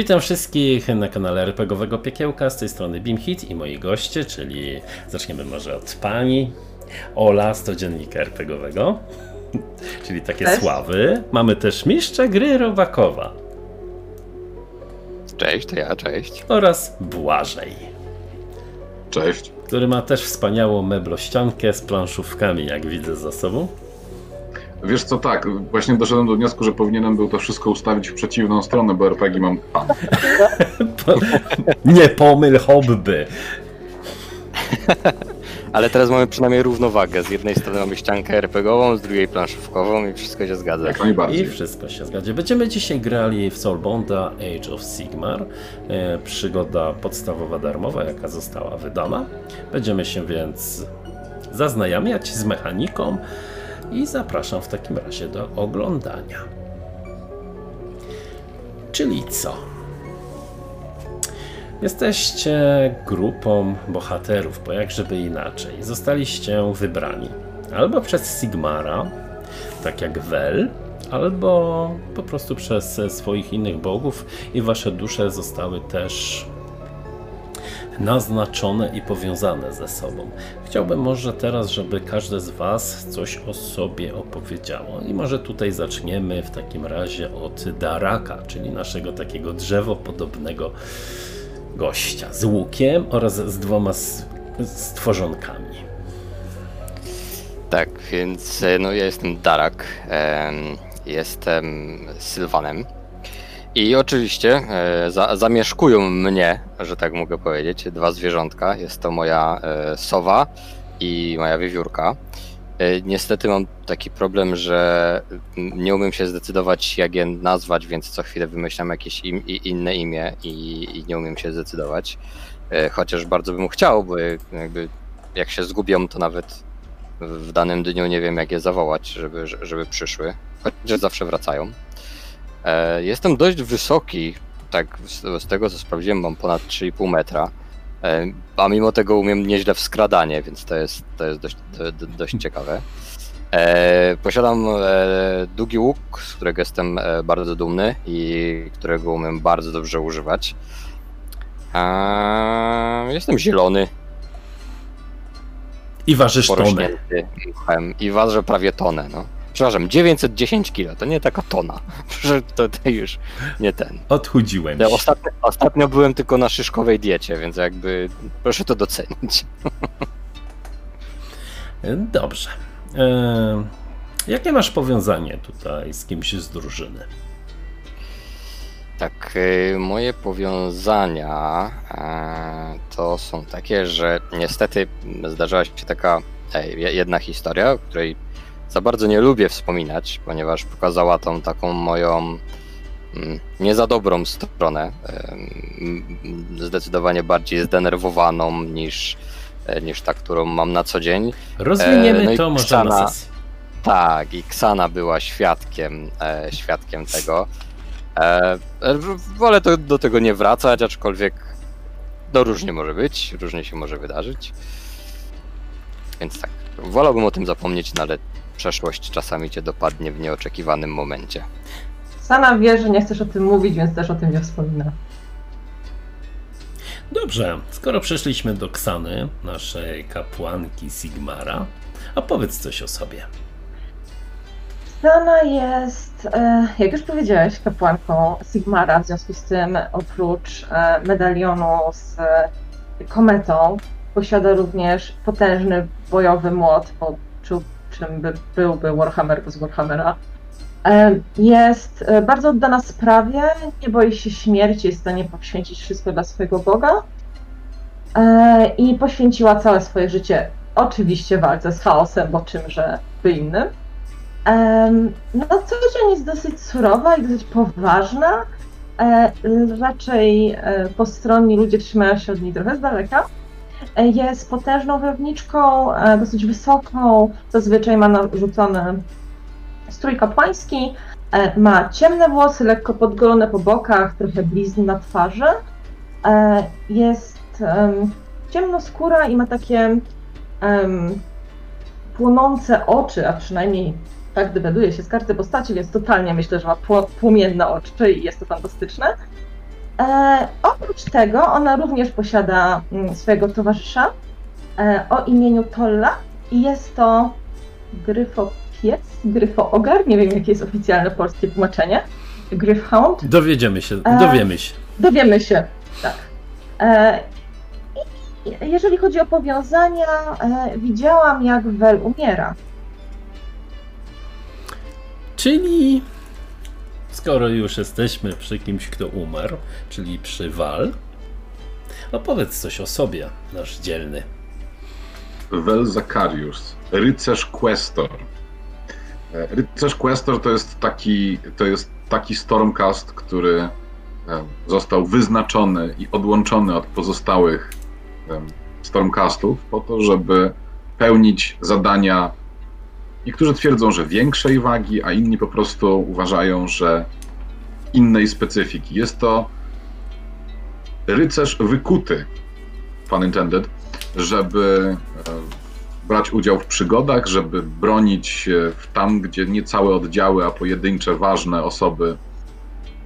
Witam wszystkich na kanale RPGowego Piekiełka, z tej strony BeamHit i moi goście, czyli zaczniemy może od pani Ola z codziennika RPGowego, czyli takie Cześć. sławy. Mamy też mistrza gry Robakowa Cześć, to ja, cześć. oraz Błażej, Cześć. który ma też wspaniałą meblościankę z planszówkami, jak widzę za sobą. Wiesz co, tak, właśnie doszedłem do wniosku, że powinienem był to wszystko ustawić w przeciwną stronę, bo RPG mam tam. Nie pomyl hobby. Ale teraz mamy przynajmniej równowagę. Z jednej strony mamy ściankę RPGową, z drugiej planszówkową i wszystko się zgadza. Jak I najbardziej. wszystko się zgadza. Będziemy dzisiaj grali w Soulbonda Age of Sigmar. E, przygoda podstawowa darmowa, jaka została wydana. Będziemy się więc zaznajamiać z mechaniką i zapraszam w takim razie do oglądania. Czyli co? Jesteście grupą bohaterów, bo jak żeby inaczej. Zostaliście wybrani albo przez Sigmara, tak jak Wel, albo po prostu przez swoich innych bogów i wasze dusze zostały też naznaczone i powiązane ze sobą. Chciałbym może teraz, żeby każde z was coś o sobie opowiedziało. I może tutaj zaczniemy w takim razie od Daraka, czyli naszego takiego drzewopodobnego gościa z łukiem oraz z dwoma stworzonkami. Tak, więc e, no ja jestem Darak, em, jestem Sylwanem. I oczywiście e, za, zamieszkują mnie, że tak mogę powiedzieć, dwa zwierzątka. Jest to moja e, sowa i moja wiewiórka. E, niestety mam taki problem, że nie umiem się zdecydować, jak je nazwać, więc co chwilę wymyślam jakieś im, i inne imię i, i nie umiem się zdecydować. E, chociaż bardzo bym chciał, bo jakby jak się zgubią, to nawet w danym dniu nie wiem, jak je zawołać, żeby, żeby przyszły. Chociaż zawsze wracają. E, jestem dość wysoki, tak z, tego co sprawdziłem, mam ponad 3,5 metra. E, a mimo tego umiem nieźle w skradanie, więc to jest, to jest dość, do, do, dość ciekawe. E, posiadam długi łuk, z którego jestem bardzo dumny i którego umiem bardzo dobrze używać. Jestem zielony, I ważysz tonę. i ważę prawie tonę, no. Przepraszam, 910 kg, to nie taka tona. To, to już nie ten. Odchudziłem się. ostatnio, ostatnio byłem tylko na szyszkowej diecie, więc jakby proszę to docenić. Dobrze. E, jakie masz powiązanie tutaj z kimś z drużyny? Tak, y, moje powiązania e, to są takie, że niestety zdarzyła się taka e, je- jedna historia, o której za bardzo nie lubię wspominać, ponieważ pokazała tą taką moją mm, nie za dobrą stronę, zdecydowanie bardziej zdenerwowaną niż, e, niż ta, którą mam na co dzień. Rozwiniemy E, no to może Ksana. na sesji. Tak, i Ksana była świadkiem, e, świadkiem tego. Wolę to, do tego nie wracać, aczkolwiek no różnie może być, różnie się może wydarzyć. Więc tak, wolałbym o tym zapomnieć, no ale przeszłość czasami cię dopadnie w nieoczekiwanym momencie. Sama wie, że nie chcesz o tym mówić, więc też o tym nie wspomina. Dobrze, skoro przeszliśmy do Ksany, naszej kapłanki Sigmara, a powiedz coś o sobie. Sana jest, e, jak już powiedziałeś, kapłanką Sigmara, w związku z tym oprócz e, medalionu z kometą posiada również potężny bojowy młot, bo czym by byłby Warhammer bez Warhammera. E, Jest e, bardzo oddana sprawie, nie boi się śmierci, jest w stanie poświęcić wszystko dla swojego Boga E, i poświęciła całe swoje życie oczywiście walce z chaosem, bo czymże by innym. No, co dzień jest dosyć surowa i dosyć poważna. Raczej postronni ludzie trzymają się od niej trochę z daleka. E, Jest potężną wojowniczką, e, dosyć wysoką, zazwyczaj ma narzucony strój kapłański, e, ma ciemne włosy, lekko podgolone po bokach, trochę blizn na twarzy. Jest em, ciemnoskóra i ma takie płonące oczy, a przynajmniej tak dowiaduje się z karty postaci, więc totalnie myślę, że ma pło- płomienne oczy i jest to fantastyczne. E, oprócz tego ona również posiada mm, swojego towarzysza e, o imieniu Tolla i jest to gryfopies, gryfoogar, nie wiem jakie jest oficjalne polskie tłumaczenie, gryfhound. Dowiedziemy się, E, dowiemy się. Dowiemy się, tak. E, i jeżeli chodzi o powiązania, e, widziałam jak Wel umiera. Czyli skoro już jesteśmy przy kimś, kto umarł, czyli przy Wal, opowiedz coś o sobie, nasz dzielny. Vel Zakarius, rycerz Questor. E, Rycerz Questor to jest taki, to jest taki Stormcast, który e, został wyznaczony i odłączony od pozostałych Stormcastów po to, żeby pełnić zadania. Niektórzy twierdzą, że większej wagi, a inni po prostu uważają, że innej specyfiki. Jest to rycerz wykuty, pun intended, żeby e, brać udział w przygodach, żeby bronić tam, gdzie nie całe oddziały, a pojedyncze ważne osoby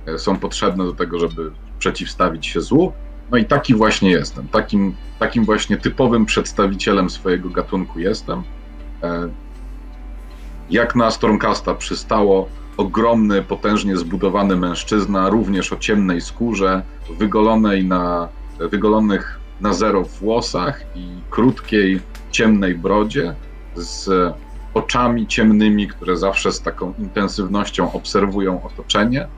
e, są potrzebne do tego, żeby przeciwstawić się złu. No i taki właśnie jestem. Takim, takim właśnie typowym przedstawicielem swojego gatunku jestem. Jak na Stormcasta przystało, ogromny, potężnie zbudowany mężczyzna, również o ciemnej skórze, wygolonej na, wygolonych na zero włosach i krótkiej, ciemnej brodzie, z oczami ciemnymi, które zawsze z taką intensywnością obserwują otoczenie.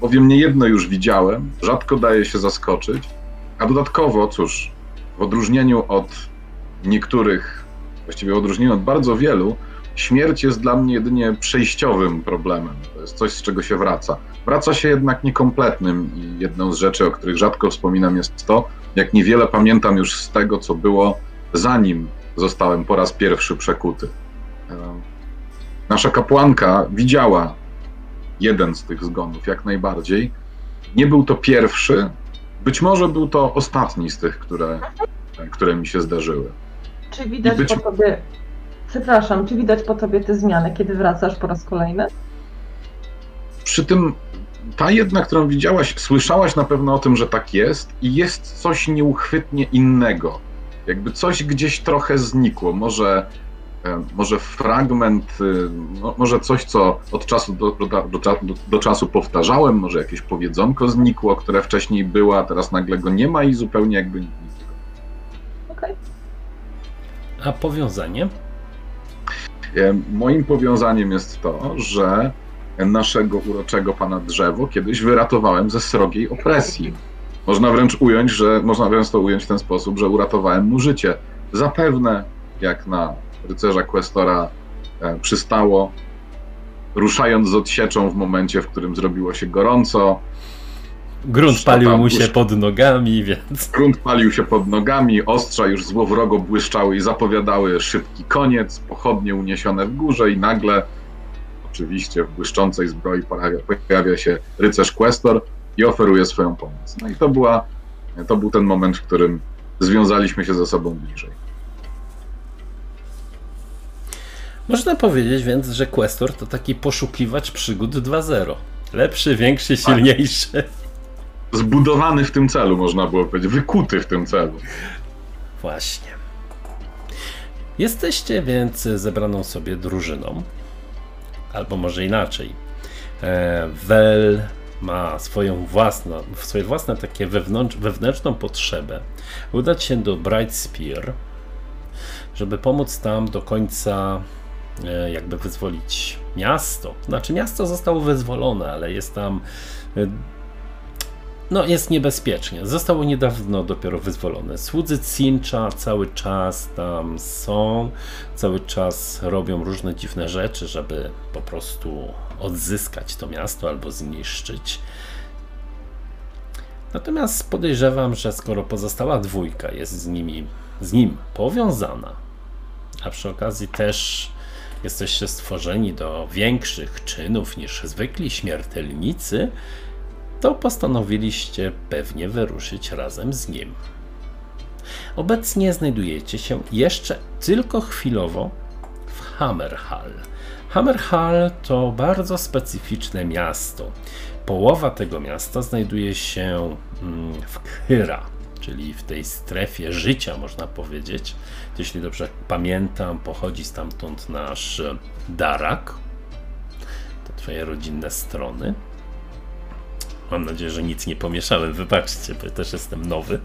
Bowiem niejedno już widziałem, rzadko daje się zaskoczyć, a dodatkowo, cóż, w odróżnieniu od niektórych, właściwie w odróżnieniu od bardzo wielu, śmierć jest dla mnie jedynie przejściowym problemem. To jest coś, z czego się wraca. Wraca się jednak niekompletnym i jedną z rzeczy, o których rzadko wspominam, jest to, jak niewiele pamiętam już z tego, co było zanim zostałem po raz pierwszy przekuty. Nasza kapłanka widziała jeden z tych zgonów, jak najbardziej. Nie był to pierwszy, być może był to ostatni z tych, które, które mi się zdarzyły. Czy widać być- po tobie, przepraszam, czy widać po tobie te zmiany, kiedy wracasz po raz kolejny? Przy tym ta jedna, którą widziałaś, słyszałaś na pewno o tym, że tak jest i jest coś nieuchwytnie innego. Jakby coś gdzieś trochę znikło. Może, e, może fragment, y, no, może coś, co od czasu do, do, do, do, czasu powtarzałem, może jakieś powiedzonko znikło, które wcześniej było, a teraz nagle go nie ma i zupełnie jakby nic. Okej. A powiązanie? E, Moim powiązaniem jest to, że naszego uroczego pana drzewo kiedyś wyratowałem ze srogiej opresji. Można wręcz ująć, że można wręcz to ująć w ten sposób, że uratowałem mu życie. Zapewne, jak na rycerza Questora e, przystało, ruszając z odsieczą w momencie, w którym zrobiło się gorąco, Grunt palił mu się pod nogami, więc grunt palił się pod nogami, ostrza już złowrogo błyszczały i zapowiadały szybki koniec, pochodnie uniesione w górze i nagle, oczywiście w błyszczącej zbroi pojawia, pojawia się rycerz Questor i oferuje swoją pomoc. No i to, była, to był ten moment, w którym związaliśmy się ze sobą bliżej. można powiedzieć więc, że Questor to taki poszukiwacz przygód 2.0. Lepszy, większy, silniejszy. Zbudowany w tym celu, można było powiedzieć, wykuty w tym celu. Właśnie. Jesteście więc zebraną sobie drużyną. Albo może inaczej. E, Wel ma swoją własną, swoje własne takie wewnątrz, wewnętrzną potrzebę udać się do Bright Spear, żeby pomóc tam do końca e, jakby wyzwolić miasto. Znaczy miasto zostało wyzwolone, ale jest tam e, no, jest niebezpiecznie. Zostało niedawno dopiero wyzwolone. Słudzy Cincha cały czas tam są, cały czas robią różne dziwne rzeczy, żeby po prostu odzyskać to miasto albo zniszczyć. Natomiast podejrzewam, że skoro pozostała dwójka jest z nimi, z nim powiązana, a przy okazji też jesteście stworzeni do większych czynów niż zwykli śmiertelnicy, to postanowiliście pewnie wyruszyć razem z nim. Obecnie znajdujecie się jeszcze tylko chwilowo w Hammerhall. Hammerhall to bardzo specyficzne miasto. połowa tego miasta znajduje się mm, w Kyra, czyli w tej strefie życia, można powiedzieć. Jeśli dobrze pamiętam, pochodzi stamtąd nasz Darak. To twoje rodzinne strony. Mam nadzieję, że nic nie pomieszałem. Wybaczcie, bo też jestem nowy.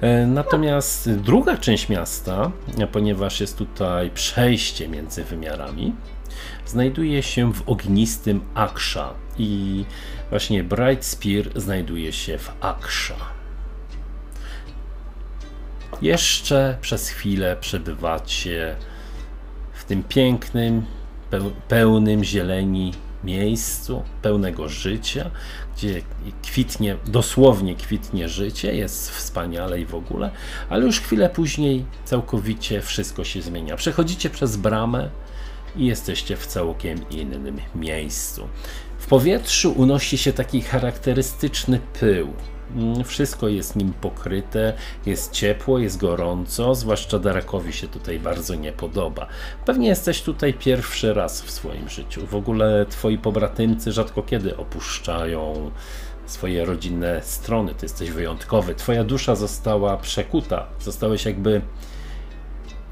E, natomiast druga część miasta, ponieważ jest tutaj przejście między wymiarami, znajduje się w ognistym Aksza i właśnie Bright Spear znajduje się w Aksza. Jeszcze przez chwilę przebywacie w tym pięknym, pełnym zieleni miejscu, pełnego życia, gdzie kwitnie, dosłownie kwitnie życie, jest wspaniale i w ogóle, ale już chwilę później całkowicie wszystko się zmienia. Przechodzicie przez bramę i jesteście w całkiem innym miejscu. W powietrzu unosi się taki charakterystyczny pył. Mm, wszystko jest nim pokryte, jest ciepło, jest gorąco, zwłaszcza Darakowi się tutaj bardzo nie podoba. Pewnie jesteś tutaj pierwszy raz w swoim życiu. W ogóle twoi pobratymcy rzadko kiedy opuszczają swoje rodzinne strony. Ty jesteś wyjątkowy. Twoja dusza została przekuta. Zostałeś jakby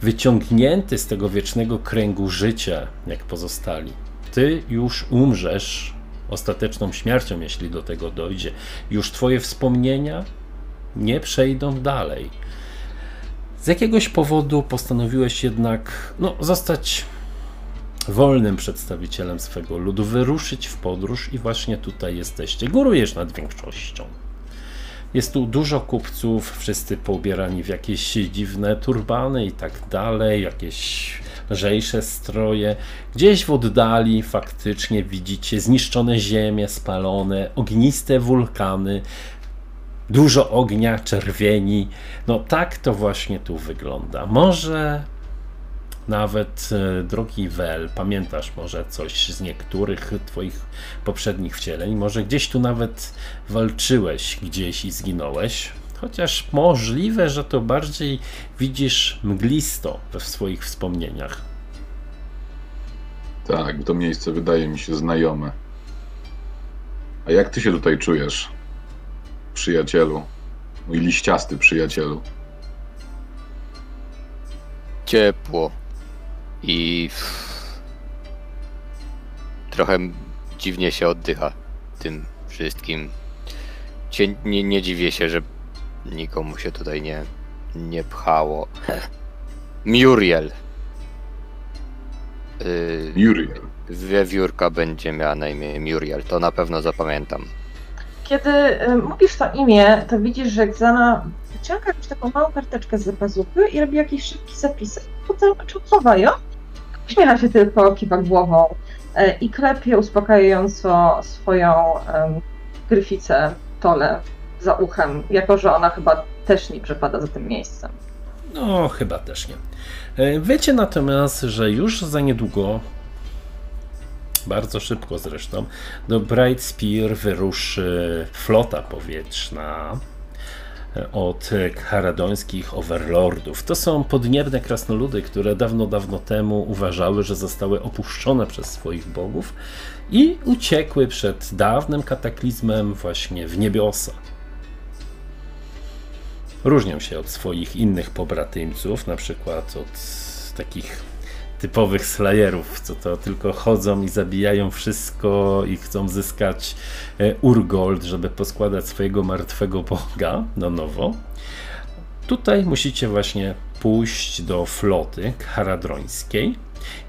wyciągnięty z tego wiecznego kręgu życia, jak pozostali. Ty już umrzesz ostateczną śmiercią, jeśli do tego dojdzie. Już Twoje wspomnienia nie przejdą dalej. Z jakiegoś powodu postanowiłeś jednak no, zostać wolnym przedstawicielem swego ludu, wyruszyć w podróż i właśnie tutaj jesteście. Górujesz nad większością. Jest tu dużo kupców, wszyscy poubierani w jakieś dziwne turbany i tak dalej, jakieś lżejsze stroje. Gdzieś w oddali faktycznie widzicie zniszczone ziemie, spalone, ogniste wulkany, dużo ognia, czerwieni. No tak to właśnie tu wygląda. Może nawet e, drogi Wel, pamiętasz może coś z niektórych Twoich poprzednich wcieleń, może gdzieś tu nawet walczyłeś gdzieś i zginąłeś, chociaż możliwe, że to bardziej widzisz mglisto we swoich wspomnieniach. Tak, to miejsce wydaje mi się znajome. A jak ty się tutaj czujesz, przyjacielu? Mój liściasty przyjacielu. Ciepło i trochę dziwnie się oddycha tym wszystkim. nie, nie dziwię się, że nikomu się tutaj nie, nie pchało. Muriel. Yy, Muriel. Wiewiórka będzie miała na imię Muriel, to na pewno zapamiętam. Kiedy y, mówisz to imię, to widzisz, że Xana wyciąga jakąś taką małą karteczkę z pazuchy i robi jakieś szybkie zapisy. Potem chowa ją Uśmiecha się tylko, kiwa głową e, i klepie uspokajająco swoją um, gryficę Tole za uchem, jako że ona chyba też nie przepada za tym miejscem. No, chyba też nie. E, wiecie natomiast, że już za niedługo, bardzo szybko zresztą, do Bright Spear wyruszy flota powietrzna od karadońskich overlordów. To są podniebne krasnoludy, które dawno, dawno temu uważały, że zostały opuszczone przez swoich bogów i uciekły przed dawnym kataklizmem właśnie w niebiosa. Różnią się od swoich innych pobratymców, na przykład od takich typowych slayerów, co to tylko chodzą i zabijają wszystko i chcą zyskać e, Urgold, żeby poskładać swojego martwego boga na nowo. Tutaj musicie właśnie pójść do floty haradrońskiej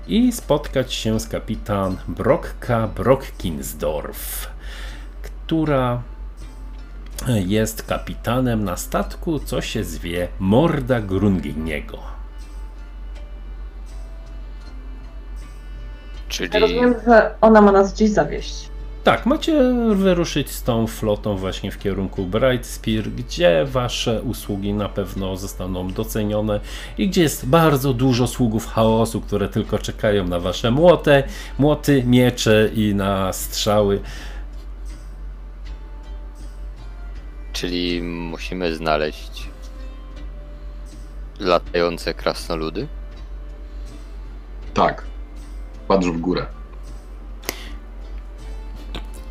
i spotkać się z kapitan Brokka Brokkinsdorf, która jest kapitanem na statku, co się zwie Morda Grunginiego. Czyli... rozumiem, że ona ma nas gdzieś zawieść. Tak, macie wyruszyć z tą flotą właśnie w kierunku Bright Spear, gdzie wasze usługi na pewno zostaną docenione i gdzie jest bardzo dużo sługów chaosu, które tylko czekają na wasze młote, młoty, miecze i na strzały. Czyli musimy znaleźć latające krasnoludy? Tak patrz w górę.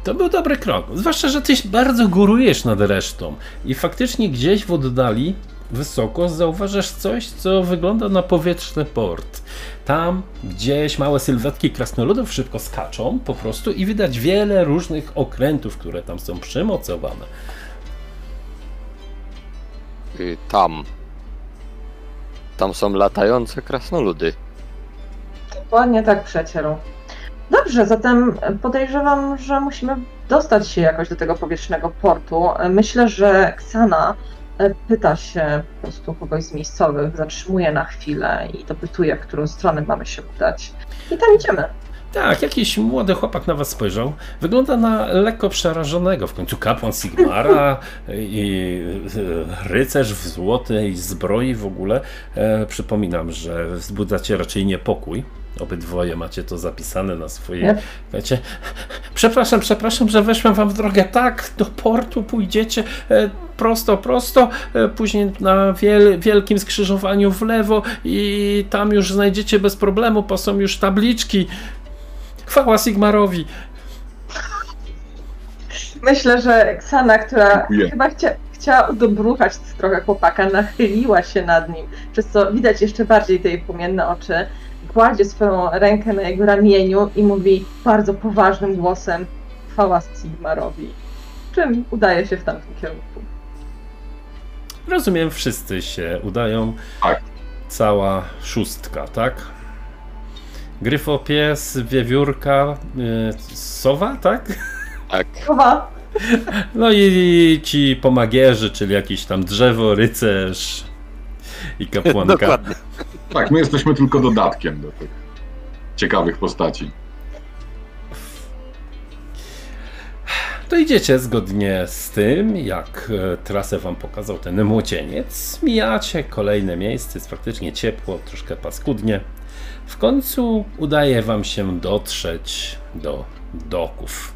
To był dobry krok. Zwłaszcza, że ty bardzo górujesz nad resztą. I faktycznie gdzieś w oddali, wysoko, zauważasz coś, co wygląda na powietrzny port. Tam gdzieś małe sylwetki krasnoludów szybko skaczą po prostu i widać wiele różnych okrętów, które tam są przymocowane. Y, Tam. Tam są latające krasnoludy. Dokładnie tak, przyjacielu. Dobrze, zatem podejrzewam, że musimy dostać się jakoś do tego powietrznego portu. Myślę, że Ksana e, pyta się po prostu kogoś z miejscowych, zatrzymuje na chwilę i dopytuje, w którą stronę mamy się udać. I tam idziemy. Tak, jakiś młody chłopak na was spojrzał. Wygląda na lekko przerażonego. W końcu kapłan Sigmara i e, rycerz w złotej zbroi w ogóle. E, przypominam, że wzbudzacie raczej niepokój. Obydwoje macie to zapisane na swoje. Nie? Wiecie, przepraszam, przepraszam, że weszłem wam w drogę. Tak, do portu pójdziecie e, prosto, prosto, e, później na wiel, wielkim skrzyżowaniu w lewo i tam już znajdziecie bez problemu, bo są już tabliczki. Chwała Sigmarowi. Myślę, że Ksana, która Dziękuję. chyba chcia, chciała udobruchać trochę chłopaka, nachyliła się nad nim, przez co widać jeszcze bardziej te jej płomienne oczy. Kładzie swoją rękę na jego ramieniu i mówi bardzo poważnym głosem chwała Sigmarowi. Czym udaje się w tamtym kierunku. Rozumiem, wszyscy się udają. Tak. Cała szóstka, tak? Gryfopies, wiewiórka, y, sowa, tak? Tak. Chowa! No i ci pomagierzy, czyli jakiś tam drzewo, rycerz i kapłanka. Dokładnie. Tak, my jesteśmy tylko dodatkiem do tych ciekawych postaci. To idziecie zgodnie z tym, jak e, trasę wam pokazał ten młocieniec. Mijacie kolejne miejsce, jest faktycznie ciepło, troszkę paskudnie. W końcu udaje wam się dotrzeć do doków.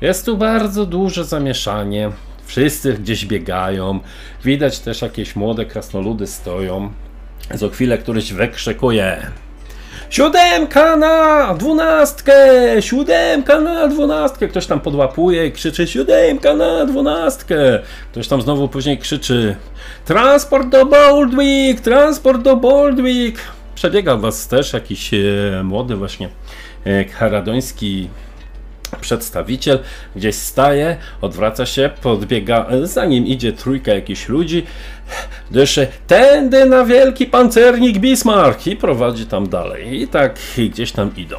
Jest tu bardzo duże zamieszanie. Wszyscy gdzieś biegają. Widać też jakieś młode krasnoludy stoją. Za chwilę któryś wykrzykuje. Siódemka na dwunastkę! Siódemka na dwunastkę! Ktoś tam podłapuje i krzyczy siódemka na dwunastkę! Ktoś tam znowu później krzyczy Transport do Boldwick! Transport do Boldwick! Przebiega was też jakiś e, młody właśnie e, haradoński przedstawiciel gdzieś staje, odwraca się, podbiega, za nim idzie trójka jakichś ludzi, dyszy tędy na wielki pancernik Bismarck i prowadzi tam dalej. I tak gdzieś tam idą.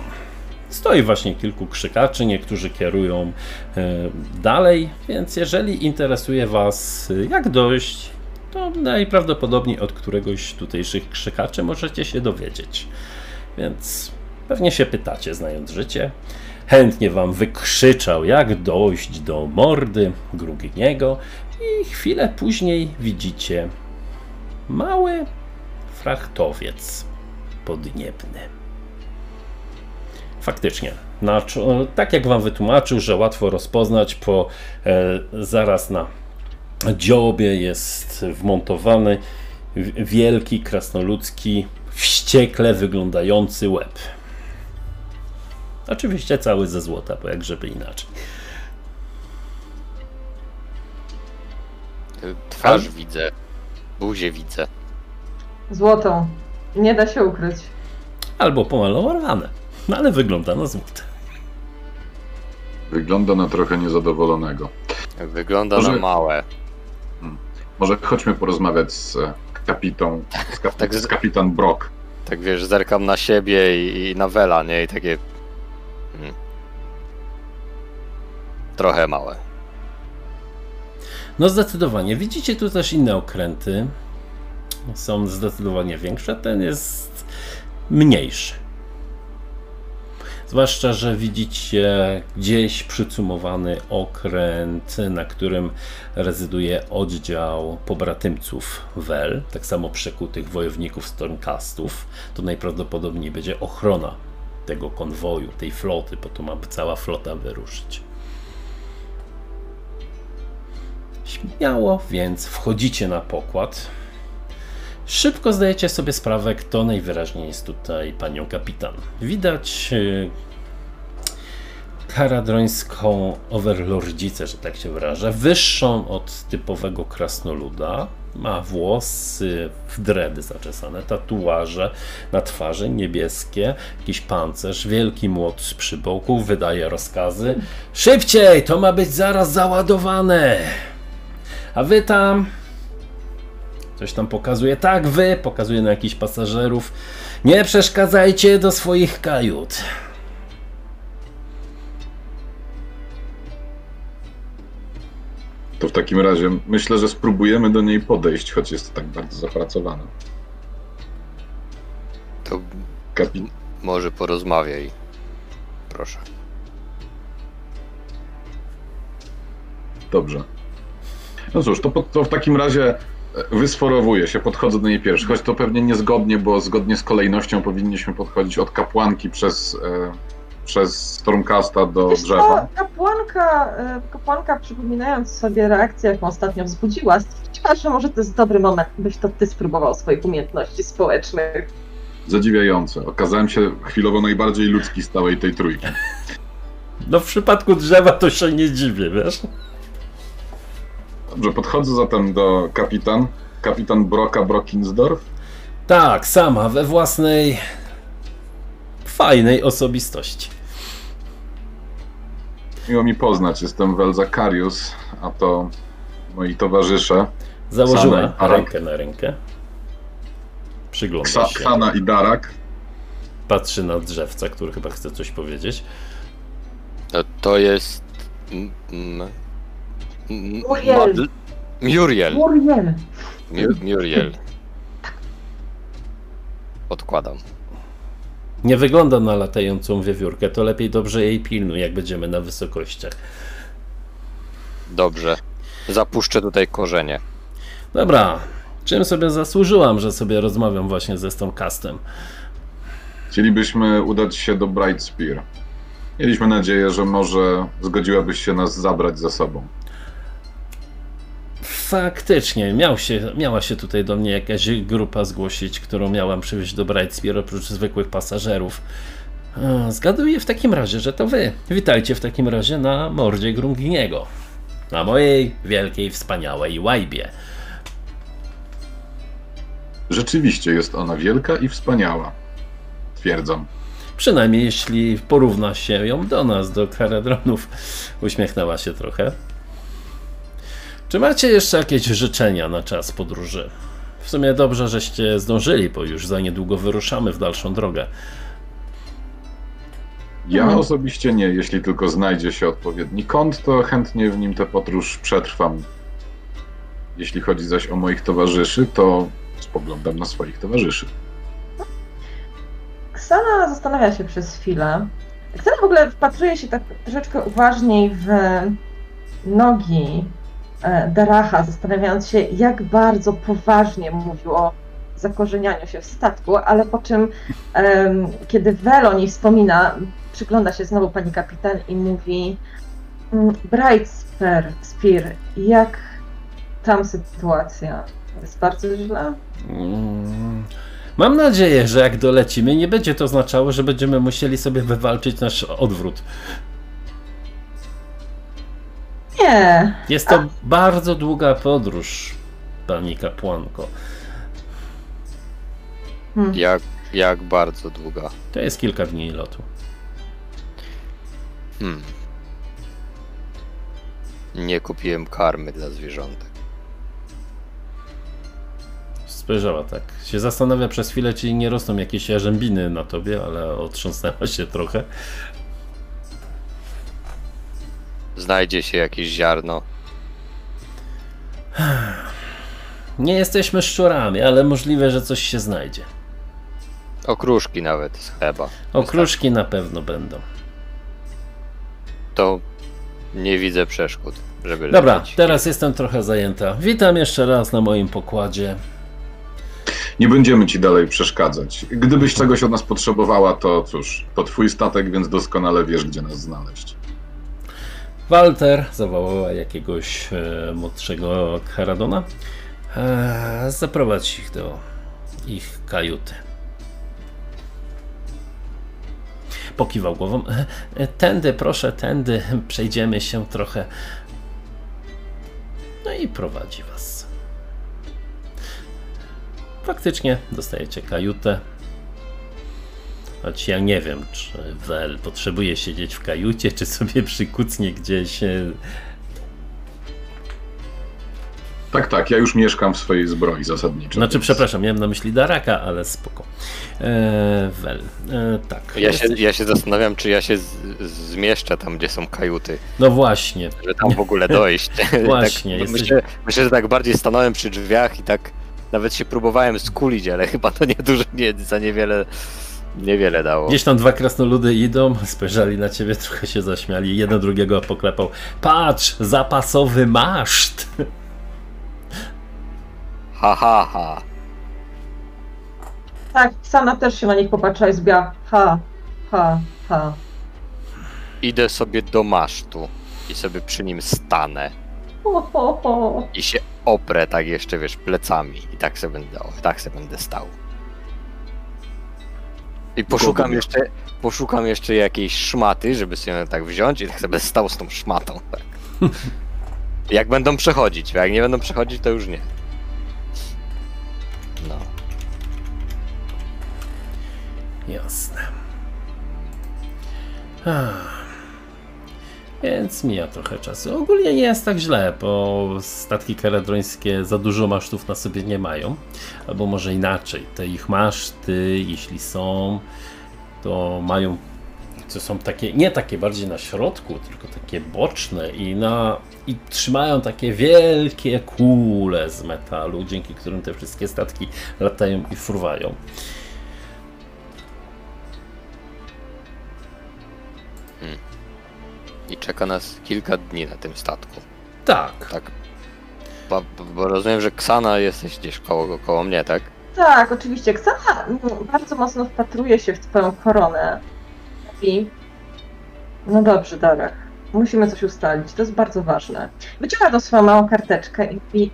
Stoi właśnie kilku krzykaczy, niektórzy kierują e, dalej, więc jeżeli interesuje Was e, jak dojść, to najprawdopodobniej od któregoś tutejszych krzykaczy możecie się dowiedzieć. Więc pewnie się pytacie, znając życie. Chętnie wam wykrzyczał, jak dojść do mordy Gruginiego, i chwilę później widzicie mały frachtowiec podniebny. Faktycznie, tak jak wam wytłumaczył, że łatwo rozpoznać, po e, zaraz na dziobie jest wmontowany wielki krasnoludzki, wściekle wyglądający łeb. Oczywiście cały ze złota, bo jak żeby inaczej. Twarz widzę. Buzię widzę. Złotą. Nie da się ukryć. Albo pomalowane, no ale wygląda na złote. Wygląda na trochę niezadowolonego. Wygląda Może- na małe. Może chodźmy porozmawiać z e, kapitą, z, kap, Tak, z- kapitan Brock. Tak wiesz, zerkam na siebie i, i na Wela, nie? I takie... Mm. Trochę małe. No zdecydowanie. Widzicie tu też inne okręty. Są zdecydowanie większe. Ten jest mniejszy. Zwłaszcza, że widzicie gdzieś przycumowany okręt, na którym rezyduje oddział pobratymców Wel, tak samo przekutych wojowników Stormcastów. To najprawdopodobniej będzie ochrona tego konwoju, tej floty, bo tu ma cała flota wyruszyć. Śmiało, więc wchodzicie na pokład. Szybko zdajecie sobie sprawę, kto najwyraźniej jest tutaj panią kapitan. Widać karadrońską overlordzicę, że tak się wyrażę, wyższą od typowego krasnoluda. Ma włosy w dredy zaczesane, tatuaże na twarzy niebieskie, jakiś pancerz, wielki młot z przyboku, wydaje rozkazy. Szybciej, to ma być zaraz załadowane. A wy tam Coś tam pokazuje. Tak, wy, pokazuje na jakichś pasażerów. Nie przeszkadzajcie do swoich kajut. To w takim razie myślę, że spróbujemy do niej podejść, choć jest tak bardzo zapracowana. To Kapi... może porozmawiaj. Proszę. Dobrze. No cóż, to, to w takim razie wysforowuję się, podchodzę do niej pierwszy, choć to pewnie niezgodnie, bo zgodnie z kolejnością powinniśmy podchodzić od kapłanki przez, e, przez Stormcasta do Wiesz co, drzewa. kapłanka, e, kapłanka przypominając sobie reakcję, jaką ostatnio wzbudziła, stwierdziła, że może to jest dobry moment, byś to ty spróbował swoich umiejętności społecznych. Zadziwiające. Okazałem się chwilowo najbardziej ludzki z całej tej trójki. No w przypadku drzewa to się nie dziwię, wiesz? Dobrze, podchodzę zatem do kapitan. Kapitan Broka Brokinsdorf. Tak, sama, we własnej fajnej osobistości. Miło mi poznać, jestem Welza Karius, a to moi towarzysze Założyła ale- rękę na rękę. Przygląda Ksa, się. Ksana i Darak. Patrzy na drzewca, który chyba chce coś powiedzieć. To, to jest. Muriel. Madl- Muriel. Muriel! Mu- Muriel. Odkładam. Nie wygląda na latającą wiewiórkę, to lepiej dobrze jej pilnuj, jak będziemy na wysokościach. Dobrze. Zapuszczę tutaj korzenie. Dobra, czym sobie zasłużyłam, że sobie rozmawiam właśnie ze Stormcastem? Chcielibyśmy udać się do Bright Spear. Mieliśmy nadzieję, że może zgodziłabyś się nas zabrać ze sobą. Faktycznie, miał się, miała się tutaj do mnie jakaś grupa zgłosić, którą miałam przywieźć do Brightspear oprócz zwykłych pasażerów. Zgaduję w takim razie, że to wy. Witajcie w takim razie na mordzie Grunginiego. Na mojej wielkiej, wspaniałej łajbie. Rzeczywiście jest ona wielka i wspaniała. Twierdzam. Przynajmniej jeśli porówna się ją do nas, do Karadronów. Uśmiechnęła się trochę. Czy macie jeszcze jakieś życzenia na czas podróży? W sumie dobrze, żeście zdążyli, bo już za niedługo wyruszamy w dalszą drogę. Ja Mhm. osobiście nie, jeśli tylko znajdzie się odpowiedni kąt, to chętnie w nim tę podróż przetrwam. Jeśli chodzi zaś o moich towarzyszy, to spoglądam na swoich towarzyszy. Ksana zastanawia się przez chwilę. Ksana w ogóle wpatruje się tak troszeczkę uważniej w nogi Daracha, zastanawiając się, jak bardzo poważnie mówił o zakorzenianiu się w statku, ale po czym, em, kiedy Vel o niej wspomina, przygląda się znowu pani kapitan i mówi "Mm, Bright Spear, Spear, jak tam sytuacja? Jest bardzo źle? Mm. Mam nadzieję, że jak dolecimy, nie będzie to oznaczało, że będziemy musieli sobie wywalczyć nasz odwrót. Nie, Jest to bardzo długa podróż, pani kapłanko. Hmm. Jak, jak bardzo długa. To jest kilka dni lotu. Hmm. Nie kupiłem karmy dla zwierzątek. Spojrzała tak. Się zastanawia przez chwilę, czy nie rosną jakieś jarzębiny na tobie, ale otrząsnęła się trochę. Znajdzie się jakieś ziarno. Nie jesteśmy szczurami, ale możliwe, że coś się znajdzie. Okruszki nawet z chleba. Okruszki na pewno będą. To nie widzę przeszkód, żeby Dobra, lecieć. teraz jestem trochę zajęta. Witam jeszcze raz na moim pokładzie. Nie będziemy ci dalej przeszkadzać. Gdybyś czegoś od nas potrzebowała, to cóż, to twój statek, więc doskonale wiesz, gdzie nas znaleźć. Walter zawołała jakiegoś e, młodszego Haradona. E, zaprowadź ich do ich kajuty. pokiwał głową. E, e, Tędy, proszę, tędy, przejdziemy się trochę. No i prowadzi was. Faktycznie dostajecie kajutę. Choć ja nie wiem, czy Wel potrzebuje siedzieć w kajucie, czy sobie przykucnie gdzieś. e, Tak, tak, ja już mieszkam w swojej zbroi zasadniczej. Znaczy, więc- przepraszam, miałem na myśli Daraka, ale spoko. E, Wel, e, tak. Ja się, ja się zastanawiam, czy ja się z, zmieszczę tam, gdzie są kajuty, No właśnie. żeby tam w ogóle dojść. Właśnie, tak, jesteś- myślę, myślę, że tak bardziej stanąłem przy drzwiach i tak nawet się próbowałem skulić, ale chyba to nie dużo, nie, za niewiele, niewiele dało. Gdzieś tam dwa krasnoludy idą, spojrzeli na ciebie, trochę się zaśmiali, jeden drugiego poklepał. Patrz, zapasowy maszt! Ha, ha, ha. Tak, Sana też się na nich popatrzyła i zbiła. Ha, ha, ha. Idę sobie do masztu i sobie przy nim stanę Ho, ho, ho. i się oprę tak jeszcze, wiesz, plecami i tak sobie będę, tak sobie będę stał. I poszukam jeszcze, poszukam jeszcze jakiejś szmaty, żeby sobie ją tak wziąć i tak sobie stał z tą szmatą. Tak. jak będą przechodzić, jak nie będą przechodzić, to już nie. No. Jasne. Ah. Więc mija trochę czasu. Ogólnie nie jest tak źle, bo statki karadrońskie za dużo masztów na sobie nie mają. Albo może inaczej, te ich maszty, jeśli są, to mają, to są takie, nie takie bardziej na środku, tylko takie boczne i na, i trzymają takie wielkie kule z metalu, dzięki którym te wszystkie statki latają i fruwają. I czeka nas kilka dni na tym statku. Tak, Tak. Bo, bo rozumiem, że Ksana jesteś gdzieś koło, koło mnie, tak? Tak, oczywiście. Ksana mm, bardzo mocno wpatruje się w twoją koronę. Mówi, no dobrze, Darek, musimy coś ustalić, to jest bardzo ważne. Wyciąga tą swoją małą karteczkę i mówi,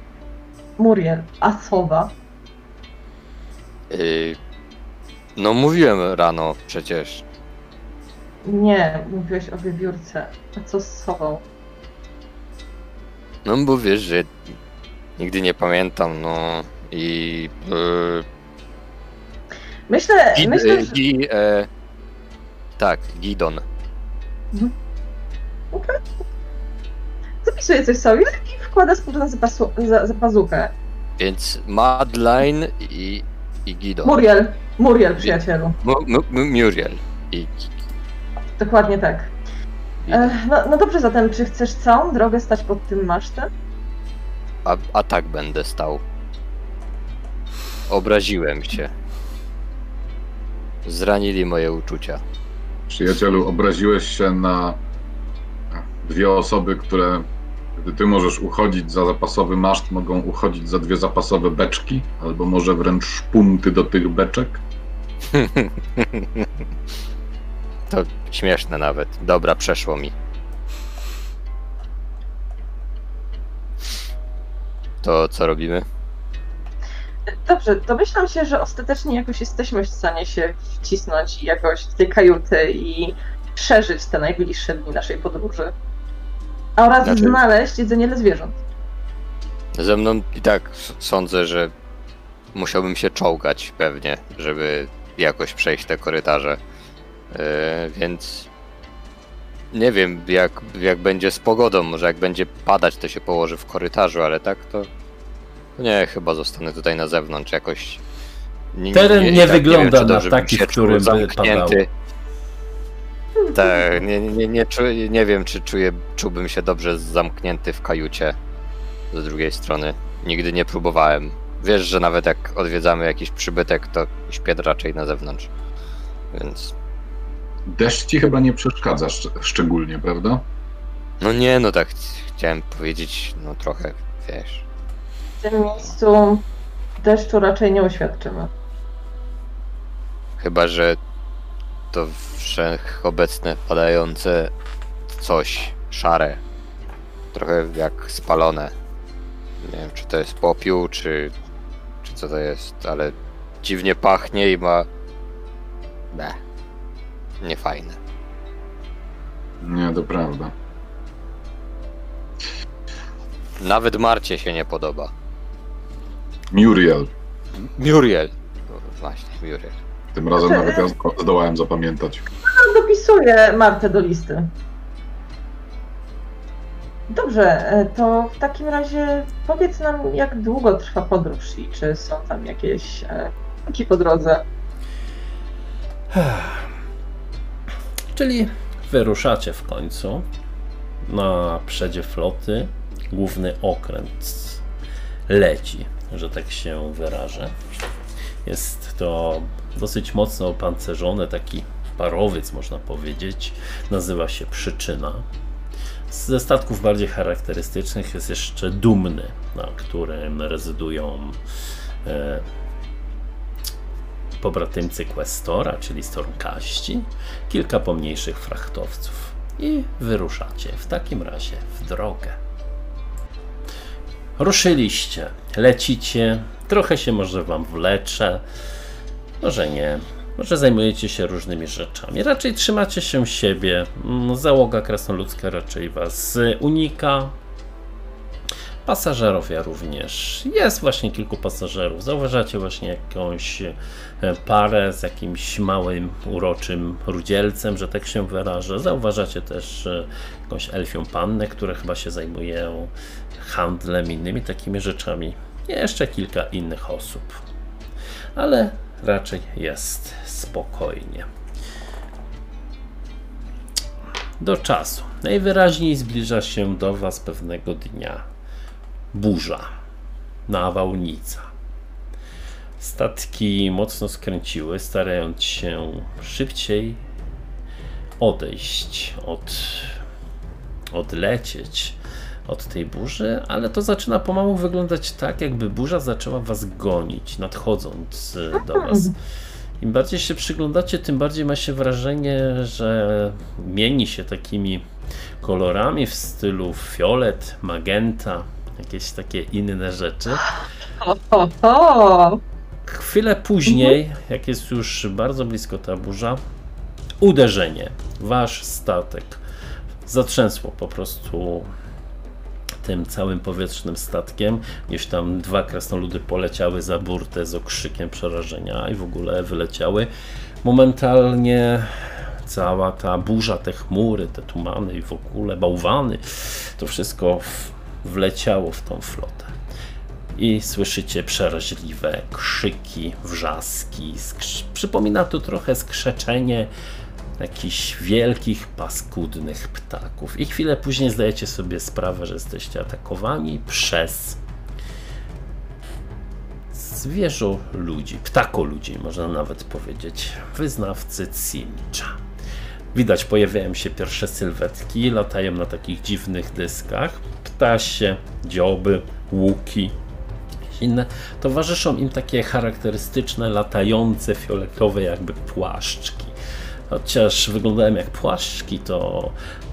Muriel, a sowa? Yy, no mówiłem rano przecież. Nie, mówiłeś o wiewiórce. A co z sową? No bo wiesz, że nigdy nie pamiętam, no i... Yy, Myślę, Gid, myślę, e, że... gi, e, tak, Gidon. Zapisuje coś sobie i wkłada na zapasu- za, za pazuchę. Więc Madeline i, i Gidon. Muriel, Muriel, przyjacielu. Mu- mu- mu- Muriel. I, Dokładnie tak. E, no, no dobrze, zatem czy chcesz całą drogę stać pod tym masztem? a, a tak będę stał. Obraziłem się. Zranili moje uczucia. Przyjacielu, obraziłeś się na dwie osoby, które, gdy ty możesz uchodzić za zapasowy maszt, mogą uchodzić za dwie zapasowe beczki, albo może wręcz szpunty do tych beczek. To śmieszne nawet. Dobra, przeszło mi. To co robimy? Dobrze, domyślam się, że ostatecznie jakoś jesteśmy w stanie się wcisnąć jakoś w tej kajuty i przeżyć te najbliższe dni naszej podróży. Oraz Znaczy- znaleźć jedzenie dla zwierząt. Ze mną i tak sądzę, że musiałbym się czołgać pewnie, żeby jakoś przejść te korytarze. Yy, więc nie wiem, jak, jak będzie z pogodą. Może jak będzie padać, to się położy w korytarzu, ale tak to. Nie, chyba zostanę tutaj na zewnątrz jakoś. Nie, Teren nie tak wygląda czy na dobrze bym taki, by zamknięty. Tak, nie, nie, nie, czuję, nie wiem, czy czuję, czułbym się dobrze zamknięty w kajucie z drugiej strony. Nigdy nie próbowałem. Wiesz, że nawet jak odwiedzamy jakiś przybytek, to śpię raczej na zewnątrz. Więc. Deszcz ci chyba nie przeszkadza szcz- szczególnie, prawda? No nie, no tak chciałem powiedzieć, no trochę, wiesz. W tym miejscu deszczu raczej nie oświadczymy. Chyba, że to wszechobecne padające coś szare. Trochę jak spalone. Nie wiem, czy to jest popiół, czy, czy co to jest, ale dziwnie pachnie i ma. Be. Niefajne. Nie, to prawda. Nawet Marcie się nie podoba. Muriel. Muriel. No, Właśnie, Muriel. Tym razem Znaczy, nawet ja zdo- zdołałem zapamiętać. No, dopisuję Martę do listy. Dobrze, e, to w takim razie powiedz nam, jak długo trwa podróż i czy są tam jakieś e, po drodze. Czyli wyruszacie w końcu na przedzie floty. Główny okręt leci, że tak się wyrażę. Jest to dosyć mocno opancerzony, taki parowiec można powiedzieć. Nazywa się Przyczyna. Ze statków bardziej charakterystycznych jest jeszcze Dumny, na którym rezydują e, pobratymcy Questora, czyli Stormkaści, kilka pomniejszych frachtowców i wyruszacie w takim razie w drogę. Ruszyliście, lecicie, trochę się może wam wlecze, może nie, może zajmujecie się różnymi rzeczami. Raczej trzymacie się siebie, mm, załoga krasnoludzka raczej was unika, Pasażerowie również. Jest właśnie kilku pasażerów. Zauważacie właśnie jakąś e, parę z jakimś małym, uroczym rudzielcem, że tak się wyrażę. Zauważacie też e, jakąś elfią pannę, która chyba się zajmuje handlem, innymi takimi rzeczami. Jeszcze kilka innych osób. Ale raczej jest spokojnie. Do czasu. Najwyraźniej zbliża się do Was pewnego dnia burza, nawałnica. Statki mocno skręciły, starając się szybciej odejść od, odlecieć od tej burzy, ale to zaczyna pomału wyglądać tak, jakby burza zaczęła was gonić, nadchodząc e, do was. Im bardziej się przyglądacie, tym bardziej ma się wrażenie, że mieni się takimi kolorami w stylu fiolet, magenta, jakieś takie inne rzeczy. Chwilę później, jak jest już bardzo blisko ta burza, uderzenie. Wasz statek zatrzęsło po prostu tym całym powietrznym statkiem. Gdzieś tam dwa krasnoludy poleciały za burtę z okrzykiem przerażenia i w ogóle wyleciały. Momentalnie cała ta burza, te chmury, te tumany i w ogóle bałwany, to wszystko w- wleciało w tą flotę. I słyszycie przeraźliwe krzyki, wrzaski. Skrz... Przypomina to trochę skrzeczenie jakichś wielkich, paskudnych ptaków. I chwilę później zdajecie sobie sprawę, że jesteście atakowani przez zwierzę ludzi, ptako ludzi, można nawet powiedzieć, wyznawcy Cincha. Widać, pojawiają się pierwsze sylwetki, latają na takich dziwnych dyskach, ptasie, dzioby, łuki, inne. Towarzyszą im takie charakterystyczne, latające, fioletowe jakby płaszczki. Chociaż wyglądają jak płaszczki, to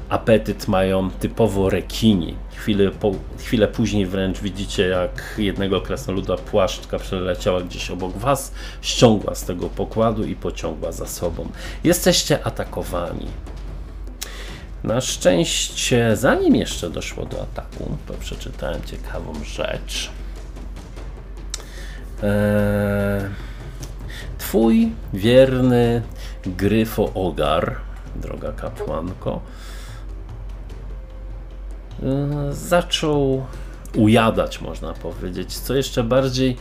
apetyt mają typowo rekini. Chwilę, po, chwilę później wręcz widzicie, jak jednego krasnoluda płaszczka przeleciała gdzieś obok was, ściągła z tego pokładu i pociągła za sobą. Jesteście atakowani. Na szczęście, zanim jeszcze doszło do ataku, to przeczytałem ciekawą rzecz. Eee, twój wierny Gryfo Ogar, droga kapłanko, e, zaczął ujadać, można powiedzieć. Co jeszcze bardziej,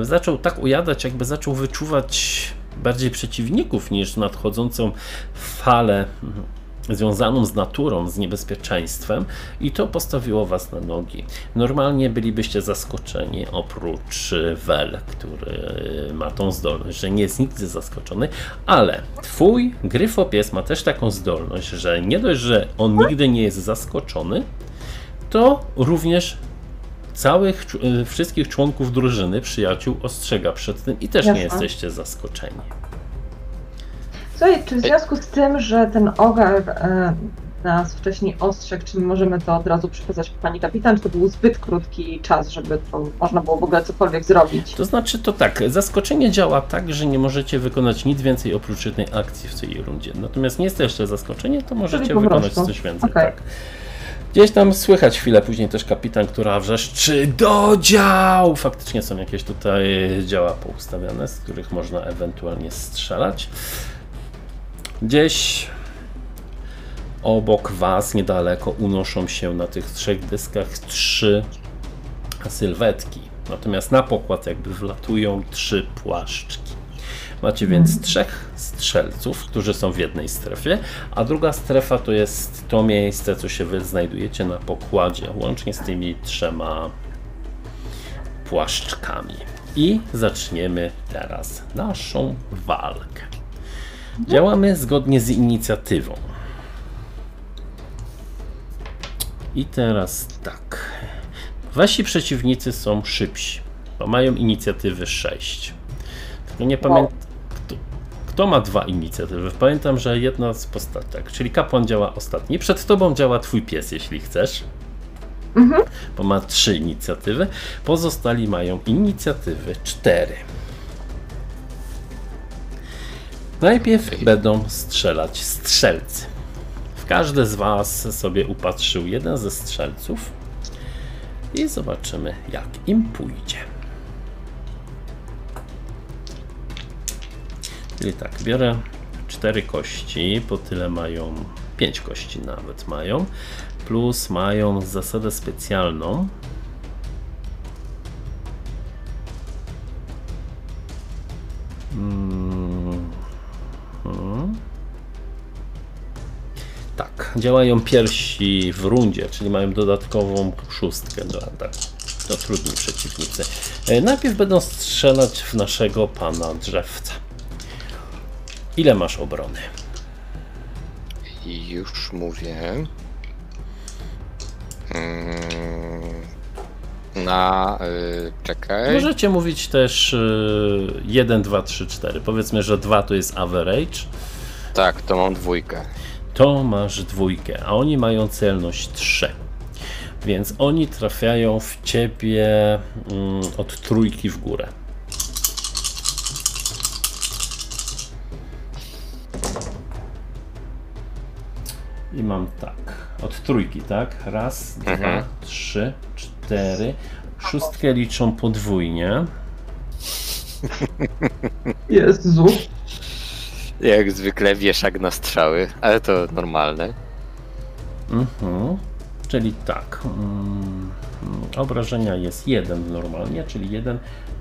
e, zaczął tak ujadać, jakby zaczął wyczuwać bardziej przeciwników niż nadchodzącą falę związaną z naturą, z niebezpieczeństwem i to postawiło was na nogi. Normalnie bylibyście zaskoczeni, oprócz Wel, który ma tą zdolność, że nie jest nigdy zaskoczony, ale twój gryfopies ma też taką zdolność, że nie dość, że on nigdy nie jest zaskoczony, to również całych, y, wszystkich członków drużyny, przyjaciół ostrzega przed tym i też nie Jasne. jesteście zaskoczeni. Słuchaj, czy w związku z tym, że ten ogar e, nas wcześniej ostrzegł, czy my możemy to od razu przekazać pani kapitan, czy to był zbyt krótki czas, żeby to można było w ogóle cokolwiek zrobić? To znaczy to tak, zaskoczenie działa tak, że nie możecie wykonać nic więcej oprócz jednej akcji w tej rundzie. Natomiast nie jest to jeszcze zaskoczenie, to możecie wykonać coś więcej. Okej. Tak. Gdzieś tam słychać chwilę później też kapitan, która wrzeszczy do dział! Faktycznie są jakieś tutaj działa poustawiane, z których można ewentualnie strzelać. Gdzieś obok was, niedaleko, unoszą się na tych trzech dyskach trzy sylwetki. Natomiast na pokład jakby wlatują trzy płaszczki. Macie więc trzech strzelców, którzy są w jednej strefie, a druga strefa to jest to miejsce, co się wy znajdujecie na pokładzie, łącznie z tymi trzema płaszczkami. I zaczniemy teraz naszą walkę. Działamy zgodnie z inicjatywą. I teraz tak. Wasi przeciwnicy są szybsi, bo mają inicjatywy 6. Tylko nie pamiętam. Kto, ma dwa inicjatywy? Pamiętam, że jedna z postaci, tak, czyli kapłan działa ostatni. Przed tobą działa twój pies, jeśli chcesz. Bo ma trzy inicjatywy. Pozostali mają inicjatywy 4. Najpierw będą strzelać strzelcy. W każdy z Was sobie upatrzył jeden ze strzelców i zobaczymy, jak im pójdzie. Czyli tak, biorę cztery kości, po tyle mają, pięć kości nawet mają, plus mają zasadę specjalną. Mm, mhm. Tak, działają piersi w rundzie, czyli mają dodatkową szóstkę do ataku. To trudni przeciwnicy. E, Najpierw będą strzelać w naszego pana drzewca. Ile masz obrony? Już mówię. Mm, Na. Y, czekaj. Możecie mówić też y, 1, 2, 3, 4. Powiedzmy, że 2 to jest average. Tak, to mam dwójkę. To masz dwójkę, a oni mają celność 3. Więc oni trafiają w ciebie mm, od trójki w górę. I mam tak. Od trójki, tak? Raz, dwa, Mhm. trzy, cztery. Szóstkę liczą podwójnie. Jezu. Jak zwykle wieszak na strzały, ale to normalne. Mhm. Czyli tak. Mm, obrażenia jest 1 normalnie, czyli 1,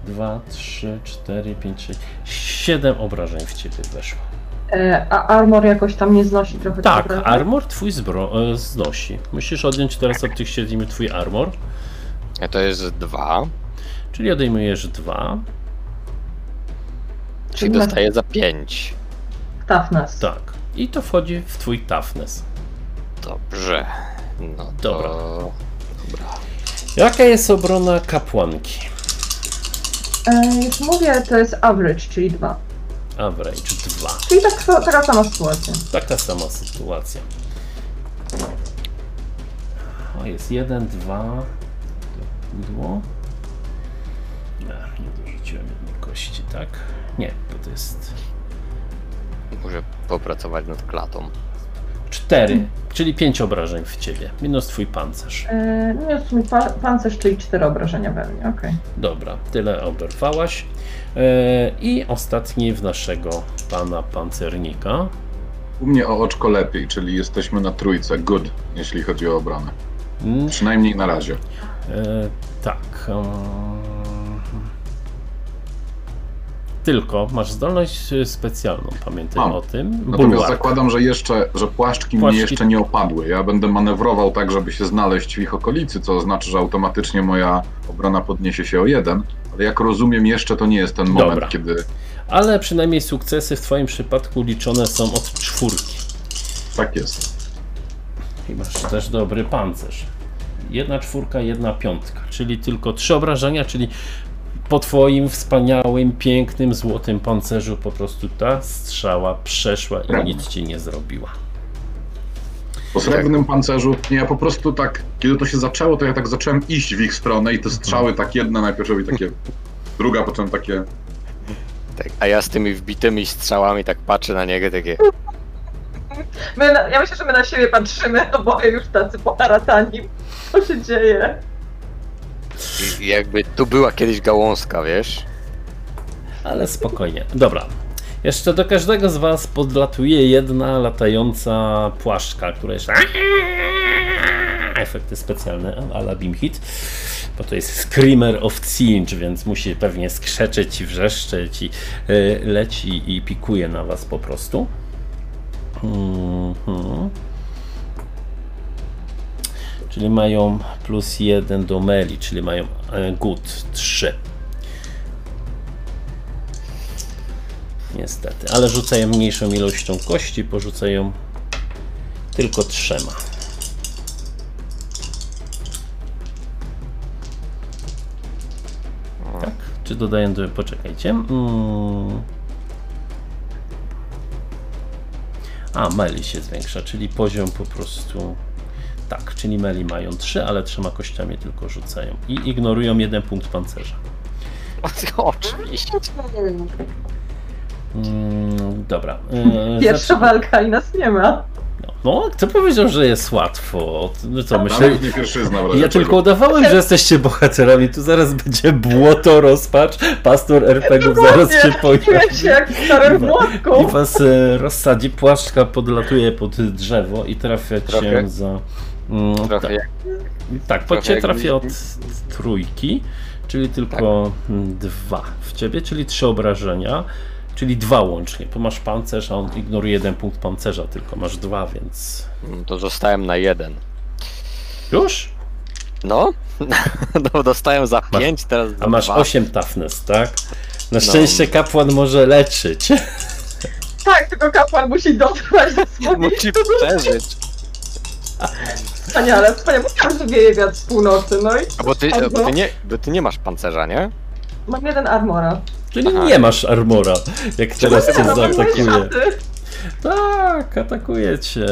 2, 3, 4, 5, 6, 7 obrażeń w ciebie weszło. E, a armor jakoś tam nie znosi trochę Tak, obrażeń? armor twój zbro- e, znosi. Musisz odjąć teraz od tych 7 twój armor, A to jest dwa, czyli odejmujesz 2. czyli na- dostaję za pięć. Toughness. Tak. I to wchodzi w twój toughness. Dobrze. No to... Dobra. Dobra. Jaka jest obrona kapłanki? E, już mówię, to jest average, czyli dwa. Average 2. Czyli tak, taka sama sytuacja. Taka sama sytuacja. O, jest jeden, dwa. Dło. Nie, nie dorzuciłem jednej kości, tak? Nie, bo to jest Muszę popracować nad klatą. cztery, czyli pięć obrażeń w ciebie, minus twój pancerz. E, niósł mi pa- pancerz, czyli cztery obrażenia we mnie, okej. Dobra, tyle oberwałaś. E, I ostatni w naszego pana pancernika. U mnie o oczko lepiej, czyli jesteśmy na trójce. Good, jeśli chodzi o obronę. Mm, Przynajmniej na razie. E, tak. tylko masz zdolność e, specjalną, pamiętaj Mam. o tym. Natomiast Bulwark. zakładam, że jeszcze, że płaszczki, Płaszczki- mnie jeszcze nie opadły. Ja będę manewrował tak, żeby się znaleźć w ich okolicy, co oznacza, że automatycznie moja obrona podniesie się o jeden. Ale jak rozumiem, jeszcze to nie jest ten moment, Dobra. kiedy Ale przynajmniej sukcesy w Twoim przypadku liczone są od czwórki. tak jest. I masz też dobry pancerz. Jedna czwórka, jedna piątka, czyli tylko trzy obrażenia, czyli po Twoim wspaniałym, pięknym, złotym pancerzu po prostu ta strzała przeszła i nic Ci nie zrobiła. Po srebrnym pancerzu, nie, ja po prostu tak, kiedy to się zaczęło, to ja tak zacząłem iść w ich stronę i te strzały tak jedna najpierw robi takie, druga potem takie, Tak, a ja z tymi wbitymi strzałami tak patrzę na niego, takie. My, na- ja myślę, że my na siebie patrzymy, oboje już tacy poharatani. Co się dzieje? i- Jakby tu była kiedyś gałązka, wiesz? Ale spokojnie. Dobra. Jeszcze do każdego z Was podlatuje jedna latająca płaszczka, która jeszcze. Efekty specjalne, ala Beam Hit. Bo to jest Screamer of Cinch, więc musi pewnie skrzeczeć i wrzeszczeć i y, leci i pikuje na Was po prostu. Mhm. Czyli mają plus jeden do meli, czyli mają e, good 3. Niestety, ale rzucają mniejszą ilością kości, porzucają tylko trzema. Tak? Czy dodaję do. Poczekajcie. Mm. A, meli się zwiększa, czyli poziom po prostu. Tak, czyli meli mają 3, ale trzema kościami tylko rzucają. I ignorują jeden punkt pancerza. Oczywiście. Mm, dobra. e, Pierwsza zacznę- walka i nas nie ma. No, no, kto powiedział, że jest łatwo? No co, myślę, ja tylko udawałem, że jesteście bohaterami. Tu zaraz będzie błoto, rozpacz. Pastor RPG-ów zaraz się Czuję się pojawi. jak w I was e, rozsadzi. Płaszczka podlatuje pod drzewo i trafia cię za. Mm, tak, jak tak, pod cię trafia od trójki, czyli tylko mm, dwa w ciebie, czyli trzy obrażenia. Czyli dwa łącznie, bo masz pancerz, a on ignoruje jeden punkt pancerza, tylko masz dwa, więc. No to zostałem na jeden. Już? No, no dostałem za Masz- pięć, teraz za A masz dwa. 8 toughness, tak? No. Na szczęście kapłan może leczyć. Tak, tylko kapłan musi dotrwać do swojej Musi przeżyć. Wspaniale, wspaniale. Mówiłam, że wieje wiatr z północy, no i A bo ty, bo ty, nie, bo ty nie masz pancerza, nie? mam jeden armora. Czyli Aha. nie masz armora, jak teraz cię No, zaatakuje. Tak, atakuje cię.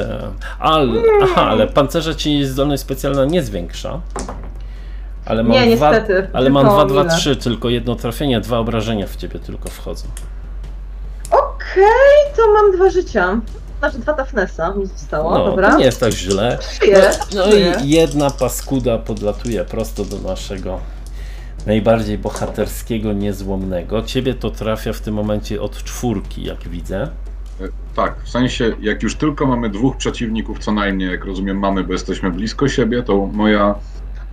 Ale, aha, ale pancerza ci zdolność specjalna nie zwiększa. Ale mam Nie, dwa, niestety, ale tylko mam 2, 2, mile. 3, tylko jedno trafienie, dwa obrażenia w ciebie tylko wchodzą. Okej, to mam dwa życia. Znaczy dwa toughnessa mi zostało, No, dobra. to nie jest tak źle. No żyję. i jedna paskuda podlatuje prosto do naszego najbardziej bohaterskiego, niezłomnego. Ciebie to trafia w tym momencie od czwórki, jak widzę. E, Tak, w sensie, jak już tylko mamy dwóch przeciwników, co najmniej, jak rozumiem, mamy, bo jesteśmy blisko siebie, to moja.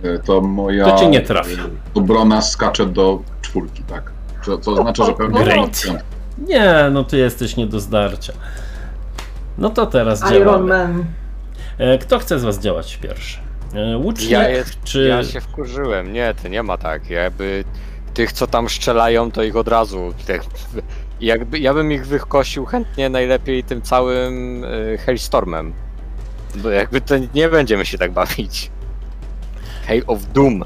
e, To moja. To cię nie trafi. e, Obrona skacze do czwórki, tak. Co, co oznacza, że pewnie. Great. Nie, no ty jesteś nie do zdarcia. No to teraz Iron działamy. Man. Kto chce z was działać pierwszy? E, Łucznik Ja, jest, czy... ja się wkurzyłem. Nie, to nie ma tak. Jakby tych, co tam strzelają, to ich od razu. Jakby, ja bym ich wykosił chętnie najlepiej tym całym y, Hailstormem. Bo jakby to nie będziemy się tak bawić. Hail of Doom.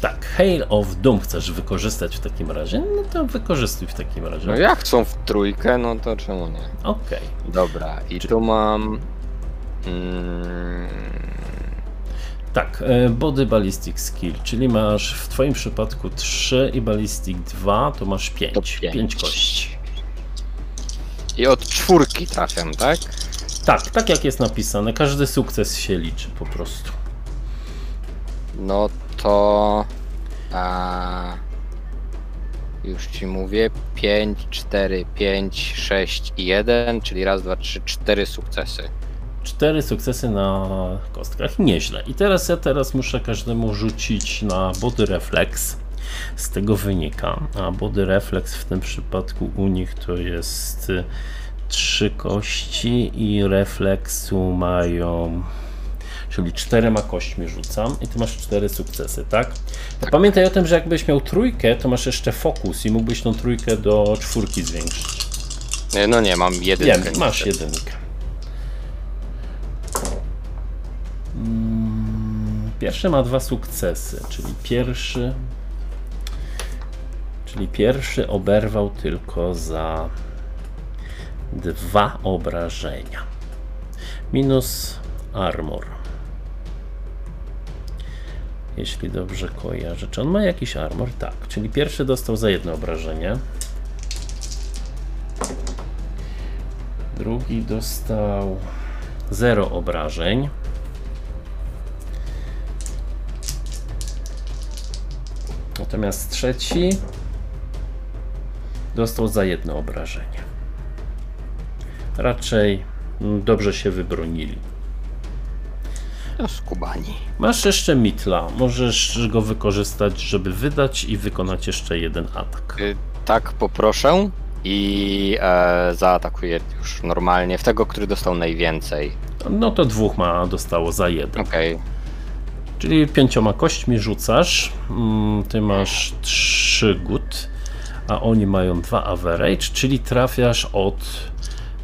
Tak, Hail of Doom chcesz wykorzystać w takim razie? No to wykorzystuj w takim razie. No jak chcą w trójkę, no to czemu nie? Okej. Dobra, i tu mam. Mm, Tak, e, Body Ballistic Skill, czyli masz w twoim przypadku 3 i Ballistic 2, to masz 5. to 5 pięć. kości. I od czwórki trafiam, tak? Tak, tak jak jest napisane, każdy sukces się liczy po prostu. No to. A, już ci mówię. 5, 4, 5, 6 i 1, czyli raz, dwa, trzy, cztery sukcesy. Cztery sukcesy na kostkach, nieźle. I teraz ja teraz muszę każdemu rzucić na body reflex. Z tego wynika, a body reflex w tym przypadku u nich to jest y, trzy kości i refleksu mają czyli czterema kośćmi rzucam i ty masz cztery sukcesy, tak? To Pamiętaj o tym, że jakbyś miał trójkę, to masz jeszcze fokus i mógłbyś tą trójkę do czwórki zwiększyć. No nie, mam jedynkę. Wiem, masz jedynkę. Pierwszy ma dwa sukcesy, czyli pierwszy. Czyli pierwszy oberwał tylko za dwa obrażenia. Minus armor. Jeśli dobrze kojarzę. Czy on ma jakiś armor? Tak. Czyli pierwszy dostał za jedno obrażenie. Drugi dostał 0 obrażeń. Natomiast trzeci dostał za jedno obrażenie. Raczej mm, dobrze się wybronili. To skubani. Masz jeszcze mitla. Możesz go wykorzystać, żeby wydać i wykonać jeszcze jeden atak. Y, Tak, poproszę. I e, zaatakuję już normalnie w tego, który dostał najwięcej. No to dwóch ma dostało za jeden. Okej. Czyli pięcioma kośćmi rzucasz. Mm, Ty masz trzy gut, a oni mają dwa average, czyli trafiasz od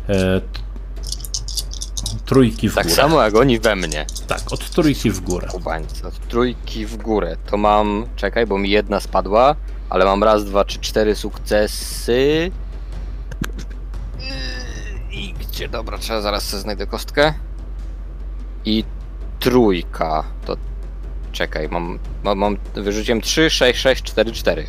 e, trójki w Tak górę. samo jak oni we mnie. Tak, od trójki w górę. Kubańcy. Od trójki w górę. To mam. Czekaj, bo mi jedna spadła, ale mam raz, dwa, trzy, cztery sukcesy. Yy, I gdzie? Dobra, trzeba zaraz sobie znajdę kostkę. I trójka. To. Czekaj, mam. mam, mam wyrzuciłem 3, 6, 6, 4, 4.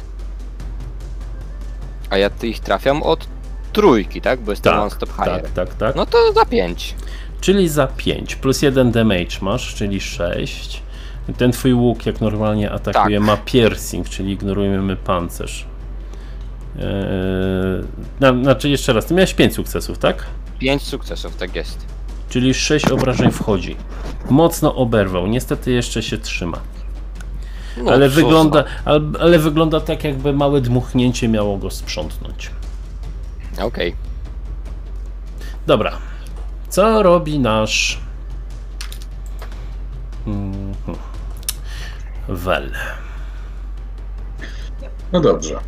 A ja ich trafiam od trójki, tak? Bo jestem Tak, stop higher. tak, tak, tak. No to za 5. Czyli za 5 plus 1 damage masz, czyli 6. Ten twój łuk, jak normalnie atakuje, Tak. ma piercing, czyli ignorujemy pancerz. Eee, na, znaczy, jeszcze raz, ty miałeś 5 sukcesów, tak? 5 sukcesów, tak jest. Czyli 6 obrażeń wchodzi. Mocno oberwał, niestety jeszcze się trzyma. No, ale, wygląda, ale, ale wygląda tak, jakby małe dmuchnięcie miało go sprzątnąć. Okej. Dobra. Co robi nasz. Mhm. Wel. No dobrze.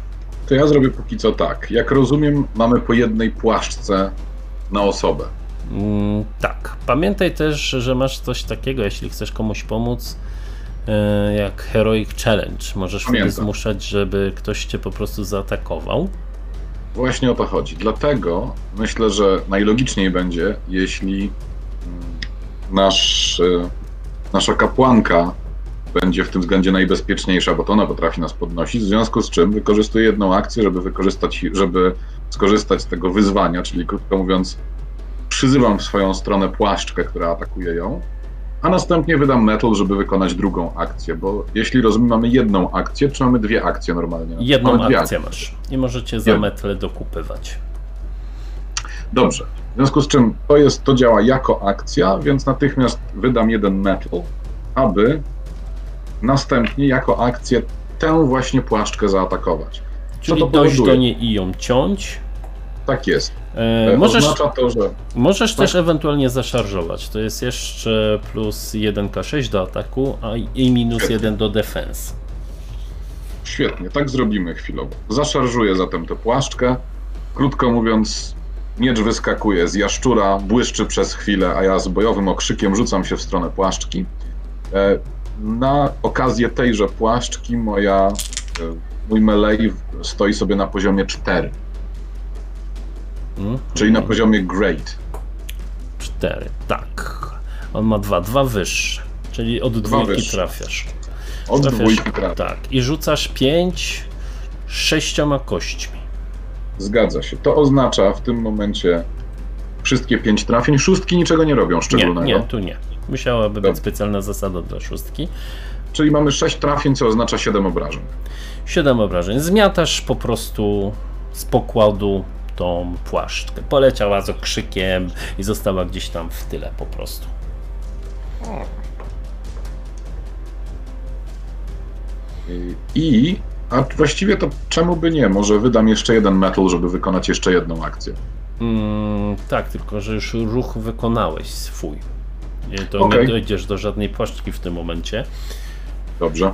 To ja zrobię póki co tak. Jak rozumiem, mamy po jednej płaszczce na osobę. Mm, tak. Pamiętaj też, że masz coś takiego, jeśli chcesz komuś pomóc, e, jak Heroic Challenge. Możesz wtedy Pamiętam. zmuszać, żeby ktoś cię po prostu zaatakował. Właśnie o to chodzi. Dlatego myślę, że najlogiczniej będzie, jeśli mm, nasz, e, nasza kapłanka będzie w tym względzie najbezpieczniejsza, bo to ona potrafi nas podnosić, w związku z czym wykorzystuję jedną akcję, żeby wykorzystać, żeby skorzystać z tego wyzwania, czyli krótko mówiąc, przyzywam w swoją stronę płaszczkę, która atakuje ją, a następnie wydam metal, żeby wykonać drugą akcję, bo jeśli rozumiem, mamy jedną akcję, czy mamy dwie akcje normalnie? Jedną mamy akcję masz. I możecie za metle dokupywać. Dobrze. W związku z czym to jest, to działa jako akcja, więc natychmiast wydam jeden metal, aby następnie jako akcję tę właśnie płaszczkę zaatakować. Czyli to dojść powoduje? do niej i ją ciąć. Tak jest. E, E, możesz Oznacza to, że możesz tak. też ewentualnie zaszarżować. To jest jeszcze plus 1k6 do ataku, a i minus Świetnie. 1 do defense. świetnie, tak zrobimy chwilowo. Zaszarżuję zatem tę płaszczkę. Krótko mówiąc, miecz wyskakuje z jaszczura, błyszczy przez chwilę, a ja z bojowym okrzykiem rzucam się w stronę płaszczki. E, Na okazję tejże płaszczki moja, e, mój melee stoi sobie na poziomie 4, Mm? czyli na poziomie great. 4. Tak. On ma 2, 2 wyższe. Czyli od Dwa dwójki wyższe. trafiasz. Od Trafiasz, dwójki trafia. Tak. I rzucasz 5 sześcioma kośćmi. Zgadza się. To oznacza w tym momencie wszystkie pięć trafień. Szóstki niczego nie robią Nie, szczególnego. nie, tu nie. Musiałaby być Dobra. specjalna zasada dla szóstki. Czyli mamy sześć trafień, co oznacza 7 obrażeń. 7 obrażeń. Zmiatasz po prostu z pokładu tą płaszczkę. Poleciała z okrzykiem i została gdzieś tam w tyle po prostu. I, a właściwie to czemu by nie? Może wydam jeszcze jeden metal, żeby wykonać jeszcze jedną akcję. Mm, tak, tylko że już ruch wykonałeś swój. Nie, To nie Okej. dojdziesz do żadnej płaszczki w tym momencie. Dobrze.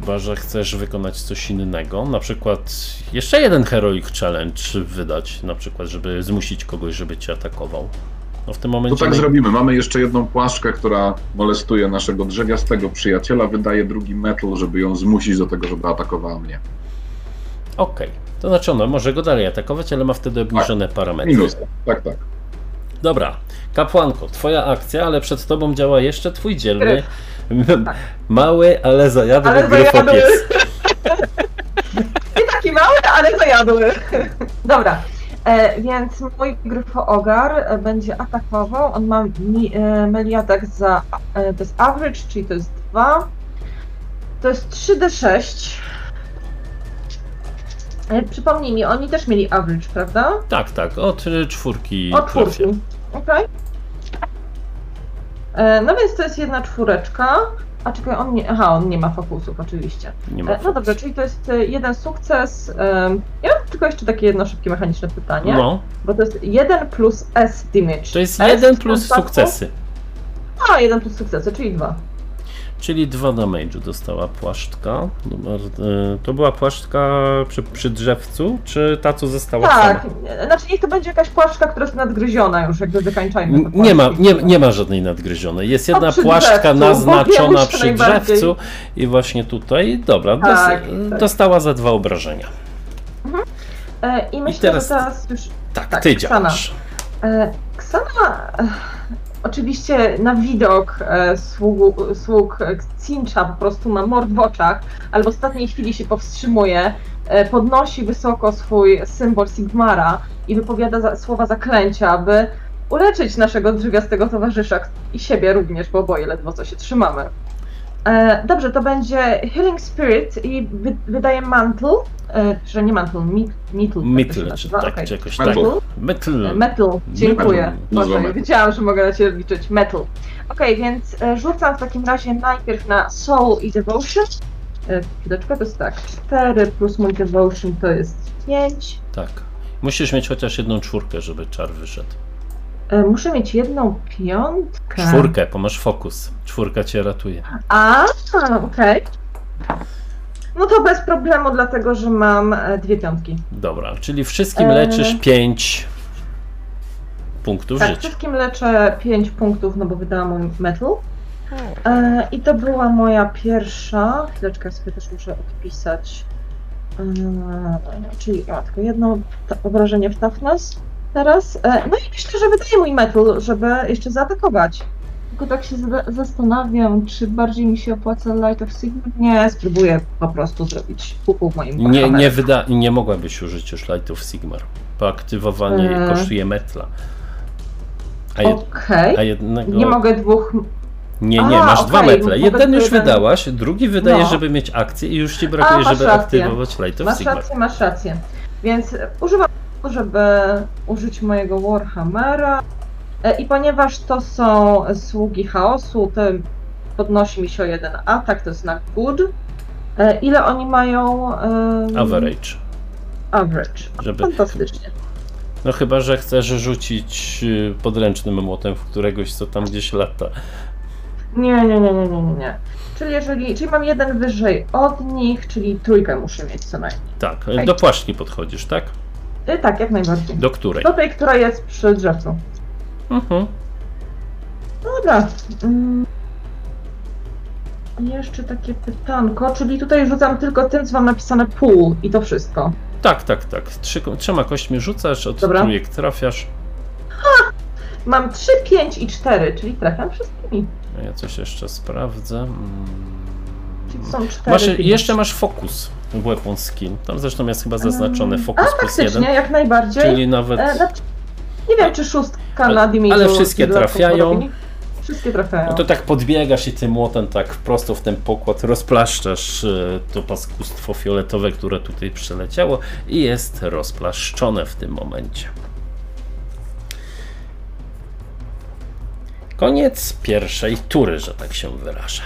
Chyba, że chcesz wykonać coś innego. Na przykład jeszcze jeden Heroic Challenge wydać, na przykład, żeby zmusić kogoś, żeby cię atakował. No w tym To momencie. tak naj- zrobimy. Mamy jeszcze jedną płaszczkę, która molestuje naszego drzewiastego przyjaciela. Wydaje drugi metal, żeby ją zmusić do tego, żeby atakowała mnie. Okej. To znaczy ona może go dalej atakować, ale ma wtedy obniżone parametry. Minus. Tak, tak. Dobra, kapłanko, twoja akcja, ale przed tobą działa jeszcze twój dzielny, Tak. mały, ale zajadły Ale zajadły. gryfopies. Nie taki mały, ale zajadły. Dobra. E, więc mój gryfoogar e, będzie atakował. On ma mi, e, melee attack za. E, to jest average, czyli to jest 2. To jest 3d6. E, przypomnij mi, oni też mieli average, prawda? Tak, tak, od czwórki. Od czwórki. Okej. E, No więc to jest jedna czwóreczka. A czekaj, on nie. Aha, on nie ma fokusów, oczywiście. Nie ma E, No dobrze, czyli to jest e, jeden sukces. Ja mam tylko jeszcze takie jedno szybkie mechaniczne pytanie. No, Bo to jest 1 plus S damage. to jest S jeden w plus tym przypadku? sukcesy. A, 1 plus sukcesy, czyli 2. Czyli dwa damage'u dostała płaszczka. Numer, y, to była płaszczka przy, przy drzewcu, czy ta, co została Tak, sama? znaczy niech to będzie jakaś płaszczka, która jest nadgryziona już, jakby wykańczajmy. Nie ma, nie, nie ma żadnej nadgryzionej. Jest jedna przy płaszczka drzewcu, naznaczona przy drzewcu i właśnie tutaj, dobra, dos, Tak, tak. dostała za dwa obrażenia. E, I myślę, teraz- że teraz już Tak, Tak, ty Ksana. działasz. E, Ksana oczywiście na widok e, sług, sług Cincha po prostu ma mord w oczach, ale w ostatniej chwili się powstrzymuje, e, podnosi wysoko swój symbol Sigmara i wypowiada za, słowa zaklęcia, aby uleczyć naszego drzewiastego towarzysza i siebie również, bo oboje ledwo co się trzymamy. E, dobrze, to będzie Healing Spirit i wy, wydaje mantle, e, że nie mantle, mit, mittle. tak się Mitl, czy nazywa, tak, okej. czy jakoś Metal. tak. Metal. Metal, dziękuję. Metal, Boże, wiedziałam, że mogę na Ciebie liczyć. Metal. Okej, więc e, rzucam w takim razie najpierw na Soul i Devotion. E, Chwileczkę, to jest tak. 4 plus mój Devotion to jest 5. Tak. Musisz mieć chociaż jedną czwórkę, żeby czar wyszedł. E, muszę mieć jedną piątkę. Czwórkę, bo masz fokus. Czwórka cię ratuje. A, okej. No to bez problemu, dlatego że mam e, dwie piątki. Dobra, czyli wszystkim Eee. leczysz pięć punktów Tak, życia. wszystkim leczę 5 punktów, no bo wydałam mój metal. E, I to była moja pierwsza. Chwileczkę sobie też muszę odpisać. E, czyli ja tylko jedno obrażenie w toughness teraz. E, no i myślę, że wydaje mój metal, żeby jeszcze zaatakować. Tylko tak się zastanawiam, czy bardziej mi się opłaca Light of Sigma? Nie, spróbuję po prostu zrobić pupu w moim Nie, nie, wyda, nie mogłabyś użyć już Light of Sigmar. bo aktywowanie Eee. kosztuje metla. A, jed, Okej. a jednego. Nie mogę dwóch. Nie, nie, A, masz dwa okej, metle. Jeden już jeden. wydałaś, drugi wydaje, No. żeby mieć akcję i już ci brakuje, masz żeby rację. aktywować Light of Masz Sigmar. rację, masz rację. Więc e, używam żeby użyć mojego Warhammera. E, I ponieważ to są sługi chaosu, to podnosi mi się o jeden atak, to jest na good. E, Ile oni mają? em, Average. Average. Żeby, Fantastycznie. no chyba, że chcesz rzucić y, podręcznym młotem w któregoś, co tam gdzieś lata. Nie, nie, nie, nie, nie, nie. Czyli jeżeli, czyli mam jeden wyżej od nich, czyli trójkę muszę mieć co najmniej. Tak, do płaszczki podchodzisz, tak? E, Tak, jak najbardziej. Do której? Do tej, która jest przy drzewcu. Mhm. No Dobra. Mm. Jeszcze takie pytanko, czyli tutaj rzucam tylko tym, co mam napisane pół i to wszystko. Tak, tak, tak. Trzy, trzema kośćmi rzucasz, od Dobra. trójek trafiasz. Mam 3, 5 i 4, czyli trafiam wszystkimi. Ja coś jeszcze sprawdzę. Mm. Czyli są 4. Masz, jeszcze masz fokus weapon skill. Tam zresztą jest chyba zaznaczony Mm. fokus A plus jeden. faktycznie, jak najbardziej. Czyli nawet. E, znaczy, nie wiem, czy szóstka Ale- na dimitu. ale wszystkie trafiają. Wszystkie trafiają. No to tak podbiegasz i tym młotem tak prosto w ten pokład rozplaszczasz e, to paskustwo fioletowe, które tutaj przeleciało i jest rozplaszczone w tym momencie. Koniec pierwszej tury, że tak się wyrażę.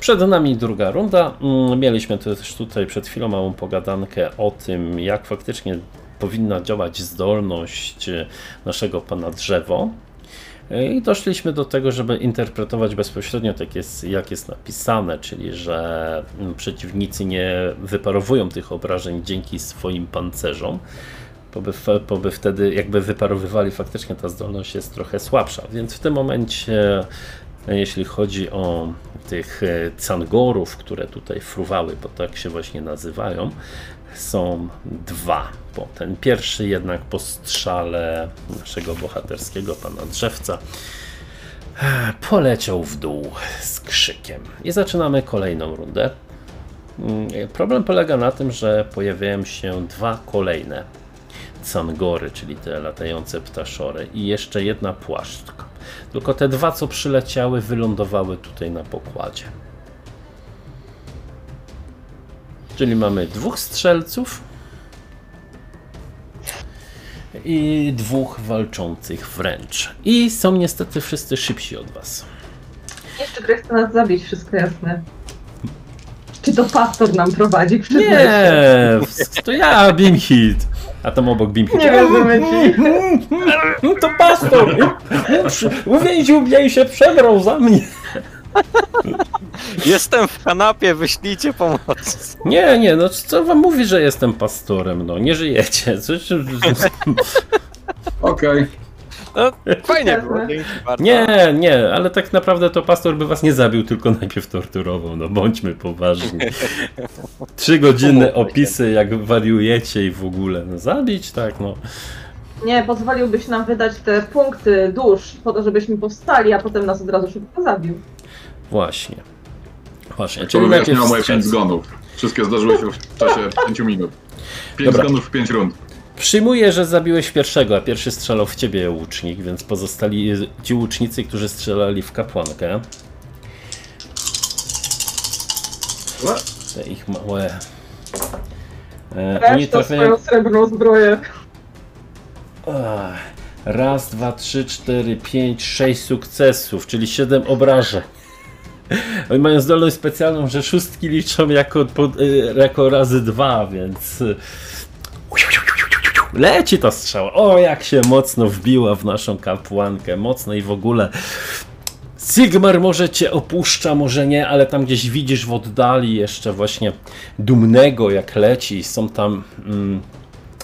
Przed nami druga runda. Mm, Mieliśmy też tutaj przed chwilą małą pogadankę o tym, jak faktycznie powinna działać zdolność e, naszego pana drzewo. I doszliśmy do tego, żeby interpretować bezpośrednio tak jest, jak jest napisane, czyli że mm, przeciwnicy nie wyparowują tych obrażeń dzięki swoim pancerzom, bo by, bo by wtedy jakby wyparowywali, faktycznie ta zdolność jest trochę słabsza. Więc w tym momencie, e, jeśli chodzi o tych e, cangorów, które tutaj fruwały, bo tak się właśnie nazywają, są dwa. Bo ten pierwszy jednak po strzale naszego bohaterskiego pana drzewca e, poleciał w dół z krzykiem. I zaczynamy kolejną rundę. Mm, Problem polega na tym, że pojawiają się dwa kolejne cangory, czyli te latające ptaszory i jeszcze jedna płaszczka. Tylko te dwa, co przyleciały, wylądowały tutaj na pokładzie. Czyli mamy dwóch strzelców i dwóch walczących wręcz. I są niestety wszyscy szybsi od was. Jeszcze grę chce nas zabić, wszystko jasne. Czy to pastor nam prowadzi? Przyznaj Nie, to ja, Bimhit. A tam obok Bimhit. Nie wierzymy ci. No to pastor! Uwięził mnie i się przebrał za mnie. Jestem w kanapie, wyślijcie pomoc. Nie, nie, no co wam mówi, że jestem pastorem, no nie żyjecie. Okej. No, fajnie było. Nie, nie, ale tak naprawdę to pastor by was nie zabił, tylko najpierw torturował, no bądźmy poważni. Trzy godzinne opisy, jak wariujecie i w ogóle, no zabić, tak, no. Nie, pozwoliłbyś nam wydać te punkty dusz po to, żebyśmy powstali, a potem nas od razu szybko zabił. Właśnie. Właśnie, czyli najpierw wyjaśniało moje pięć strzelcy. zgonów. Wszystkie zdarzyły się w czasie 5 minut. 5 Dobra. zgonów w 5 rund. Przyjmuję, że zabiłeś pierwszego, a pierwszy strzelał w ciebie łucznik, więc pozostali ci łucznicy, którzy strzelali w kapłankę. Te ich małe. E, oni to trafiają. swoją srebrną zbroję. Ach, Raz, dwa, trzy, cztery, pięć, sześć sukcesów, czyli siedem obrażeń. Oni mają zdolność specjalną, że szóstki liczą jako, pod- y, jako razy dwa, więc. y, Leci ta strzała. O, jak się mocno wbiła w naszą kapłankę. Mocno i w ogóle. Sigmar może cię opuszcza, może nie, ale tam gdzieś widzisz w oddali jeszcze właśnie dumnego jak leci. Są tam mm,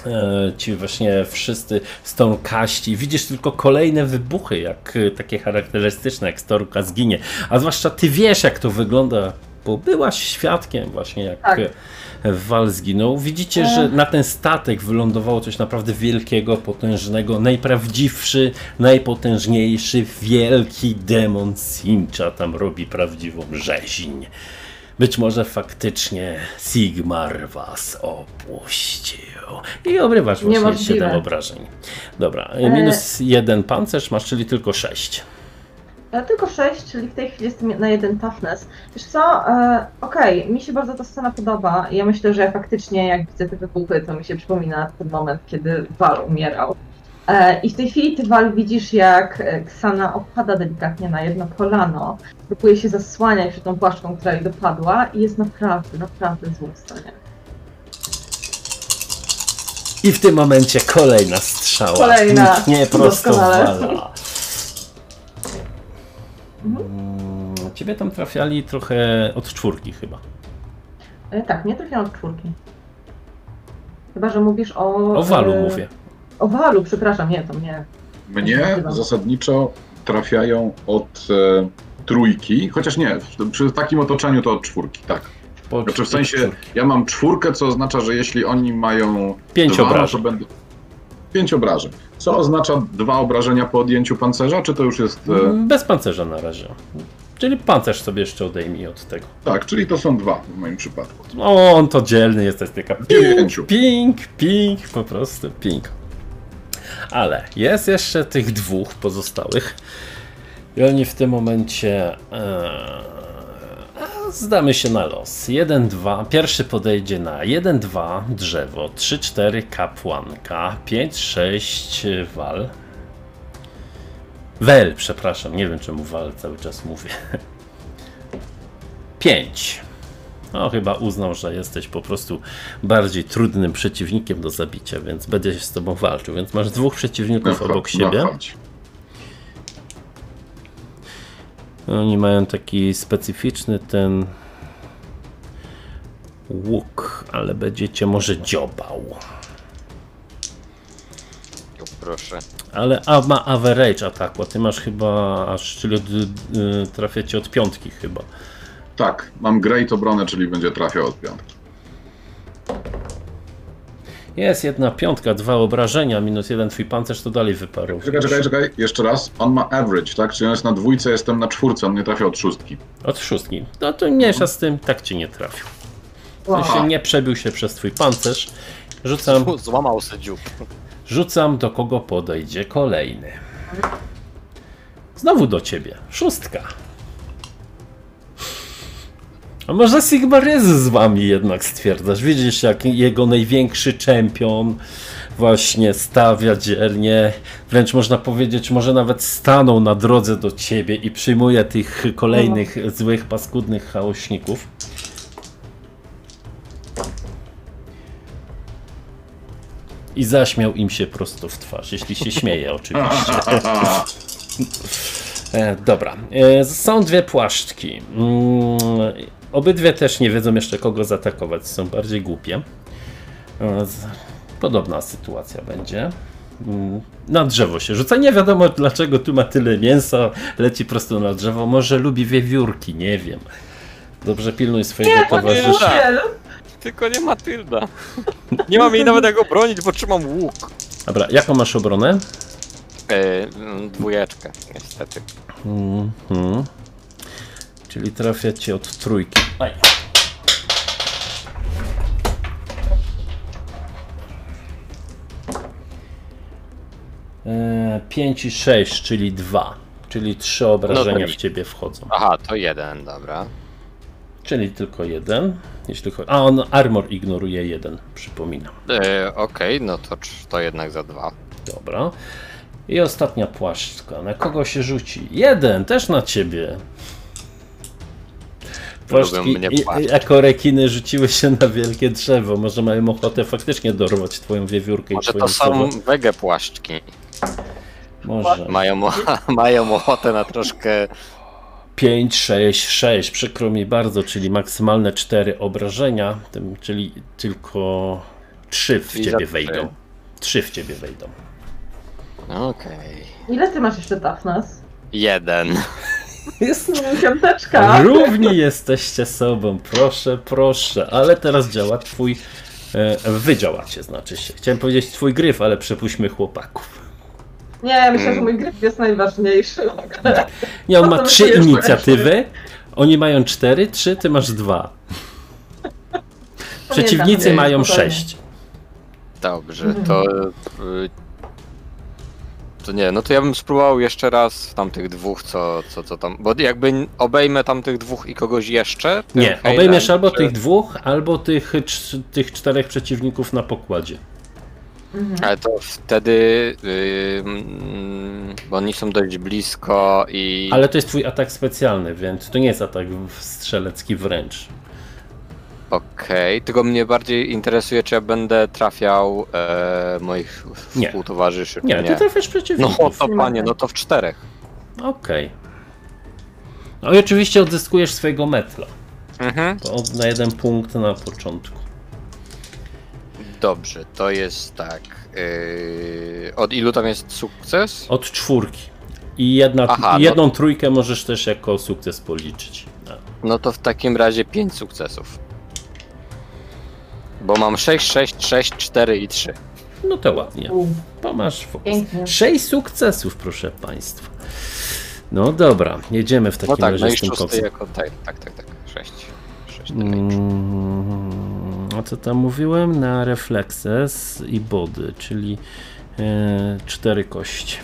e, ci właśnie wszyscy Stormcaści. Widzisz tylko kolejne wybuchy, jak e, takie charakterystyczne, jak Stormka zginie. A zwłaszcza ty wiesz, jak to wygląda, bo byłaś świadkiem właśnie, jak Tak. E, Wal zginął. Widzicie, że na ten statek wylądowało coś naprawdę wielkiego, potężnego, najprawdziwszy, najpotężniejszy, wielki demon Sincha tam robi prawdziwą rzeźń. Być może faktycznie Sigmar was opuścił. I obrywasz właśnie Niemożliwe. 7 obrażeń. Dobra, minus jeden pancerz masz, czyli tylko 6. Ja tylko 6, czyli w tej chwili jestem na jeden toughness. Wiesz co, e, okej, mi się bardzo ta scena podoba. Ja myślę, że faktycznie jak widzę te wybuchy, to mi się przypomina ten moment, kiedy Val umierał. E, I w tej chwili ty Val widzisz, jak e, Ksana opada delikatnie na jedno kolano, próbuje się zasłaniać przed tą płaszczką, która jej dopadła i jest naprawdę, naprawdę w złym stanie. I w tym momencie kolejna strzała. Kolejna. Nie prosto w Doskonale. wala. Mm, Ciebie tam trafiali trochę od czwórki chyba. E, tak, nie trafiłam od czwórki. Chyba, że mówisz o... O walu e, mówię. O walu, przepraszam, nie, to nie. Mnie zasadniczo trafiają od e, trójki, chociaż nie, przy takim otoczeniu to od czwórki, tak. Po Znaczy w sensie, ja mam czwórkę, co oznacza, że jeśli oni mają Pięć dwa, obrażeń. to będą... Pięć obrażeń. Co oznacza dwa obrażenia po odjęciu pancerza, czy to już jest... E, Mm, Bez pancerza na razie. Czyli pancerz sobie jeszcze odejmij od tego. tak, czyli to są dwa w moim przypadku. O, on to dzielny jest, to jest taka ping, ping, ping, po prostu ping. Ale jest jeszcze tych dwóch pozostałych. I oni w tym momencie e, zdamy się na los. 1-2. Pierwszy podejdzie na 1-2 drzewo, 3-4 kapłanka, 5-6 wal. Wel, przepraszam, nie wiem czemu wal cały czas mówię. 5. No, chyba uznał, że jesteś po prostu bardziej trudnym przeciwnikiem do zabicia, więc będzie się z tobą walczył. Więc masz dwóch przeciwników obok siebie. Oni mają taki specyficzny ten łuk, ale będziecie może dziobał. proszę. Ale a ma average ataku, a ty masz chyba aż, czyli od, y, trafia cię od piątki chyba. Tak, mam great obronę, czyli będzie trafiał od piątki. Jest jedna piątka, dwa obrażenia, minus jeden twój pancerz, to dalej wyparł. Czekaj, czekaj, czekaj, jeszcze raz. On ma average, tak? Czyli on jest na dwójce, jestem na czwórce, on nie trafia od szóstki. Od szóstki. No to mniejsza z tym, tak cię nie trafił. Sensie nie przebił się przez twój pancerz. Rzucam, Złamał se dziób. rzucam do kogo podejdzie kolejny. Znowu do ciebie. Szóstka. A może Sigmarez z wami jednak stwierdzasz? Widzisz, jak jego największy czempion właśnie stawia dzielnie, wręcz można powiedzieć, może nawet stanął na drodze do ciebie i przyjmuje tych kolejnych złych, paskudnych chaośników. I zaśmiał im się prosto w twarz, jeśli się śmieje oczywiście. E, dobra, e, są dwie płaszczki. Obydwie też nie wiedzą jeszcze kogo zaatakować, są bardziej głupie. E, podobna sytuacja będzie. Mm, Na drzewo się rzuca. Nie wiadomo dlaczego tu ma tyle mięsa, leci prosto na drzewo. Może lubi wiewiórki, nie wiem. Dobrze pilnuj swojego Nie, to nie towarzysza. lubię. Tylko nie Matylda. Nie mam jej nawet jak go bronić, bo trzymam łuk. Dobra, jaką masz obronę? Mm, dwójeczkę, niestety. Mhm. Czyli trafia ci od trójki. Aj. E, 5 i 6, czyli 2. Czyli 3 obrażenia No w ciebie wchodzą. Aha, to jeden, dobra. Czyli tylko jeden. Jeśli chodzi... A on armor ignoruje jeden, przypominam. E, Okej, no to, to jednak za dwa. Dobra. I ostatnia płaszczka. Na kogo się rzuci? Jeden, też na ciebie. Mnie i- jako rekiny rzuciły się na wielkie drzewo. Może mają ochotę faktycznie dorwać twoją wiewiórkę Może i twoją to są wege płaszczki. Może. Mają, mają ochotę na troszkę 5, 6, 6. Przykro mi bardzo, czyli maksymalne 4 obrażenia, tym, czyli tylko 3 w ciebie wejdą. 3 w ciebie wejdą. Okej. Ile ty masz jeszcze toughness? Jeden. Jest Piąteczka. Równi jesteście sobą, proszę, proszę. Ale teraz działa twój. E, wy działacie, znaczy się. Chciałem powiedzieć twój gryf, ale przepuśćmy chłopaków. Nie, myślę, że mój gryf jest najważniejszy. Nie, on ma trzy inicjatywy. Oni mają cztery, trzy, ty masz dwa. Przeciwnicy mają sześć. Dobrze, to. To nie, no to ja bym spróbował jeszcze raz tamtych dwóch, co, co, co tam. Bo jakby obejmę tamtych dwóch i kogoś jeszcze. Nie, Hejlem, obejmiesz albo czy- tych dwóch, albo tych, tych czterech przeciwników na pokładzie. Ale to wtedy. y, mm, bo oni są dość blisko i. Ale to jest twój atak specjalny, więc to nie jest atak strzelecki wręcz. Okej, tylko mnie bardziej interesuje, czy ja będę trafiał e, moich Nie. współtowarzyszy. czy Nie, ty trafiasz No przeciwników. to panie, no to w czterech. Okej. No i oczywiście odzyskujesz swojego metla. Mhm. To od- na jeden punkt na początku. Dobrze, to jest tak. Yy, od ilu tam jest sukces? Od czwórki. I jedna, Aha, no- jedną trójkę możesz też jako sukces policzyć. A, No to w takim razie 5 sukcesów. Bo mam 6, 6, 6, 4 i 3. No to ładnie. To masz fokus. Pięknie. Sześć sukcesów, proszę Państwa. No dobra, jedziemy w takim No tak, razie no i z tym koksem. jako tak, tak, tak, tak. 6. 6 Mm, a co tam mówiłem? Na reflexes i body, czyli e, cztery kości.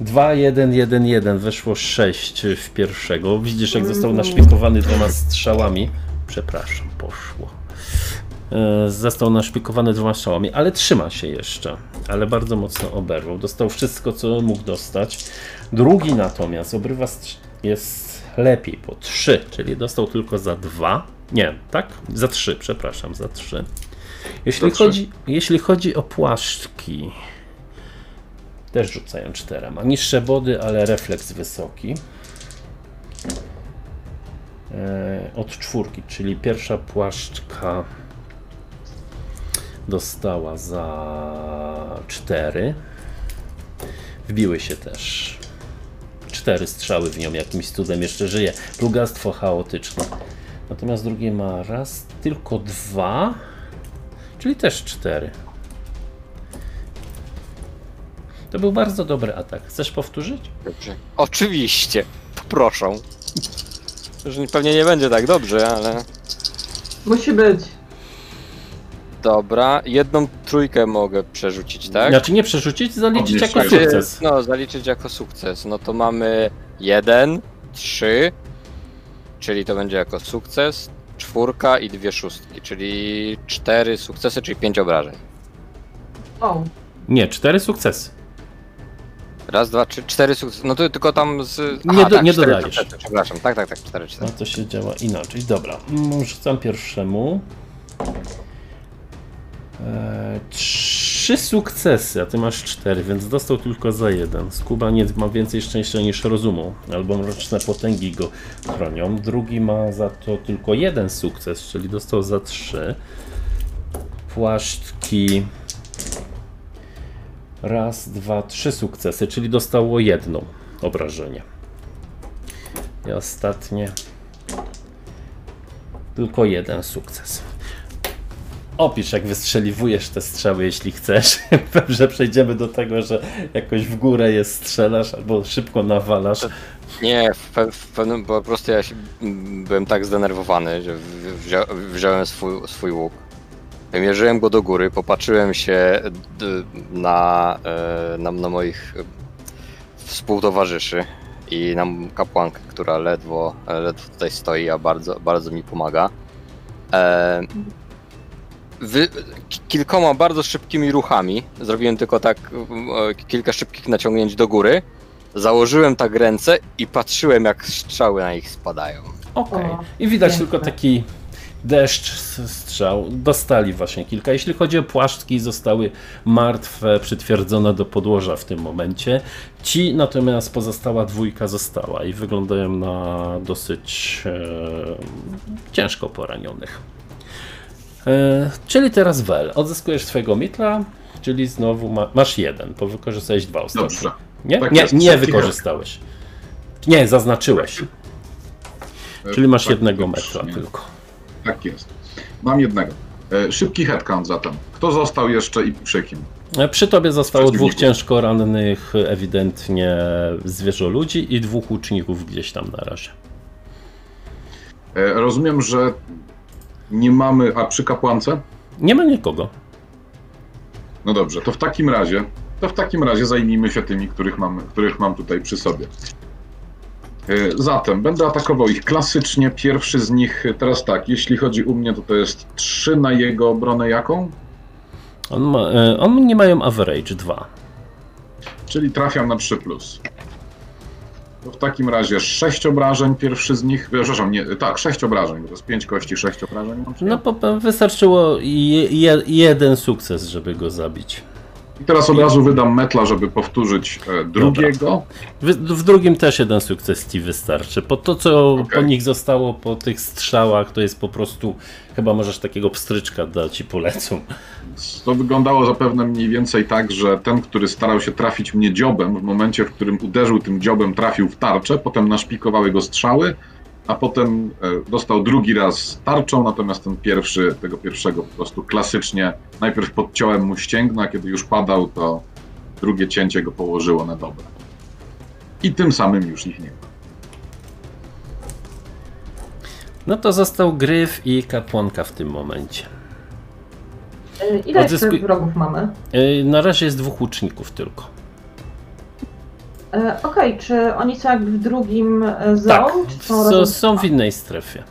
Dwa, jeden, jeden, jeden. Weszło sześć w pierwszego. Widzisz, jak został naszpikowany dwoma strzałami. Przepraszam, poszło. E, Został naszpikowany dwoma strzałami, ale trzyma się jeszcze. Ale bardzo mocno oberwał. Dostał wszystko, co mógł dostać. Drugi natomiast obrywa jest lepiej po 3, czyli dostał tylko za 2. Nie, tak? Za 3, przepraszam, za 3. Jeśli chodzi, jeśli chodzi o płaszczki, też rzucają 4. Ma niższe body, ale refleks wysoki. E, od czwórki, czyli pierwsza płaszczka dostała za 4. Wbiły się też. Cztery strzały w nią, jakimś cudem jeszcze żyje. Plugastwo chaotyczne. Natomiast drugie ma raz, tylko dwa, czyli też cztery. To był bardzo dobry atak. Chcesz powtórzyć? Dobrze. Oczywiście, proszę. Że pewnie nie będzie tak dobrze, ale Musi być. dobra. Jedną trójkę mogę przerzucić, tak? Znaczy nie przerzucić, zaliczyć jako sukces. No, zaliczyć jako sukces. No to mamy jeden, trzy, czyli to będzie jako sukces, czwórka i dwie szóstki, czyli cztery sukcesy, czyli pięć obrażeń. O, Nie, cztery sukcesy. Raz, dwa, trzy, cztery sukcesy. No to tylko tam z. Nie do- nie cztery dodajesz. sukcesy, Przepraszam, tak, tak, tak, cztery, cztery. No to się działa inaczej. Dobra, mm, rzucam pierwszemu. Eee, trzy sukcesy, a ty masz cztery, więc dostał tylko za jeden. Skuba nie ma więcej szczęścia niż rozumu, albo mroczne potęgi go chronią. Drugi ma za to tylko jeden sukces, czyli dostał za trzy. Płaszczki. Raz, dwa, trzy sukcesy, czyli dostało jedno obrażenie. I ostatnie. Tylko jeden sukces. Opisz, jak wystrzeliwujesz te strzały, jeśli chcesz. że przejdziemy do tego, że jakoś w górę je strzelasz albo szybko nawalasz. Nie, w, pe- w pewnym, po prostu ja się, m, byłem tak zdenerwowany, że wzią, wziąłem swój, swój łuk. Mierzyłem go do góry, popatrzyłem się na, e, na, na moich e, współtowarzyszy i na kapłankę, która ledwo, ledwo tutaj stoi, a bardzo, bardzo mi pomaga. E, wy, ki- kilkoma bardzo szybkimi ruchami, zrobiłem tylko tak e, kilka szybkich naciągnięć do góry, Założyłem tak ręce i patrzyłem, jak strzały na nich spadają. Okej. O, I widać piękne. tylko taki deszcz strzał. Dostali właśnie kilka. Jeśli chodzi o płaszczki, zostały martwe, przytwierdzone do podłoża w tym momencie. Ci natomiast pozostała dwójka została i wyglądają na dosyć e, ciężko poranionych. E, czyli teraz Wel. Odzyskujesz swojego mitla, czyli znowu ma, masz jeden, bo wykorzystałeś dwa ostatnie. Dobrze. Nie, Tak nie, jest, nie wykorzystałeś. Nie, zaznaczyłeś. Czyli masz tak, jednego metra tylko. Tak jest. Mam jednego. E, Szybki headcount zatem. Kto został jeszcze i przy kim? E, Przy tobie zostało dwóch ciężko rannych, ewidentnie zwierzę ludzi i dwóch łuczników gdzieś tam na razie. E, Rozumiem, że nie mamy. A przy kapłance? Nie ma nikogo. No dobrze, to w takim razie. To w takim razie zajmijmy się tymi, których mam, których mam tutaj przy sobie. E, Zatem będę atakował ich klasycznie. Pierwszy z nich, e, teraz tak, jeśli chodzi u mnie, to to jest 3 na jego obronę jaką? On ma, e, on nie mają average 2. Czyli trafiam na 3. To w takim razie 6 obrażeń, pierwszy z nich. Przepraszam, nie, tak, 6 obrażeń, to jest 5 kości, 6 obrażeń. No po, wystarczyło je, jeden sukces, żeby go zabić. I teraz od razu wydam metla, żeby powtórzyć e, drugiego. W, w drugim też jeden sukces ci wystarczy. Po to, co Okej. po nich zostało po tych strzałach, to jest po prostu. Chyba możesz takiego pstryczka dać i polecą. To wyglądało zapewne mniej więcej tak, że ten, który starał się trafić mnie dziobem, w momencie, w którym uderzył tym dziobem, trafił w tarczę, potem naszpikowały go strzały, a potem e, dostał drugi raz tarczą, natomiast ten pierwszy, tego pierwszego po prostu klasycznie, najpierw podciąłem mu ścięgno, a kiedy już padał, to drugie cięcie go położyło na dobre. I tym samym już ich nie ma. No to został gryf i kapłanka w tym momencie. E, Ile jeszcze Odzyskuj- wrogów mamy? Yy, Na razie jest dwóch łuczników tylko. E, Okej, czy oni są jakby w drugim e, Tak, zone? czy są są, razem? są w innej strefie.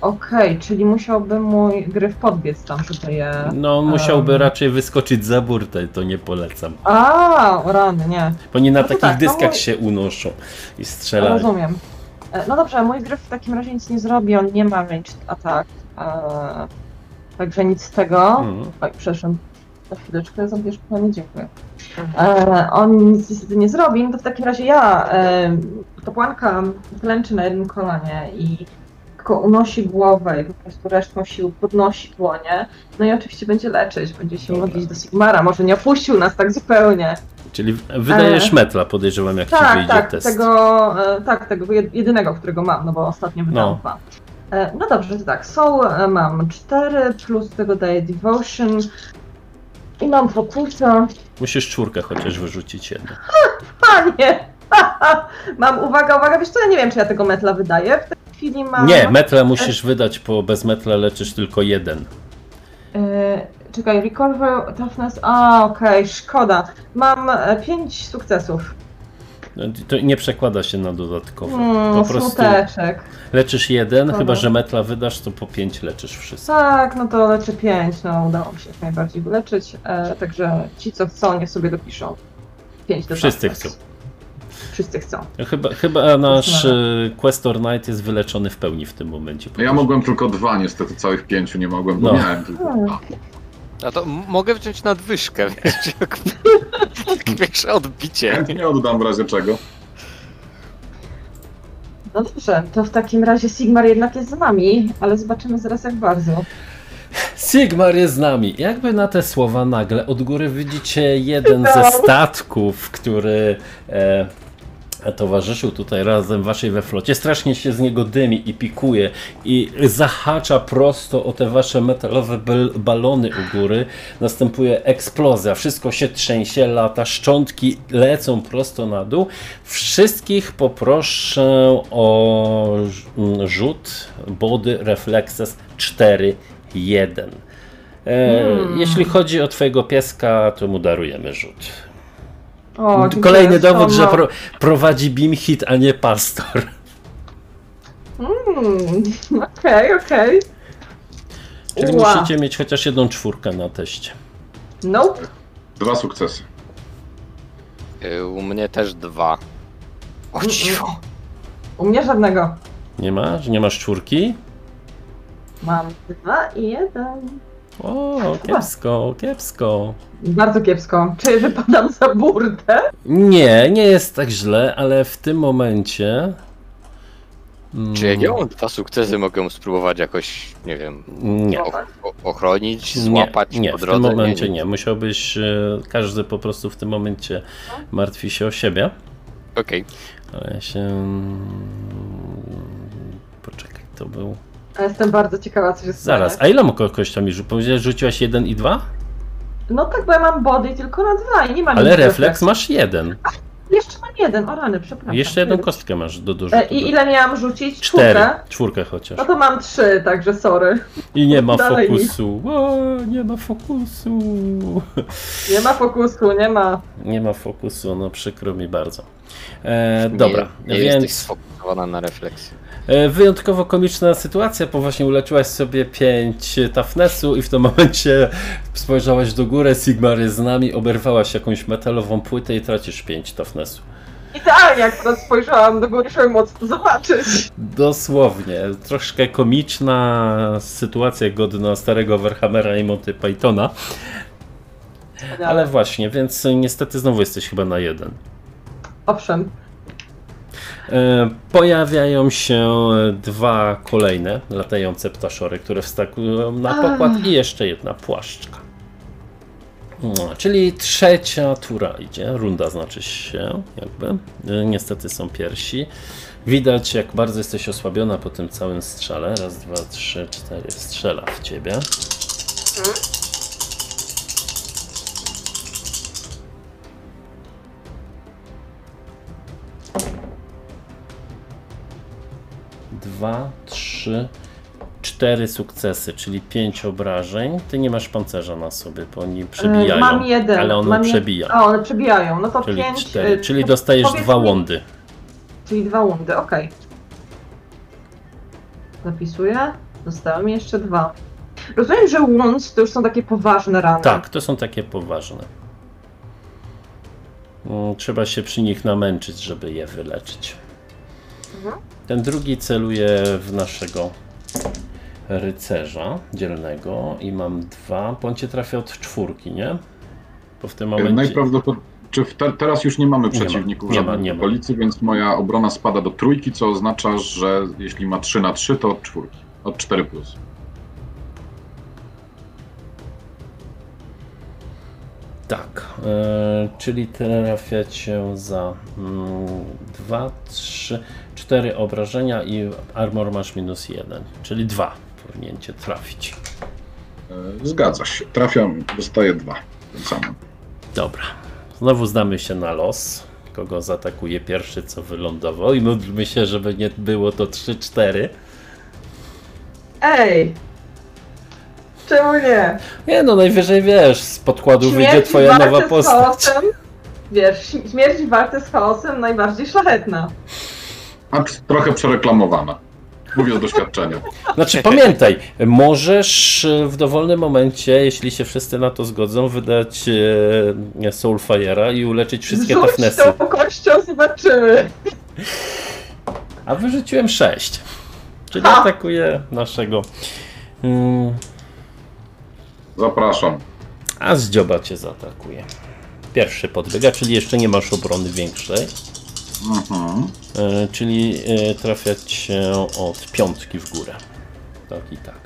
Okej, czyli musiałby mój gryf podbiec tam, żeby je... No, musiałby Em. raczej wyskoczyć za burtę, to nie polecam. A, o rany, nie. Bo nie na No to takich tak, no dyskach się unoszą i strzelają. Rozumiem. E, No dobrze, mój gryf w takim razie nic nie zrobi, on nie ma ranged attack. E, także nic z tego. Mhm. Oj, przepraszam. Na chwileczkę, zabierz pani, dziękuję. E, on nic niestety nie zrobi, no to w takim razie ja, e, kapłanka klęczy na jednym kolanie i lekko unosi głowę i po prostu resztą sił podnosi dłonie. No i oczywiście będzie leczyć, będzie się Dobra. modlić do Sigmara. Może nie opuścił nas tak zupełnie. Czyli wydajesz E, metla, podejrzewam, jak ci Tak, wyjdzie tak, test. tego, e, tak, tego jed- jedynego, którego mam, no bo ostatnio wydałam No. dwa. E, No dobrze, to tak, są, e, mam cztery, plus tego daję devotion i mam fokusa. Musisz czwórkę chociaż wyrzucić jedną. Panie! mam, uwaga, uwaga, wiesz co, ja nie wiem, czy ja tego metla wydaję. W tej chwili mam... Nie, metla musisz wydać, bo bez metla leczysz tylko jeden. E, czekaj, recover, toughness, a okej, szkoda. Mam e, pięć sukcesów. No, To nie przekłada się na dodatkowe. Hmm, Po prostu smuteczek. leczysz jeden, Szkoda. chyba że metla wydasz, to po pięć leczysz wszystko. Tak, no to leczę pięć, no udało mi się jak najbardziej wyleczyć, e, także ci co chcą, niech sobie dopiszą. Pięć do Wszyscy chcą. Wszyscy chcą. Chyba, chyba nasz Doskonale. e, Questor Knight jest wyleczony w pełni w tym momencie. Ja mogłem tylko dwa, niestety całych pięciu nie mogłem, bo No. miałem tylko dwa. A to mogę wziąć nadwyżkę, wiesz, jak większe odbicie. Chętnie oddam w razie czego. No dobrze, to w takim razie Sigmar jednak jest z nami, ale zobaczymy zaraz jak bardzo. Sigmar jest z nami. Jakby na te słowa nagle od góry widzicie jeden No. ze statków, który e, towarzyszył tutaj razem waszej we flocie. Strasznie się z niego dymi i pikuje i zahacza prosto o te wasze metalowe balony u góry. Następuje eksplozja, wszystko się trzęsie, lata, szczątki lecą prosto na dół. Wszystkich poproszę o rzut body reflexes 4 1. E, Hmm. Jeśli chodzi o twojego pieska, to mu darujemy rzut. O, dziękuję, Kolejny dowód, że no. pro, prowadzi Bimhit, a nie pastor. Mm, Okej, okej. Czyli Ła. musicie mieć chociaż jedną czwórkę na teście. Nope. Dwa sukcesy. Y, U mnie też dwa. O Mm, dziwo. U mnie żadnego. Nie masz? Nie masz czwórki? Mam dwa i jeden. O, kiepsko, kiepsko. Bardzo kiepsko. Czy wypadam za burtę? Nie, nie jest tak źle, ale w tym momencie. mm, Czy jak ja mam dwa sukcesy, mogę spróbować jakoś, nie wiem, Nie. o, ochronić, złapać nie, nie, po w drodze? tym momencie nie. Musiałbyś, e, każdy po prostu w tym momencie martwi się o siebie. Okej. Ale ja się. mm, Poczekaj, to był. A Jestem bardzo ciekawa, co się stanie. Zaraz, a ile mu ko- kościami rzucił? Powiedziałeś, że rzuciłaś jeden i dwa? No tak, bo ja mam body tylko na dwa i nie mam Ale refleks refleksu. masz jeden. Jeszcze mam jeden, o rany, przepraszam. Jeszcze jedną kostkę masz do dorzutu. E, I ile miałam rzucić? Cztery. Czwórkę? Czwórkę chociaż. No to mam trzy, także sorry. I nie ma dalej fokusu. O, nie ma fokusu. Nie ma fokusu, nie ma. Nie ma fokusu, no przykro mi bardzo. E, dobra, Nie, nie jesteś na refleksji. e, wyjątkowo komiczna sytuacja, bo właśnie uleczyłaś sobie 5 toughnessu i w tym momencie spojrzałaś do góry, Sigmar jest z nami, oberwałaś jakąś metalową płytę i tracisz 5 toughnessu. Idealnie, jak teraz spojrzałam do góry, żeby móc to zobaczyć. Dosłownie, troszkę komiczna sytuacja godna starego Warhammera i Monty Pythona, ale właśnie, więc niestety znowu jesteś chyba na jeden. Owszem. E, Pojawiają się dwa kolejne latające ptaszory, które wskakują na pokład i jeszcze jedna płaszczka. No, czyli trzecia tura idzie, runda znaczy się, jakby. E, Niestety są piersi. Widać, jak bardzo jesteś osłabiona po tym całym strzale. Raz, dwa, trzy, cztery. Strzela w ciebie. Dwa, trzy, cztery sukcesy, czyli pięć obrażeń. Ty nie masz pancerza na sobie, bo oni przebijają. E, Mam jeden. Ale on mam przebija. A, one przebijają. No to Czyli pięć. cztery. y, Czyli dostajesz dwa łądy. Czyli dwa łundy, okej. Zapisuję. Dostałem jeszcze dwa. Rozumiem, że wounds to już są takie poważne rany. Tak, to są takie poważne. Mm, Trzeba się przy nich namęczyć, żeby je wyleczyć. Mhm. Ten drugi celuje w naszego rycerza dzielnego i mam dwa. Bądź trafia od czwórki, nie? Bo w tym momencie. Najprawdopodobniej. Czy te, teraz już nie mamy Nie ma, przeciwników nie ma, nie w ma. więc moja obrona spada do trójki, co oznacza, że jeśli ma 3 na 3, to od czwórki. Od 4 plus. Tak, e, czyli trafiacie za 2, 3, 4 obrażenia i armor masz minus 1, czyli 2 powinien cię trafić. E, Zgadza się. Trafiam, dostaję 2. Tym samym. Dobra, znowu zdamy się na los. Kogo zaatakuje pierwszy, co wylądował i módlmy się, żeby nie było to 3-4. Ej! Czemu nie? Nie no, najwyżej wiesz, z podkładu wyjdzie Śmierć twoja walce nowa z postać. chaosem, Wiesz, śm- śmierć w walce z chaosem najbardziej szlachetna. A trochę przereklamowana. Mówię z doświadczenia. Znaczy pamiętaj, możesz e, w dowolnym momencie, jeśli się wszyscy na to zgodzą, wydać e, Soulfire'a i uleczyć wszystkie Rzuć toughnessy. tą kością, zobaczymy. A wyrzuciłem 6. Czyli Ha! atakuje naszego. Mm, Zapraszam. a z dzioba cię zaatakuje. Pierwszy podbiega, czyli jeszcze nie masz obrony większej. Mhm. E, czyli e, trafia cię od piątki w górę. Tak i tak.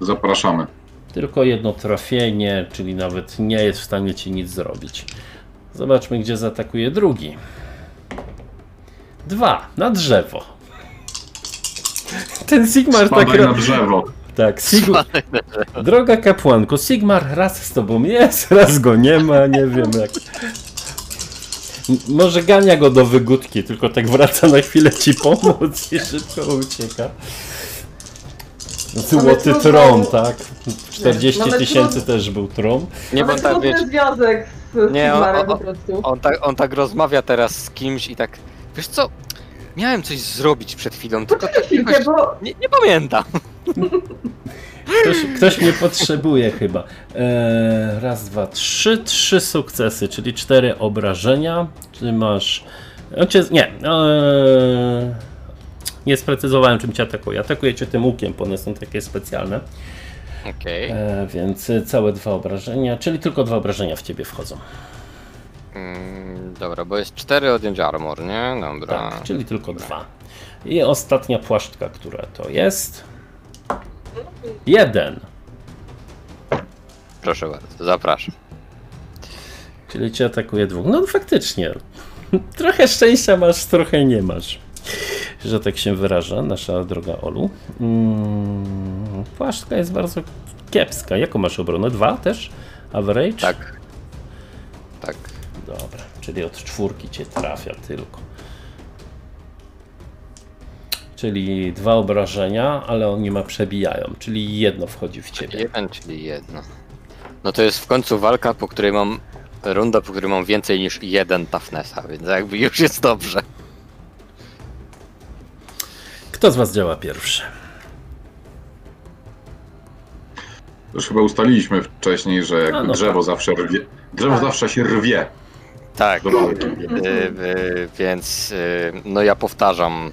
Zapraszamy. Tylko jedno trafienie, czyli nawet nie jest w stanie ci nic zrobić. Zobaczmy, gdzie zaatakuje drugi. Dwa, na drzewo. Ten Sigmar tak. Spadaj na ro- drzewo. Tak, Sigmar. Droga kapłanko, Sigmar raz z tobą jest, raz go nie ma, nie wiem jak. Może gania go do wygódki, tylko tak wraca na chwilę ci pomóc i szybko ucieka. Złoty trudną- tron, tak? 40 Mamy tysięcy trudno- też był tron. Nie, bo Mamy tak wiesz, związek z Nie, o- Sigmarem o- po prostu. on tak, on tak rozmawia teraz z kimś i tak, wiesz co, miałem coś zrobić przed chwilą, tylko Poczekaj tak chwilkę, jakoś bo nie, nie pamiętam. Ktoś, ktoś mnie potrzebuje chyba. Eee, raz, dwa, trzy, trzy sukcesy, czyli cztery obrażenia. Czy masz. Nie. Eee, nie sprecyzowałem, czym cię atakuje. Atakuje cię tym łukiem, bo one są takie specjalne. Okej. Eee, więc całe dwa obrażenia, czyli tylko dwa obrażenia w ciebie wchodzą. Mm, dobra, bo jest 4 odjąć armor, nie? Dobra. Tak, czyli tylko dwa. I ostatnia płaszczka, która to jest. Jeden. Proszę bardzo, zapraszam. Czyli cię atakuje dwóch. No faktycznie. Trochę szczęścia masz, trochę nie masz. Że tak się wyraża, nasza droga Olu. Mm, płaszczka jest bardzo kiepska. Jaką masz obronę? Dwa też? Average? Tak. Tak. Dobra, czyli od czwórki cię trafia tylko. Czyli dwa obrażenia, ale oni ma przebijają, czyli jedno wchodzi w ciebie. Jeden, czyli jedno. No to jest w końcu walka, po której mam. Runda, po której mam więcej niż jeden toughnessa, więc jakby już jest dobrze. Kto z was działa pierwszy? Już chyba ustaliliśmy wcześniej, że A, no drzewo tak. zawsze rwie. Drzewo zawsze się rwie Tak. Y, y, więc y, no ja powtarzam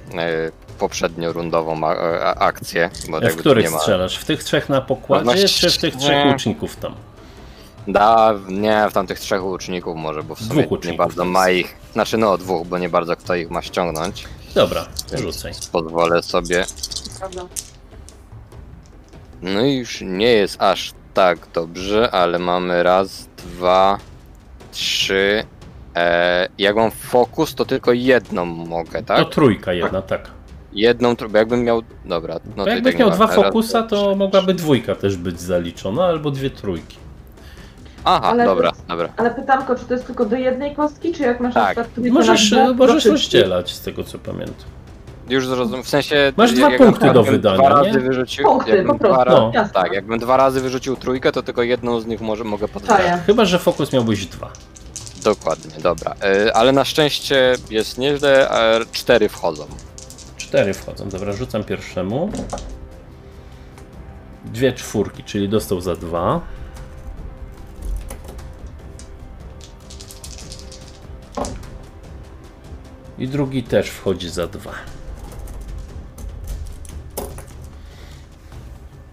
poprzednio rundową a, a, akcję, bo W jakby tu których nie ma. strzelasz? W tych trzech na pokładzie, Właśnie- czy w tych trzech nie. łuczników tam? Da, nie, w tamtych trzech łuczników może, bo w sumie nie bardzo ma ich. Znaczy no dwóch, bo nie bardzo kto ich ma ściągnąć. Dobra, rzucaj. Pozwolę sobie. No i już nie jest aż tak dobrze, ale mamy raz, dwa, trzy. E, jak mam fokus, to tylko jedną mogę, tak? To trójka jedna, tak. Jedną, tr- bo jakbym miał. Dobra, no Bo to jakbyś tak nie miał dwa Raz, fokusa, dwa, to trzy. mogłaby dwójka też być zaliczona, albo dwie trójki. Aha, Ale dobra, dobra. Ale pytanko, czy to jest tylko do jednej kostki, czy jak masz Tak. Możesz, dwa, możesz to rozdzielać z tego co pamiętam. Już zrozum. W sensie. Masz dwa punkty do wydania, Dwa nie? razy wyrzucił. Punkty, po prostu, ra- No. Tak, jakbym dwa razy wyrzucił trójkę, to tylko jedną z nich może, mogę. Czaję. Chyba, że fokus miałbyś dwa. Dokładnie, dobra. E, ale na szczęście jest nieźle, a cztery wchodzą. Cztery wchodzą. Dobra, rzucam pierwszemu. Dwie czwórki, czyli dostał za dwa. I drugi też wchodzi za dwa.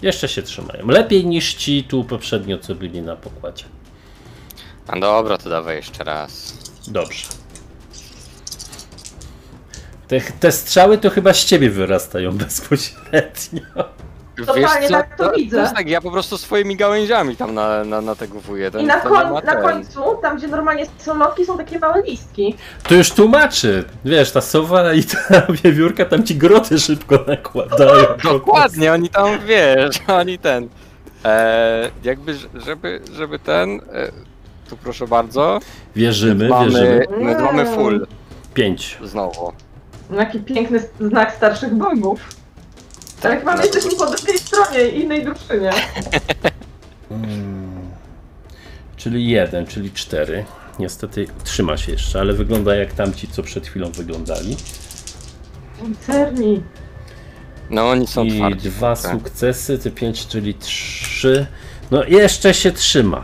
Jeszcze się trzymają. Lepiej niż ci tu poprzednio, co byli na pokładzie. A dobra, to dawaj jeszcze raz. Dobrze. Te, te strzały to chyba z ciebie wyrastają bezpośrednio. Totalnie tak to widzę. To jest tak, ja po prostu swoimi gałęziami tam na, na, nategowuję. To, I na, koń, na końcu, tam gdzie normalnie są lotki, są takie małe listki. To już tłumaczy. Wiesz, ta sowa i ta wiewiórka tam ci groty szybko nakładają. Dokładnie, oni tam, wiesz, oni ten... E, jakby, żeby, żeby ten... E, tu proszę bardzo. Wierzymy, mamy, wierzymy. my mamy full Pięć. znowu. No, Jaki piękny znak starszych bogów. Tak, jak mamy jesteśmy po drugiej stronie innej drużynie. Mm. Czyli jeden, czyli cztery. Niestety trzyma się jeszcze, ale wygląda jak tamci, co przed chwilą wyglądali. Cerni. No oni są I twardzi. dwa tak. sukcesy, ty pięć, czyli trzy. No jeszcze się trzyma.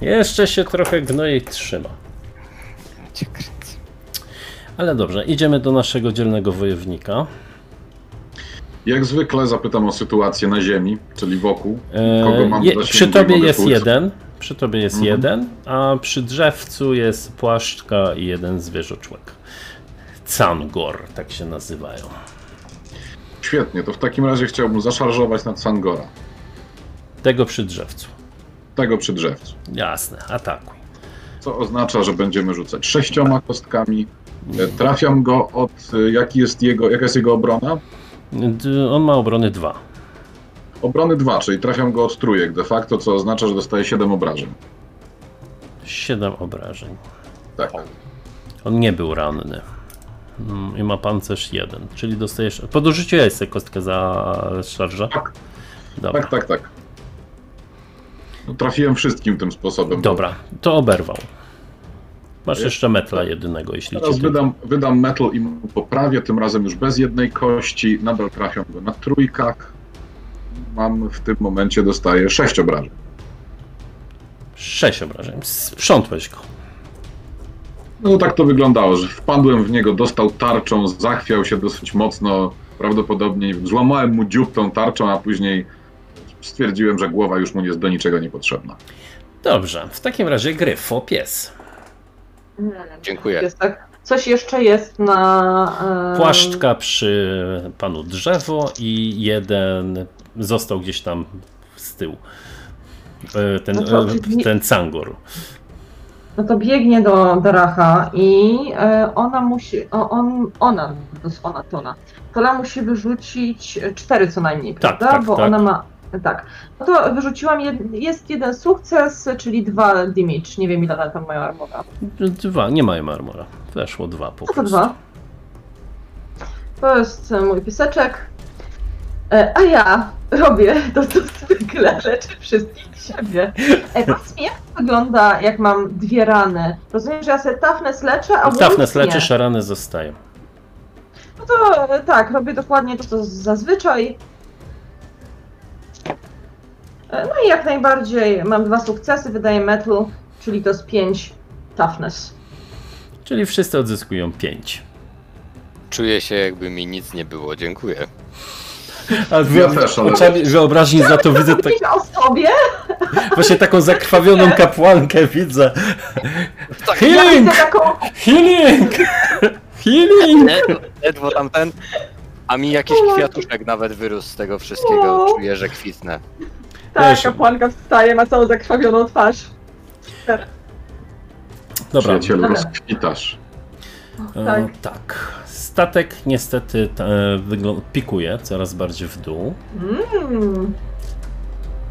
Jeszcze się trochę gnoi trzyma. Ale dobrze, idziemy do naszego dzielnego wojownika. Jak zwykle zapytam o sytuację na ziemi, czyli wokół. E, Kogo mam zasięgu przy tobie jest tłuc? jeden. Przy tobie jest Mhm. jeden, a przy drzewcu jest płaszczka i jeden zwierzoczłek. Cangor, tak się nazywają. Świetnie, to w takim razie chciałbym zaszarżować na Sangora. Tego przy drzewcu. Tego przy drzewcu. Jasne, atakuj. Co oznacza, że będziemy rzucać sześcioma kostkami. E, Trafiam go od. e, Jaki jest jego, jaka jest jego obrona? On ma obrony 2. Obrony 2, czyli trafiam go od trójek de facto, co oznacza, że dostaje 7 obrażeń. 7 obrażeń. Tak. On nie był ranny. Mm, I ma pancerz 1, czyli dostajesz. Podrzuciłeś sobie kostkę za szarża? Tak. Dobra. Tak, tak, tak. No, trafiłem wszystkim tym sposobem. Dobra, to oberwał. Masz jeszcze metla jedynego, jeśli Teraz wydam, wydam metal i mu poprawię, tym razem już bez jednej kości. Nadal trafiam go na trójkach. Mam w tym momencie dostaję 6 obrażeń. 6 obrażeń. Sprzątłeś go. No tak to wyglądało, że wpadłem w niego, dostał tarczą, zachwiał się dosyć mocno, prawdopodobnie złamałem mu dziób tą tarczą, a później stwierdziłem, że głowa już mu jest do niczego niepotrzebna. Dobrze, w takim razie gryfo pies. Dziękuję. Jest tak. Coś jeszcze jest na. Płaszczka przy panu drzewo i jeden został gdzieś tam z tyłu. E, Ten, No to e, ten cangor. No to biegnie do Daracha i e, ona musi. On, ona, to jest ona, Tona. Tola musi wyrzucić cztery co najmniej, Tak, prawda? tak, Bo tak. ona ma. Tak. No to wyrzuciłam, jed, jest jeden sukces, czyli dwa damage. Nie wiem ile tam mają armora. Dwa, nie mają armora. Weszło dwa po Co to dwa? To jest e, mój piseczek. E, a ja robię to, co zwykle, leczę wszystkich siebie. E, powiedz mi, jak to wygląda, jak mam dwie rany? Rozumiem, że ja sobie toughness leczę, a Toughness leczysz, a rany zostają. No to e, tak, robię dokładnie to, co zazwyczaj. E, No i jak najbardziej mam dwa sukcesy, wydaję metal, czyli to jest pięć toughness. Czyli wszyscy odzyskują pięć. Czuję się jakby mi nic nie było, dziękuję. A Ja też, ale- oczami wyobraźni za to widzę tak, o sobie? właśnie taką zakrwawioną kapłankę widzę. Tak, Ja Healing! widzę taką Healing! Healing! Ledwo tamten. A mi jakiś kwiatuszek nawet wyrósł z tego wszystkiego. Czuję, że kwitnę. Tak, Wiesz- kapłanka wstaje, ma całą zakrwawioną twarz. Dobra, Przyjacielu, Dobra. rozkwitasz. e, Tak. tak. Statek niestety e, pikuje coraz bardziej w dół. Mm.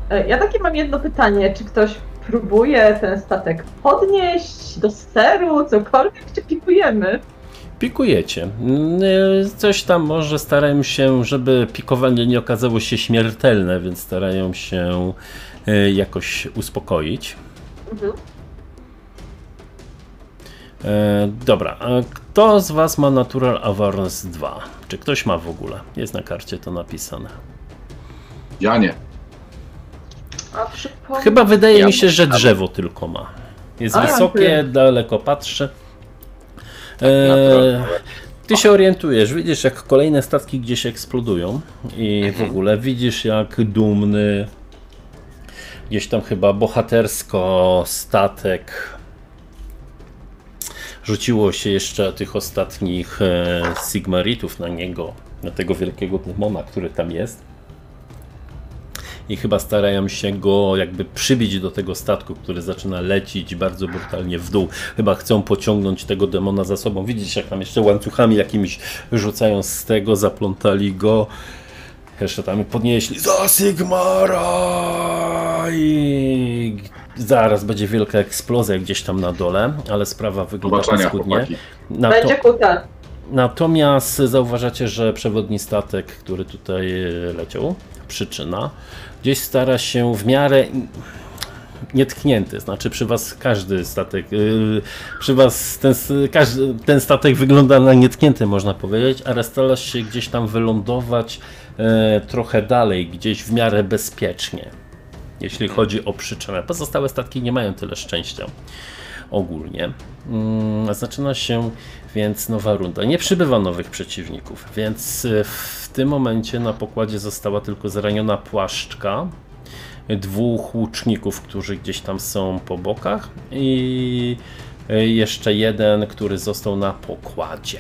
E, Ja takie mam jedno pytanie, czy ktoś próbuje ten statek podnieść do steru, cokolwiek, czy pikujemy? Pikujecie. Mm, e, Coś tam może starają się, żeby pikowanie nie okazało się śmiertelne, więc starają się e, jakoś uspokoić. Mhm. E, dobra, a kto z Was ma Natural Awareness 2? Czy ktoś ma w ogóle? Jest na karcie to napisane. Ja nie. Chyba wydaje Ja mi się, że drzewo tylko ma. Jest A, wysokie, daleko patrzy. E, Natural ty się orientujesz, widzisz jak kolejne statki gdzieś eksplodują i w ogóle widzisz jak dumny gdzieś tam chyba bohatersko statek. Rzuciło się jeszcze tych ostatnich e, Sigmaritów na niego, na tego wielkiego demona, który tam jest. I chyba starają się go jakby przybić do tego statku, który zaczyna lecieć bardzo brutalnie w dół. Chyba chcą pociągnąć tego demona za sobą. Widzicie, jak tam jeszcze łańcuchami jakimiś rzucają z tego, zaplątali go. Jeszcze tam podnieśli za Sigmara i zaraz będzie wielka eksplozja gdzieś tam na dole, ale sprawa wygląda paskudnie. chłopaki. Na to, Będzie kuta. natomiast zauważacie, że przewodni statek, który tutaj leciał, przyczyna, gdzieś stara się w miarę nietknięty, znaczy przy was każdy statek, yy, przy was ten, każdy, ten statek wygląda na nietknięty można powiedzieć, ale stara się gdzieś tam wylądować e, trochę dalej, gdzieś w miarę bezpiecznie, jeśli chodzi o przyczynę. Pozostałe statki nie mają tyle szczęścia ogólnie. Mm, Zaczyna się więc nowa runda. Nie przybywa nowych przeciwników, więc e, w tym momencie na pokładzie została tylko zraniona płaszczka, dwóch łuczników, którzy gdzieś tam są po bokach i e, jeszcze jeden, który został na pokładzie.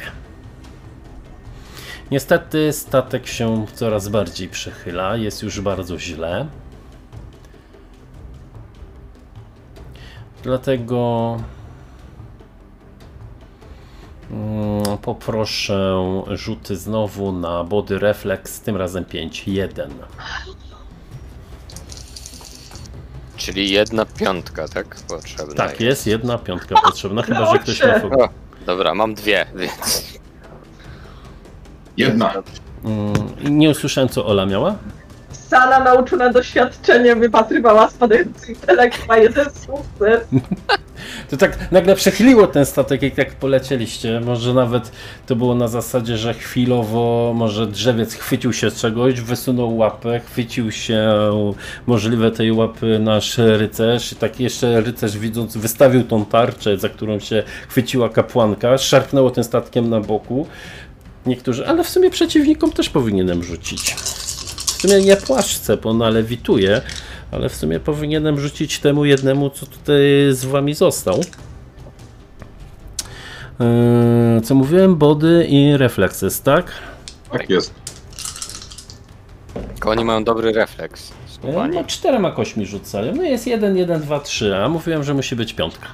Niestety statek się coraz bardziej przechyla, jest już bardzo źle. Dlatego mm, poproszę rzuty znowu na body reflex, tym razem 5-1. Czyli jedna piątka, tak? Potrzebna. Tak, jest jedna piątka potrzebna, chyba że ktoś ma. O, dobra, mam dwie, więc. Jedna. Mm, Nie usłyszałem, co Ola miała. Sana nauczona doświadczeniem wypatrywała spadający intelekt, jeden sukces. To tak nagle przechyliło ten statek, jak tak polecieliście. Może nawet to było na zasadzie, że chwilowo może drzewiec chwycił się czegoś, wysunął łapę, chwycił się możliwe tej łapy nasz rycerz i tak jeszcze rycerz widząc wystawił tą tarczę, za którą się chwyciła kapłanka, szarpnęło tym statkiem na boku. Niektórzy, ale w sumie przeciwnikom też powinienem rzucić. W sumie nie płaszczę, bo ona lewituje, ale w sumie powinienem rzucić temu jednemu, co tutaj z wami został. Yy, co mówiłem? Body i reflexes, tak? Tak jest. Tylko oni mają dobry refleks. Panie. No czterema kośmi rzucają. No jest jeden, jeden, dwa, trzy, a mówiłem, że musi być piątka.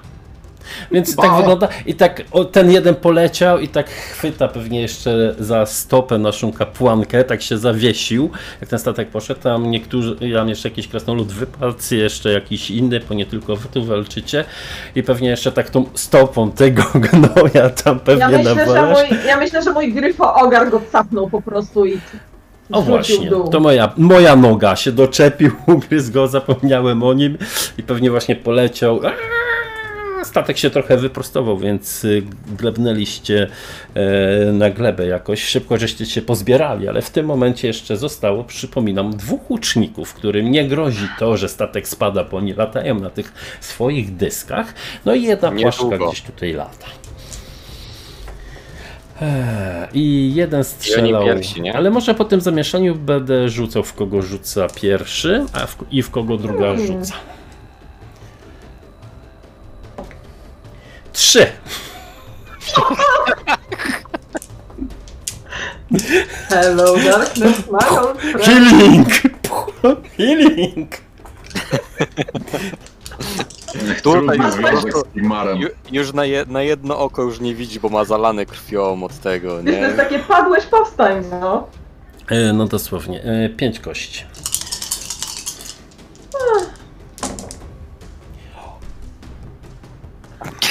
Więc tak wygląda. I tak o, ten jeden poleciał i tak chwyta pewnie jeszcze za stopę naszą kapłankę, tak się zawiesił. Jak ten statek poszedł, tam niektórzy, tam jeszcze jakiś krasnolud wypadł, jeszcze jakiś inny, bo nie tylko wy tu walczycie. I pewnie jeszcze tak tą stopą tego gnoja tam pewnie Ja myślę, że mój, ja myślę, że mój gryfo ogar go capnął po prostu i O właśnie, to moja, moja noga się doczepił, ugryzł go, zapomniałem o nim i pewnie właśnie poleciał. Aaaa! Statek się trochę wyprostował, więc y, glebnęliście e, na glebę jakoś. Szybko żeście się pozbierali, ale w tym momencie jeszcze zostało, przypominam, dwóch łuczników, którym nie grozi to, że statek spada, bo oni latają na tych swoich dyskach. No i jedna płaszczka gdzieś tutaj lata. Eee, I jeden strzelał. pierwsi, nie? Ale może po tym zamieszaniu będę rzucał w kogo rzuca pierwszy, a w, i w kogo druga Hmm. rzuca. Trzy. Hello darkness, my old friend. Healing! Healing! Tutaj Trudny już związek to- z Sigmarem. Ju, już na, je, na jedno oko już nie widzi, bo ma zalane krwią od tego, Wiesz, to nie? jest takie padłeś, powstań, no. E, no dosłownie. E, pięć kości.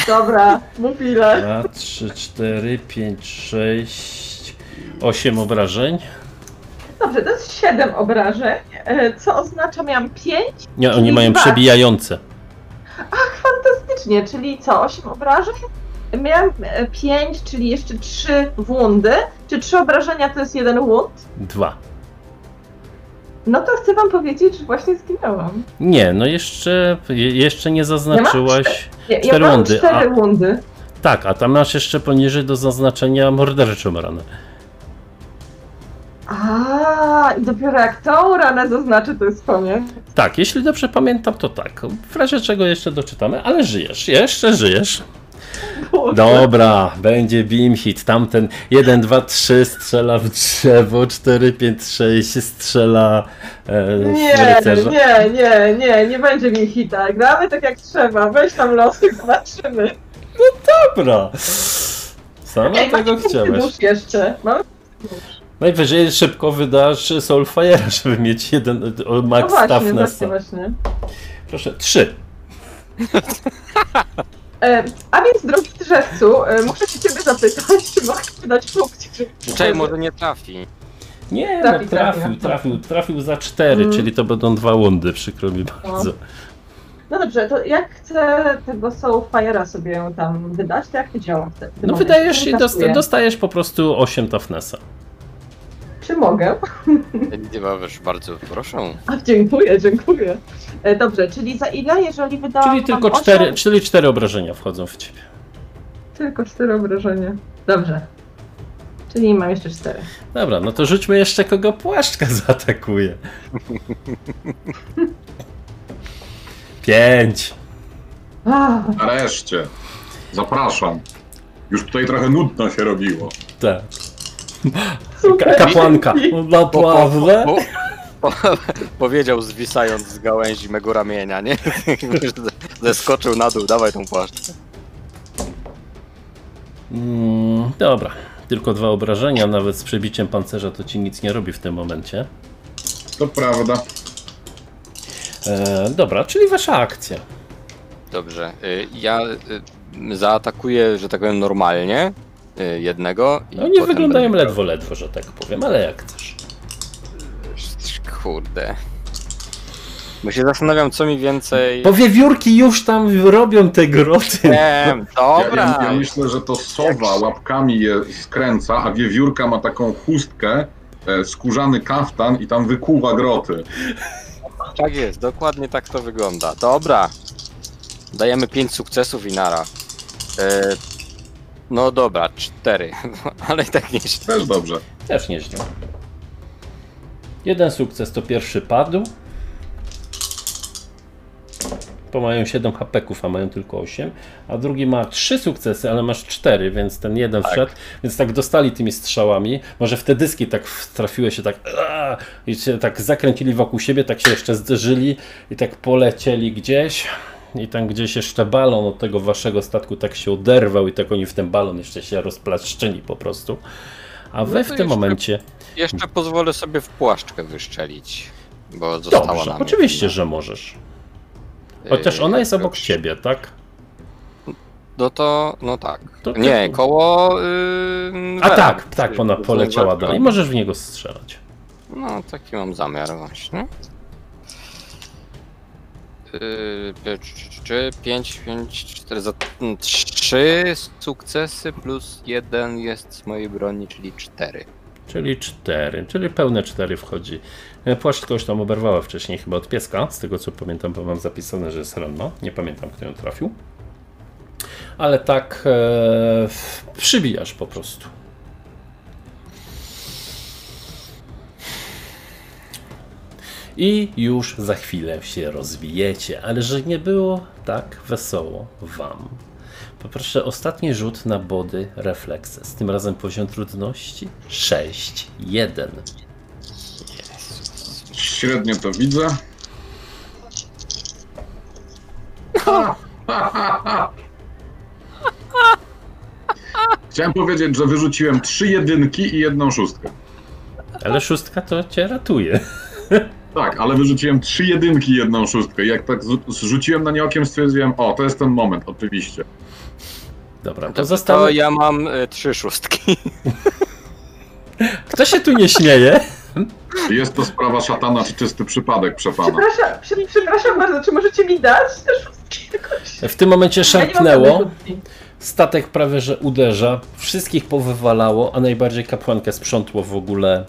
Dobra, mów ile. Dwa, trzy, cztery, pięć, sześć, osiem obrażeń. Dobrze, to jest 7 obrażeń, e, co oznacza miałam 5. Nie, oni Czyli mają dwa. przebijające. Fantastycznie, czyli co, 8 obrażeń? Miałam 5, czyli jeszcze 3 wundy. Czy 3 obrażenia to jest jeden wund? Dwa. No to chcę wam powiedzieć, że właśnie zginęłam. Nie, no jeszcze, je- jeszcze nie zaznaczyłaś. Ja, ja Cztery mam wundy, 4 a- wundy. Tak, a tam masz jeszcze poniżej do zaznaczenia morderczą ranę. A, i dopiero jak tą ranę zaznaczy, to jest koniec. Tak, jeśli dobrze pamiętam, to tak. W razie czego jeszcze doczytamy, ale żyjesz, jeszcze żyjesz. Dobra, będzie beam hit. Tamten 1, 2, 3 strzela w drzewo, 4, 5, 6 strzela e, w Nie, rycerza. nie, nie, nie, nie będzie mi hita. Gramy tak jak trzeba. Weź tam losy, zobaczymy. Dobra. Sama Ej, tego chciałeś. nóż jeszcze. Mamy Najwyżej szybko wydasz Soulfire'a, żeby mieć jeden o, no max właśnie, właśnie, toughnessa. właśnie. Proszę, 3. E, a więc, drogi drzewcu, e, muszę się ciebie zapytać, czy mogę ci dać punkcik? Czej może nie trafi. Nie, Trafi, no, trafił, trafi. trafił, trafił za 4, Mm. czyli to będą dwa wundy, przykro mi bardzo. No dobrze, to jak chcę tego Soulfire'a sobie tam wydać, to jak to działa w tym No momencie? wydajesz i dostajesz po prostu 8 toughnessa. Czy mogę? Nie bawisz, bardzo proszę. A, dziękuję, dziękuję. E, dobrze, czyli za ile, jeżeli wydałam Czyli tylko wam 4, osiem? czyli 4 obrażenia wchodzą w ciebie. Tylko cztery obrażenia. Dobrze. Czyli mam jeszcze cztery. Dobra, no to rzućmy jeszcze kogo płaszczka zaatakuje. 5. Ah, Nareszcie. Zapraszam. Już tutaj trochę nudno się robiło. Tak. Ka- kapłanka. Naprawdę? Po, po, po, powiedział zwisając z gałęzi mego ramienia, nie? Zeskoczył na dół, dawaj tą płaszczkę. Mm, dobra. Tylko dwa obrażenia, nawet z przebiciem pancerza to ci nic nie robi w tym momencie. To prawda. E, dobra, czyli wasza akcja. Dobrze, y, ja y, zaatakuję, że tak powiem, normalnie jednego. i No nie wyglądają będę- ledwo, ledwo, że tak powiem, ale jak chcesz. Kurde. Bo się zastanawiam, co mi więcej. Bo wiewiórki już tam robią te groty. Wiem, Ja, dobra. ja, ja myślę, że to sowa łapkami je skręca, a wiewiórka ma taką chustkę, e, skórzany kaftan i tam wykuwa groty. Tak jest, dokładnie tak to wygląda. Dobra. Dajemy 5 sukcesów i nara. No dobra, 4. Ale i tak nie Też dobrze. Też nieźle. Jeden sukces to pierwszy padł. Bo mają 7 hapeków, a mają tylko 8. A drugi ma 3 sukcesy, ale masz 4, więc ten jeden Tak. wszedł. Więc tak dostali tymi strzałami. Może w te dyski tak trafiły się tak aaa, i się tak zakręcili wokół siebie, tak się jeszcze zderzyli i tak polecieli gdzieś. I tam gdzieś jeszcze balon od tego waszego statku tak się oderwał i tak oni w ten balon jeszcze się rozplaszczyli po prostu. A wy No w tym jeszcze momencie Jeszcze pozwolę sobie w płaszczkę wyszczelić. Bo została Dobrze, nam oczywiście, jedna. że możesz. Chociaż Yy, ona jest obok ciebie, tak? No to, no tak. To- nie, to- koło. Yy, A tak, tak, ona Yy, poleciała dalej. Możesz w niego strzelać. No, taki mam zamiar właśnie. Yy, 5, 5, 4, za 3 sukcesy plus 1 jest z mojej broni, czyli 4. Czyli cztery, czyli pełne cztery wchodzi. E, Płaszcz kogoś tam oberwała wcześniej, chyba od pieska, z tego co pamiętam, bo mam zapisane, że jest ranna. Nie pamiętam, kto ją trafił. Ale tak e, przybijasz po prostu. I już za chwilę się rozbijecie, ale że nie było tak wesoło wam. Poproszę ostatni rzut na body reflexes. Tym razem poziom trudności 6, 1. Średnio to widzę. Chciałem powiedzieć, że wyrzuciłem trzy jedynki i jedną szóstkę. Ale szóstka to cię ratuje. Tak, ale wyrzuciłem trzy jedynki jedną szóstkę. I jak tak zrzuciłem na nie okiem, stwierdziłem, o, to jest ten moment, oczywiście. Dobra, to To, zostało. to ja mam y, 3 szóstki. Kto się tu nie śmieje? Jest to sprawa szatana, czy czysty przypadek, przepana. Przepraszam, prze, przepraszam bardzo, czy możecie mi dać te szóstki jakoś? W tym momencie szarpnęło. Statek prawie że uderza. Wszystkich powywalało, a najbardziej kapłankę sprzątło w ogóle.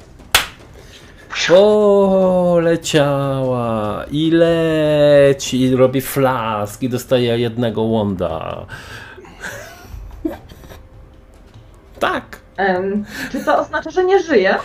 Poleciała i leci, i robi flask i dostaje jednego łąda. Tak. Em, czy to oznacza, że nie żyje?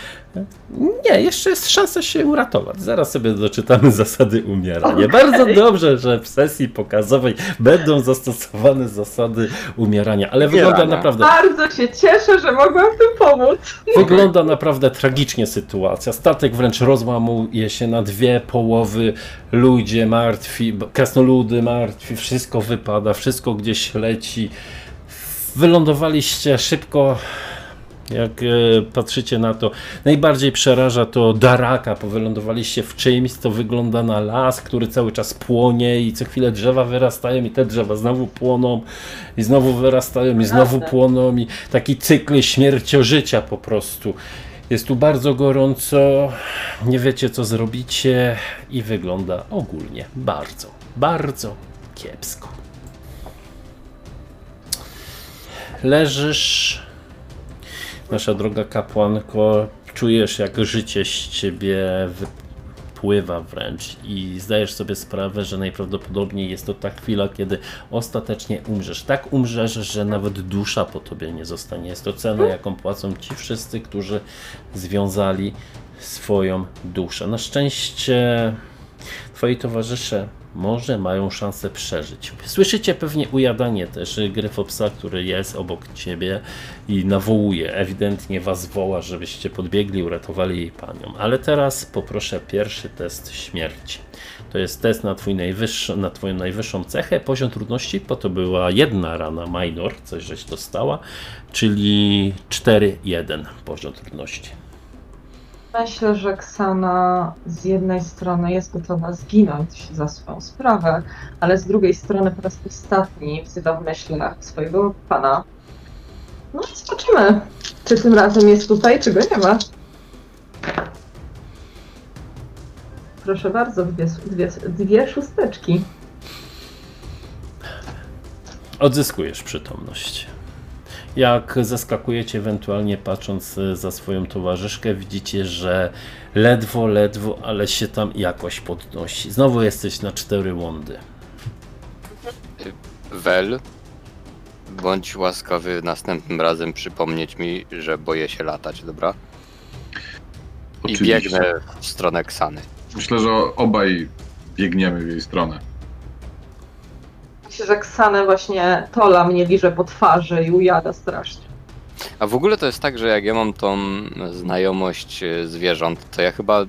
Nie, jeszcze jest szansa się uratować. Zaraz sobie doczytamy zasady umierania. Bardzo dobrze, że w sesji pokazowej będą zastosowane zasady umierania, ale wygląda naprawdę Bardzo się cieszę, że mogłam w tym pomóc. Wygląda naprawdę tragicznie sytuacja. Statek wręcz rozłamuje się na dwie połowy. Ludzie martwi, krasnoludy martwi, wszystko wypada, wszystko gdzieś leci. Wylądowaliście szybko. Jak e, patrzycie na to, najbardziej przeraża to Daraka, bo wylądowaliście w czymś, co wygląda na las, który cały czas płonie i co chwilę drzewa wyrastają i te drzewa znowu płoną i znowu wyrastają i znowu płoną i taki cykl śmierciożycia po prostu. Jest tu bardzo gorąco, nie wiecie co zrobicie i wygląda ogólnie bardzo, bardzo kiepsko. Leżysz, nasza droga kapłanko, czujesz jak życie z ciebie wypływa wręcz i zdajesz sobie sprawę, że najprawdopodobniej jest to ta chwila, kiedy ostatecznie umrzesz. Tak umrzesz, że nawet dusza po tobie nie zostanie. Jest to cena, jaką płacą ci wszyscy, którzy związali swoją duszę. Na szczęście twoi towarzysze może mają szansę przeżyć. Słyszycie pewnie ujadanie też gryfopsa, który jest obok ciebie i nawołuje, ewidentnie was woła, żebyście podbiegli, uratowali jej panią. Ale teraz poproszę pierwszy test śmierci. To jest test na, twój na twoją najwyższą cechę. Poziom trudności, po to była jedna rana minor, coś żeś dostała, czyli 4-1 poziom trudności. Myślę, że Ksana z jednej strony jest gotowa zginąć za swoją sprawę, ale z drugiej strony po raz ostatni wzywa w myślach swojego pana. No i zobaczymy, czy tym razem jest tutaj, czy go nie ma. Proszę bardzo, dwie, dwie, dwie szósteczki. Odzyskujesz przytomność. Jak zaskakujecie, ewentualnie patrząc e, za swoją towarzyszkę, widzicie, że ledwo, ledwo, ale się tam jakoś podnosi. Znowu jesteś na cztery łądy. Wel, bądź łaskawy następnym razem przypomnieć mi, że boję się latać, dobra? I Oczywiście. biegnę w stronę Ksany. Myślę, że obaj biegniemy w jej stronę. Myślę, że Ksanę właśnie Tola mnie liże po twarzy i ujada strasznie. A w ogóle to jest tak, że jak ja mam tą znajomość e, zwierząt, to ja chyba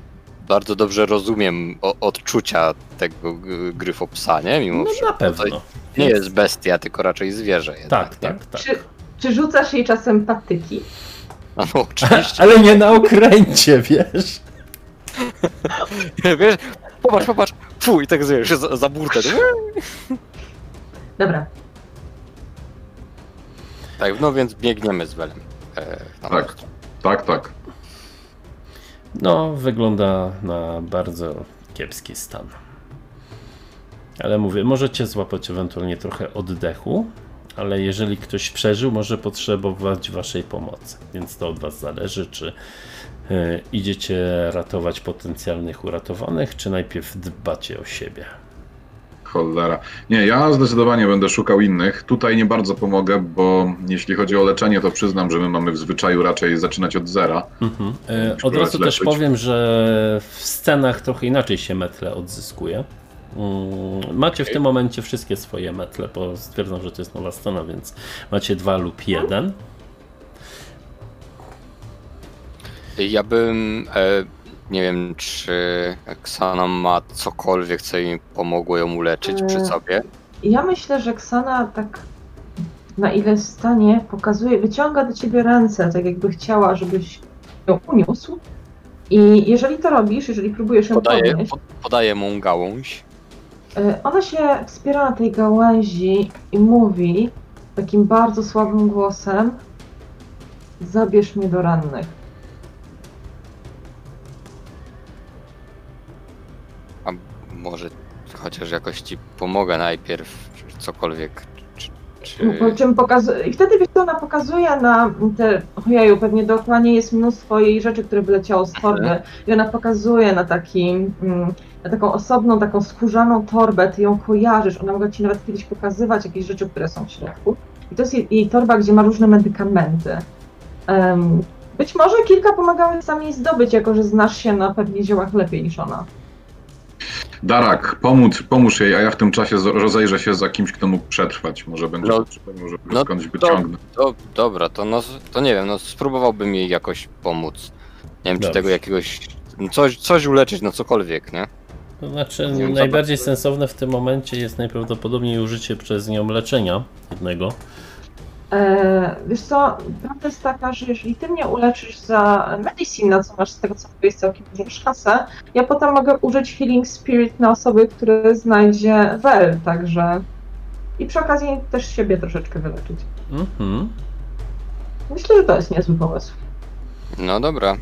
bardzo dobrze rozumiem o, odczucia tego gryfopsa, nie? Mimo No na pewno. To nie jest bestia, tylko raczej zwierzę jednak, Tak, nie? tak, tak. Czy, czy rzucasz jej czasem patyki? No oczywiście. Ale nie na okręcie, wiesz? Wiesz, popatrz, popatrz, fu, i tak wiesz, za, za burtę. Dobra, Tak, no więc biegniemy z Welem. E, Tak. Tak, tak. No, wygląda na bardzo kiepski stan. Ale mówię, możecie złapać ewentualnie trochę oddechu, ale jeżeli ktoś przeżył, może potrzebować waszej pomocy. Więc to od was zależy, czy y, idziecie ratować potencjalnych uratowanych, czy najpierw dbacie o siebie. Cholera. Nie, ja zdecydowanie będę szukał innych. Tutaj nie bardzo pomogę, bo jeśli chodzi o leczenie, to przyznam, że my mamy w zwyczaju raczej zaczynać od zera. Mhm. E, Od razu też powiem, że w scenach trochę inaczej się metle odzyskuje. Mm, Macie w tym momencie wszystkie swoje metle, bo stwierdzam, że to jest nowa scena, więc macie dwa lub jeden. Ja bym, e, nie wiem, czy Ksana ma cokolwiek, co jej pomogło ją uleczyć przy E, sobie. Ja myślę, że Ksana tak na ile w stanie pokazuje, wyciąga do ciebie ręce, tak jakby chciała, żebyś ją uniósł. I jeżeli to robisz, jeżeli próbujesz ją Podaję, podnieść, po, podaję mu gałąź. y, ona się wspiera na tej gałęzi i mówi takim bardzo słabym głosem zabierz mnie do rannych. Może chociaż jakoś ci pomogę najpierw, czy cokolwiek. Czy, czy... Po czym pokazuje, I wtedy wiesz, co ona pokazuje na te. Ojeju, pewnie dookoła niej jest mnóstwo jej rzeczy, które wyleciało z torby. I ona pokazuje na taki. mm, Na taką osobną, taką skórzaną torbę, ty ją kojarzysz. Ona mogła ci nawet kiedyś pokazywać jakieś rzeczy, które są w środku. I to jest jej, jej torba, gdzie ma różne medykamenty. Em, Być może kilka pomagały sam jej zdobyć, jako że znasz się na pewnie ziołach lepiej niż ona. Darak, pomóż, pomóż jej, a ja w tym czasie rozejrzę się za kimś, kto mógł przetrwać. Może będzie No, żeby no skądś to- wyciągnę. Do, dobra, to, no, to nie wiem, no spróbowałbym jej jakoś pomóc. Nie wiem, czy Dobrze. tego jakiegoś. Coś, coś uleczyć, no cokolwiek, nie? To znaczy, Nie najbardziej co- sensowne w tym momencie jest najprawdopodobniej użycie przez nią leczenia jednego. E, wiesz co, prawda jest taka, że jeżeli ty mnie uleczysz za medicine, na co masz z tego co mówisz całkiem dużą szansę, ja potem mogę użyć Healing Spirit na osoby, które znajdzie Wel, także... I przy okazji też siebie troszeczkę wyleczyć. Mhm. Myślę, że to jest niezły pomysł. No dobra.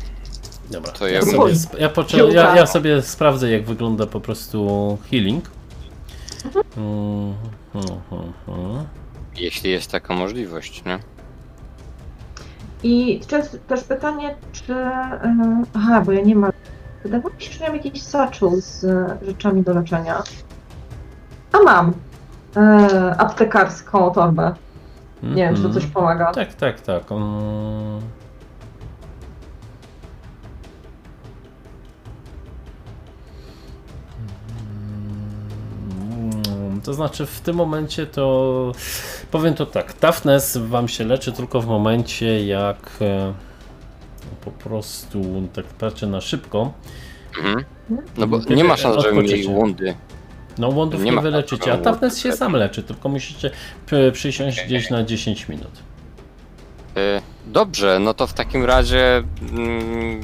Dobra, To ja, ja sobie, ja, poczę- ja, ja sobie sprawdzę jak wygląda po prostu healing. Mhm, mhm, mhm. Jeśli jest taka możliwość, nie? I też, też pytanie, czy... e, aha, bo ja nie mam... Wydawało mi się, że miałem jakiś satchel z e, rzeczami do leczenia. A mam! E, aptekarską torbę. Nie wiem, czy to coś pomaga. Tak, tak, tak. mm. To znaczy w tym momencie to powiem to tak, toughness wam się leczy tylko w momencie jak e, po prostu tak patrzę na szybko. Mhm. No bo nie ma szans, żeby mieli wundy. No łądów Nie nie, wyleczycie, a toughness się sam leczy, tylko musicie przy- przysiąść gdzieś na 10 minut. Y, Dobrze, no to w takim razie mm,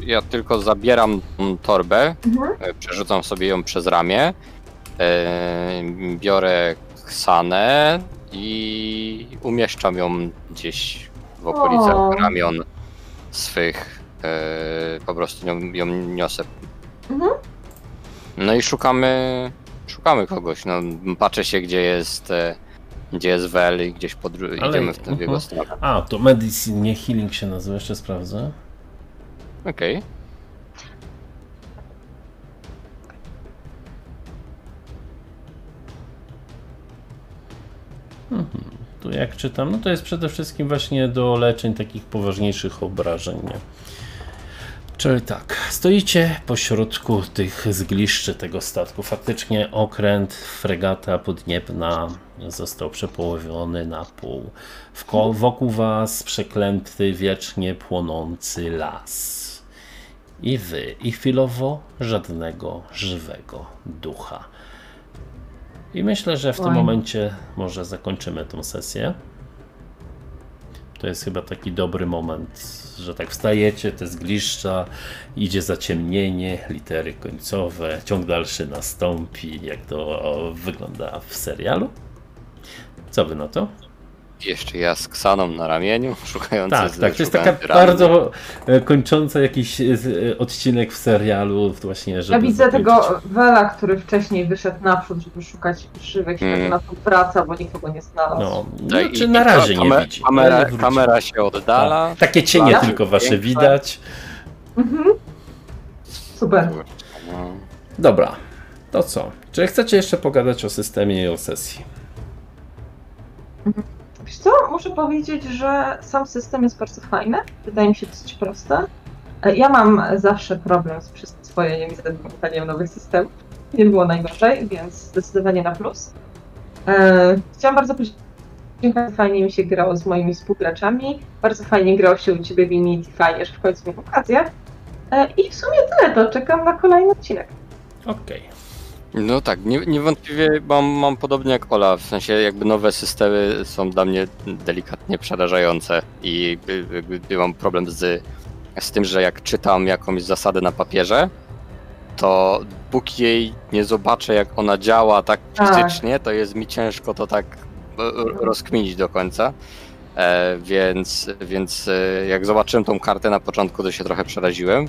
y, ja tylko zabieram tą torbę, Mhm. przerzucam sobie ją przez ramię, biorę Ksanę i umieszczam ją gdzieś w okolicach O. ramion swych. y, Po prostu ją, ją niosę. Mhm. No i szukamy, szukamy kogoś. No, patrzę się, gdzie jest, e, gdzie jest Wel i gdzieś pod, Ale- idziemy w tę w jego mhm. stronę. A, to medicine, nie healing się nazywa, jeszcze sprawdzę. Okej. Tu jak czytam, no to jest przede wszystkim właśnie do leczeń takich poważniejszych obrażeń. Nie? Czyli tak, stoicie pośrodku tych zgliszczy tego statku. Faktycznie okręt fregata Podniebna został przepołowiony na pół. Wko- wokół was przeklęty, wiecznie płonący las. I wy, i chwilowo żadnego żywego ducha. I myślę, że w tym momencie może zakończymy tą sesję. To jest chyba taki dobry moment, że tak wstajecie, te zgliszcza, idzie zaciemnienie, litery końcowe, ciąg dalszy nastąpi, jak to wygląda w serialu. Co wy na to? Jeszcze ja z Ksaną na ramieniu, szukający Tak, tak, to jest taka ranny. bardzo e, kończąca jakiś e, odcinek w serialu właśnie, żeby Ja widzę zakończyć. tego Wela, który wcześniej wyszedł naprzód, żeby szukać żywych, się Mm. na to wraca, bo nikogo nie znalazł. No, No no i- czy na razie nie widzi. Kamera, ale wróci. kamera się oddala. Tak. Takie cienie Flash tylko wasze większe. widać. Mhm. Super. No. Dobra, to co? Czy chcecie jeszcze pogadać o systemie i o sesji? Wiesz co, muszę powiedzieć, że sam system jest bardzo fajny. Wydaje mi się dosyć prosty. E, Ja mam zawsze problem z przyswojeniem i zadowoleniem nowych systemów. Nie było najgorzej, więc zdecydowanie na plus. E, Chciałam bardzo podziękować, fajnie mi się grało z moimi współgraczami. Bardzo fajnie grało się u Ciebie w Unity, fajnie, że w końcu miałem okazję. E, I w sumie tyle, to czekam na kolejny odcinek. Okej. No tak, nie, niewątpliwie mam, mam podobnie jak Ola, w sensie jakby nowe systemy są dla mnie delikatnie przerażające i jakby mam problem z, z tym, że jak czytam jakąś zasadę na papierze, to póki jej nie zobaczę jak ona działa tak Tak. fizycznie, to jest mi ciężko to tak e, rozkminić do końca. E, więc, więc e, jak zobaczyłem tą kartę na początku, to się trochę przeraziłem,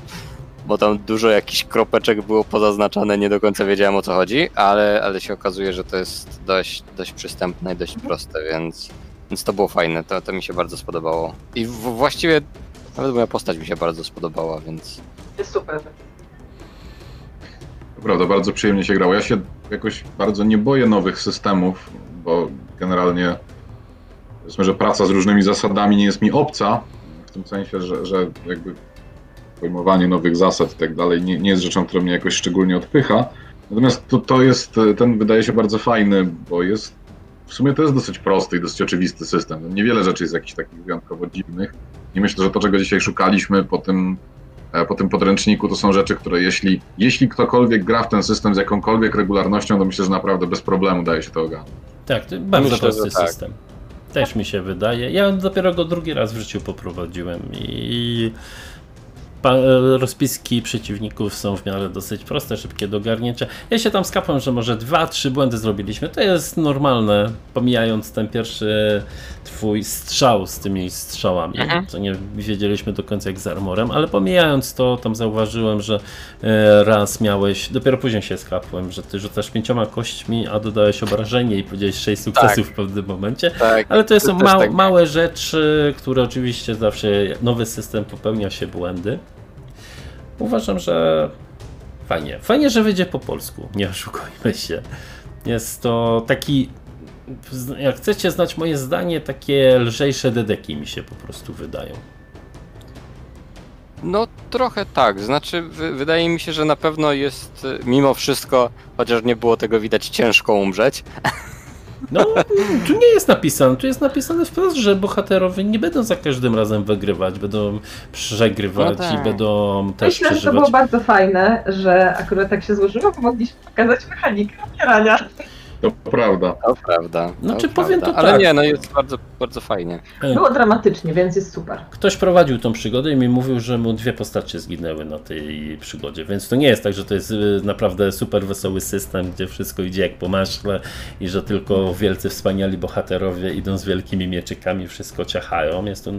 bo tam dużo jakichś kropeczek było pozaznaczane, nie do końca wiedziałem o co chodzi, ale, ale się okazuje, że to jest dość, dość przystępne i dość proste, więc, więc to było fajne, to, to mi się bardzo spodobało. I w, właściwie nawet moja postać mi się bardzo spodobała, więc Jest super. Prawda, bardzo przyjemnie się grało. Ja się jakoś bardzo nie boję nowych systemów, bo generalnie powiedzmy, że praca z różnymi zasadami nie jest mi obca. tym sensie, że, że jakby pojmowanie nowych zasad i tak dalej nie, nie jest rzeczą, która mnie jakoś szczególnie odpycha. Natomiast to, to jest, ten wydaje się bardzo fajny, bo jest, w sumie to jest dosyć prosty i dosyć oczywisty system. Niewiele rzeczy jest jakichś takich wyjątkowo dziwnych. I myślę, że to, czego dzisiaj szukaliśmy po tym, e, po tym podręczniku, to są rzeczy, które jeśli, jeśli ktokolwiek gra w ten system z jakąkolwiek regularnością, to myślę, że naprawdę bez problemu daje się to ogarnąć. Tak, to bardzo Myślę, prosty tak. system. Też mi się wydaje. Ja dopiero go drugi raz w życiu poprowadziłem i rozpiski przeciwników są w miarę dosyć proste, szybkie do ogarnięcia. Ja się tam skapłem, że może dwa, trzy błędy zrobiliśmy. To jest normalne, pomijając ten pierwszy twój strzał z tymi strzałami, Mhm. co nie wiedzieliśmy do końca jak z armorem, ale pomijając to, tam zauważyłem, że e, raz miałeś, dopiero później się skapłem, że ty rzucasz pięcioma kośćmi, a dodałeś obrażenie i powiedziałeś sześć sukcesów w pewnym momencie. Tak, Ale to są mał, tak. małe rzeczy, które oczywiście zawsze nowy system popełnia się błędy. Uważam, że fajnie. Fajnie, że wyjdzie po polsku. Nie oszukujmy się. Jest to taki. Jak chcecie znać moje zdanie, takie lżejsze dedeki mi się po prostu wydają. No trochę tak, znaczy wy, wydaje mi się, że na pewno jest mimo wszystko, chociaż nie było tego widać, ciężko umrzeć. No, tu nie jest napisane. Tu jest napisane wprost, że bohaterowie nie będą za każdym razem wygrywać, będą przegrywać No tak. i będą też Myślę, że to przeżywać. było bardzo fajne, że akurat tak się złożyło, bo mogliśmy pokazać mechanikę opierania. To prawda. To prawda. Znaczy, to powiem prawda. to Ale tak. nie, no jest bardzo, bardzo fajnie. Było dramatycznie, więc jest super. Ktoś prowadził tą przygodę i mi mówił, że mu dwie postacie zginęły na tej przygodzie, więc to nie jest tak, że to jest y, naprawdę super wesoły system, gdzie wszystko idzie jak po maśle i że tylko wielcy wspaniali bohaterowie idą z wielkimi mieczykami, wszystko ciachają. Jest to,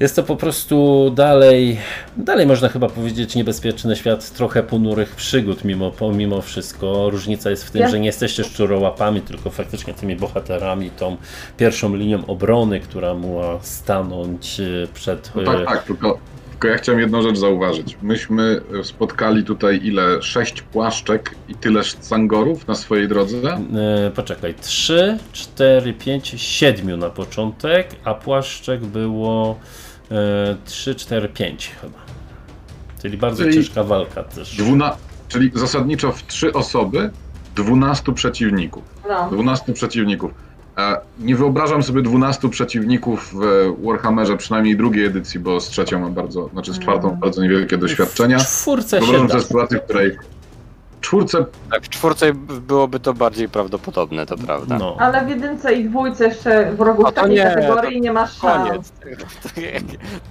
jest to po prostu dalej, dalej można chyba powiedzieć niebezpieczny świat trochę ponurych przygód mimo, pomimo wszystko. Różnica jest w tym, Ja- że nie jesteście szczurołapami, tylko faktycznie tymi bohaterami, tą pierwszą linią obrony, która mogła stanąć y, przed... No tak, tak, tylko, tylko ja chciałem jedną rzecz zauważyć. Myśmy spotkali tutaj ile? Sześć płaszczek i tyle sangorów na swojej drodze? E, poczekaj, 3, 4, 5, 7 na początek, a płaszczek było e, 3, 4, 5 chyba. Czyli bardzo Czyli ciężka walka też. Dwuna... Czyli zasadniczo w trzy osoby 12 przeciwników. No. 12 przeciwników. Nie wyobrażam sobie 12 przeciwników w Warhammerze, przynajmniej drugiej edycji, bo z trzecią mam bardzo, znaczy z czwartą mam bardzo niewielkie doświadczenia. W czwórce się Wyobrażam da. sobie sytuację, w której w czwórce Tak, w czwórce byłoby to bardziej prawdopodobne, to prawda. No. Ale w jedynce i dwójce jeszcze wrogów to takiej nie, kategorii nie masz szans.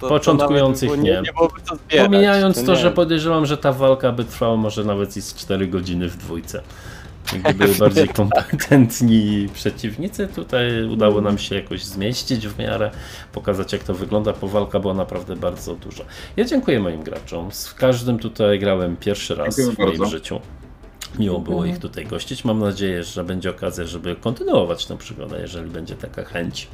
To, to Początkujących było- nie. Nie co zbierać. Pomijając to, nie. że podejrzewam, że ta walka by trwała może nawet i z 4 godziny w dwójce. Gdyby byli bardziej kompetentni przeciwnicy, tutaj udało nam się jakoś zmieścić w miarę, pokazać jak to wygląda, bo walka była naprawdę bardzo duża. Ja dziękuję moim graczom. Z każdym tutaj grałem pierwszy raz Dziękuję w moim bardzo. życiu. Miło było ich tutaj gościć. Mam nadzieję, że będzie okazja, żeby kontynuować tę przygodę, jeżeli będzie taka chęć.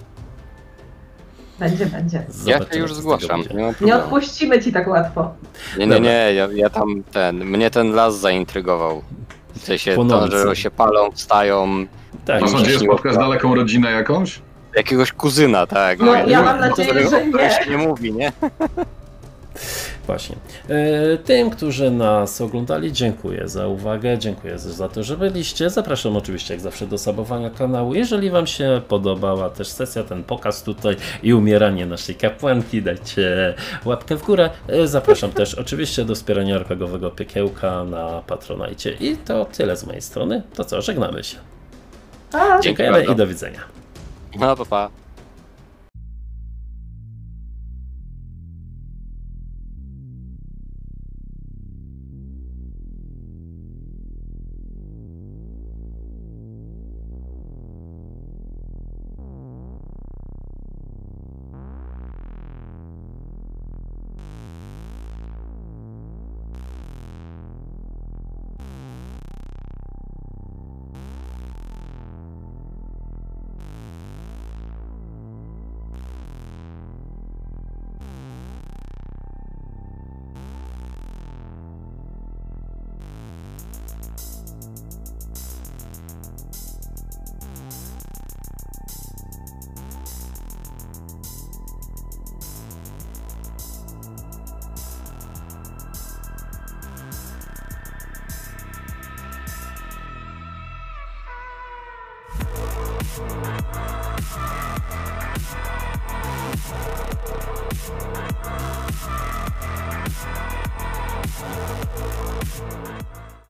Będzie, będzie. Ja się już zgłaszam. Nie, Nie odpuścimy ci tak łatwo. nie, nie, nie ja, ja tam ten. Mnie ten las zaintrygował. W sensie to, że się palą, wstają. Tak, masz nadzieję śniło. spotkać daleką rodzinę jakąś? Jakiegoś kuzyna, tak. No, ja- ja mam nadzieję, że nie. się nie mówi, nie? Właśnie. E, Tym, którzy nas oglądali, dziękuję za uwagę, dziękuję za to, że byliście. Zapraszam oczywiście jak zawsze do subowania kanału. Jeżeli Wam się podobała też sesja, ten pokaz tutaj i umieranie naszej kapłanki, dajcie łapkę w górę. E, Zapraszam też oczywiście do wspierania RPGowego Piekiełka na Patronajcie. I to tyle z mojej strony. To co, żegnamy się. Dziękujemy i do widzenia. No, pa, pa.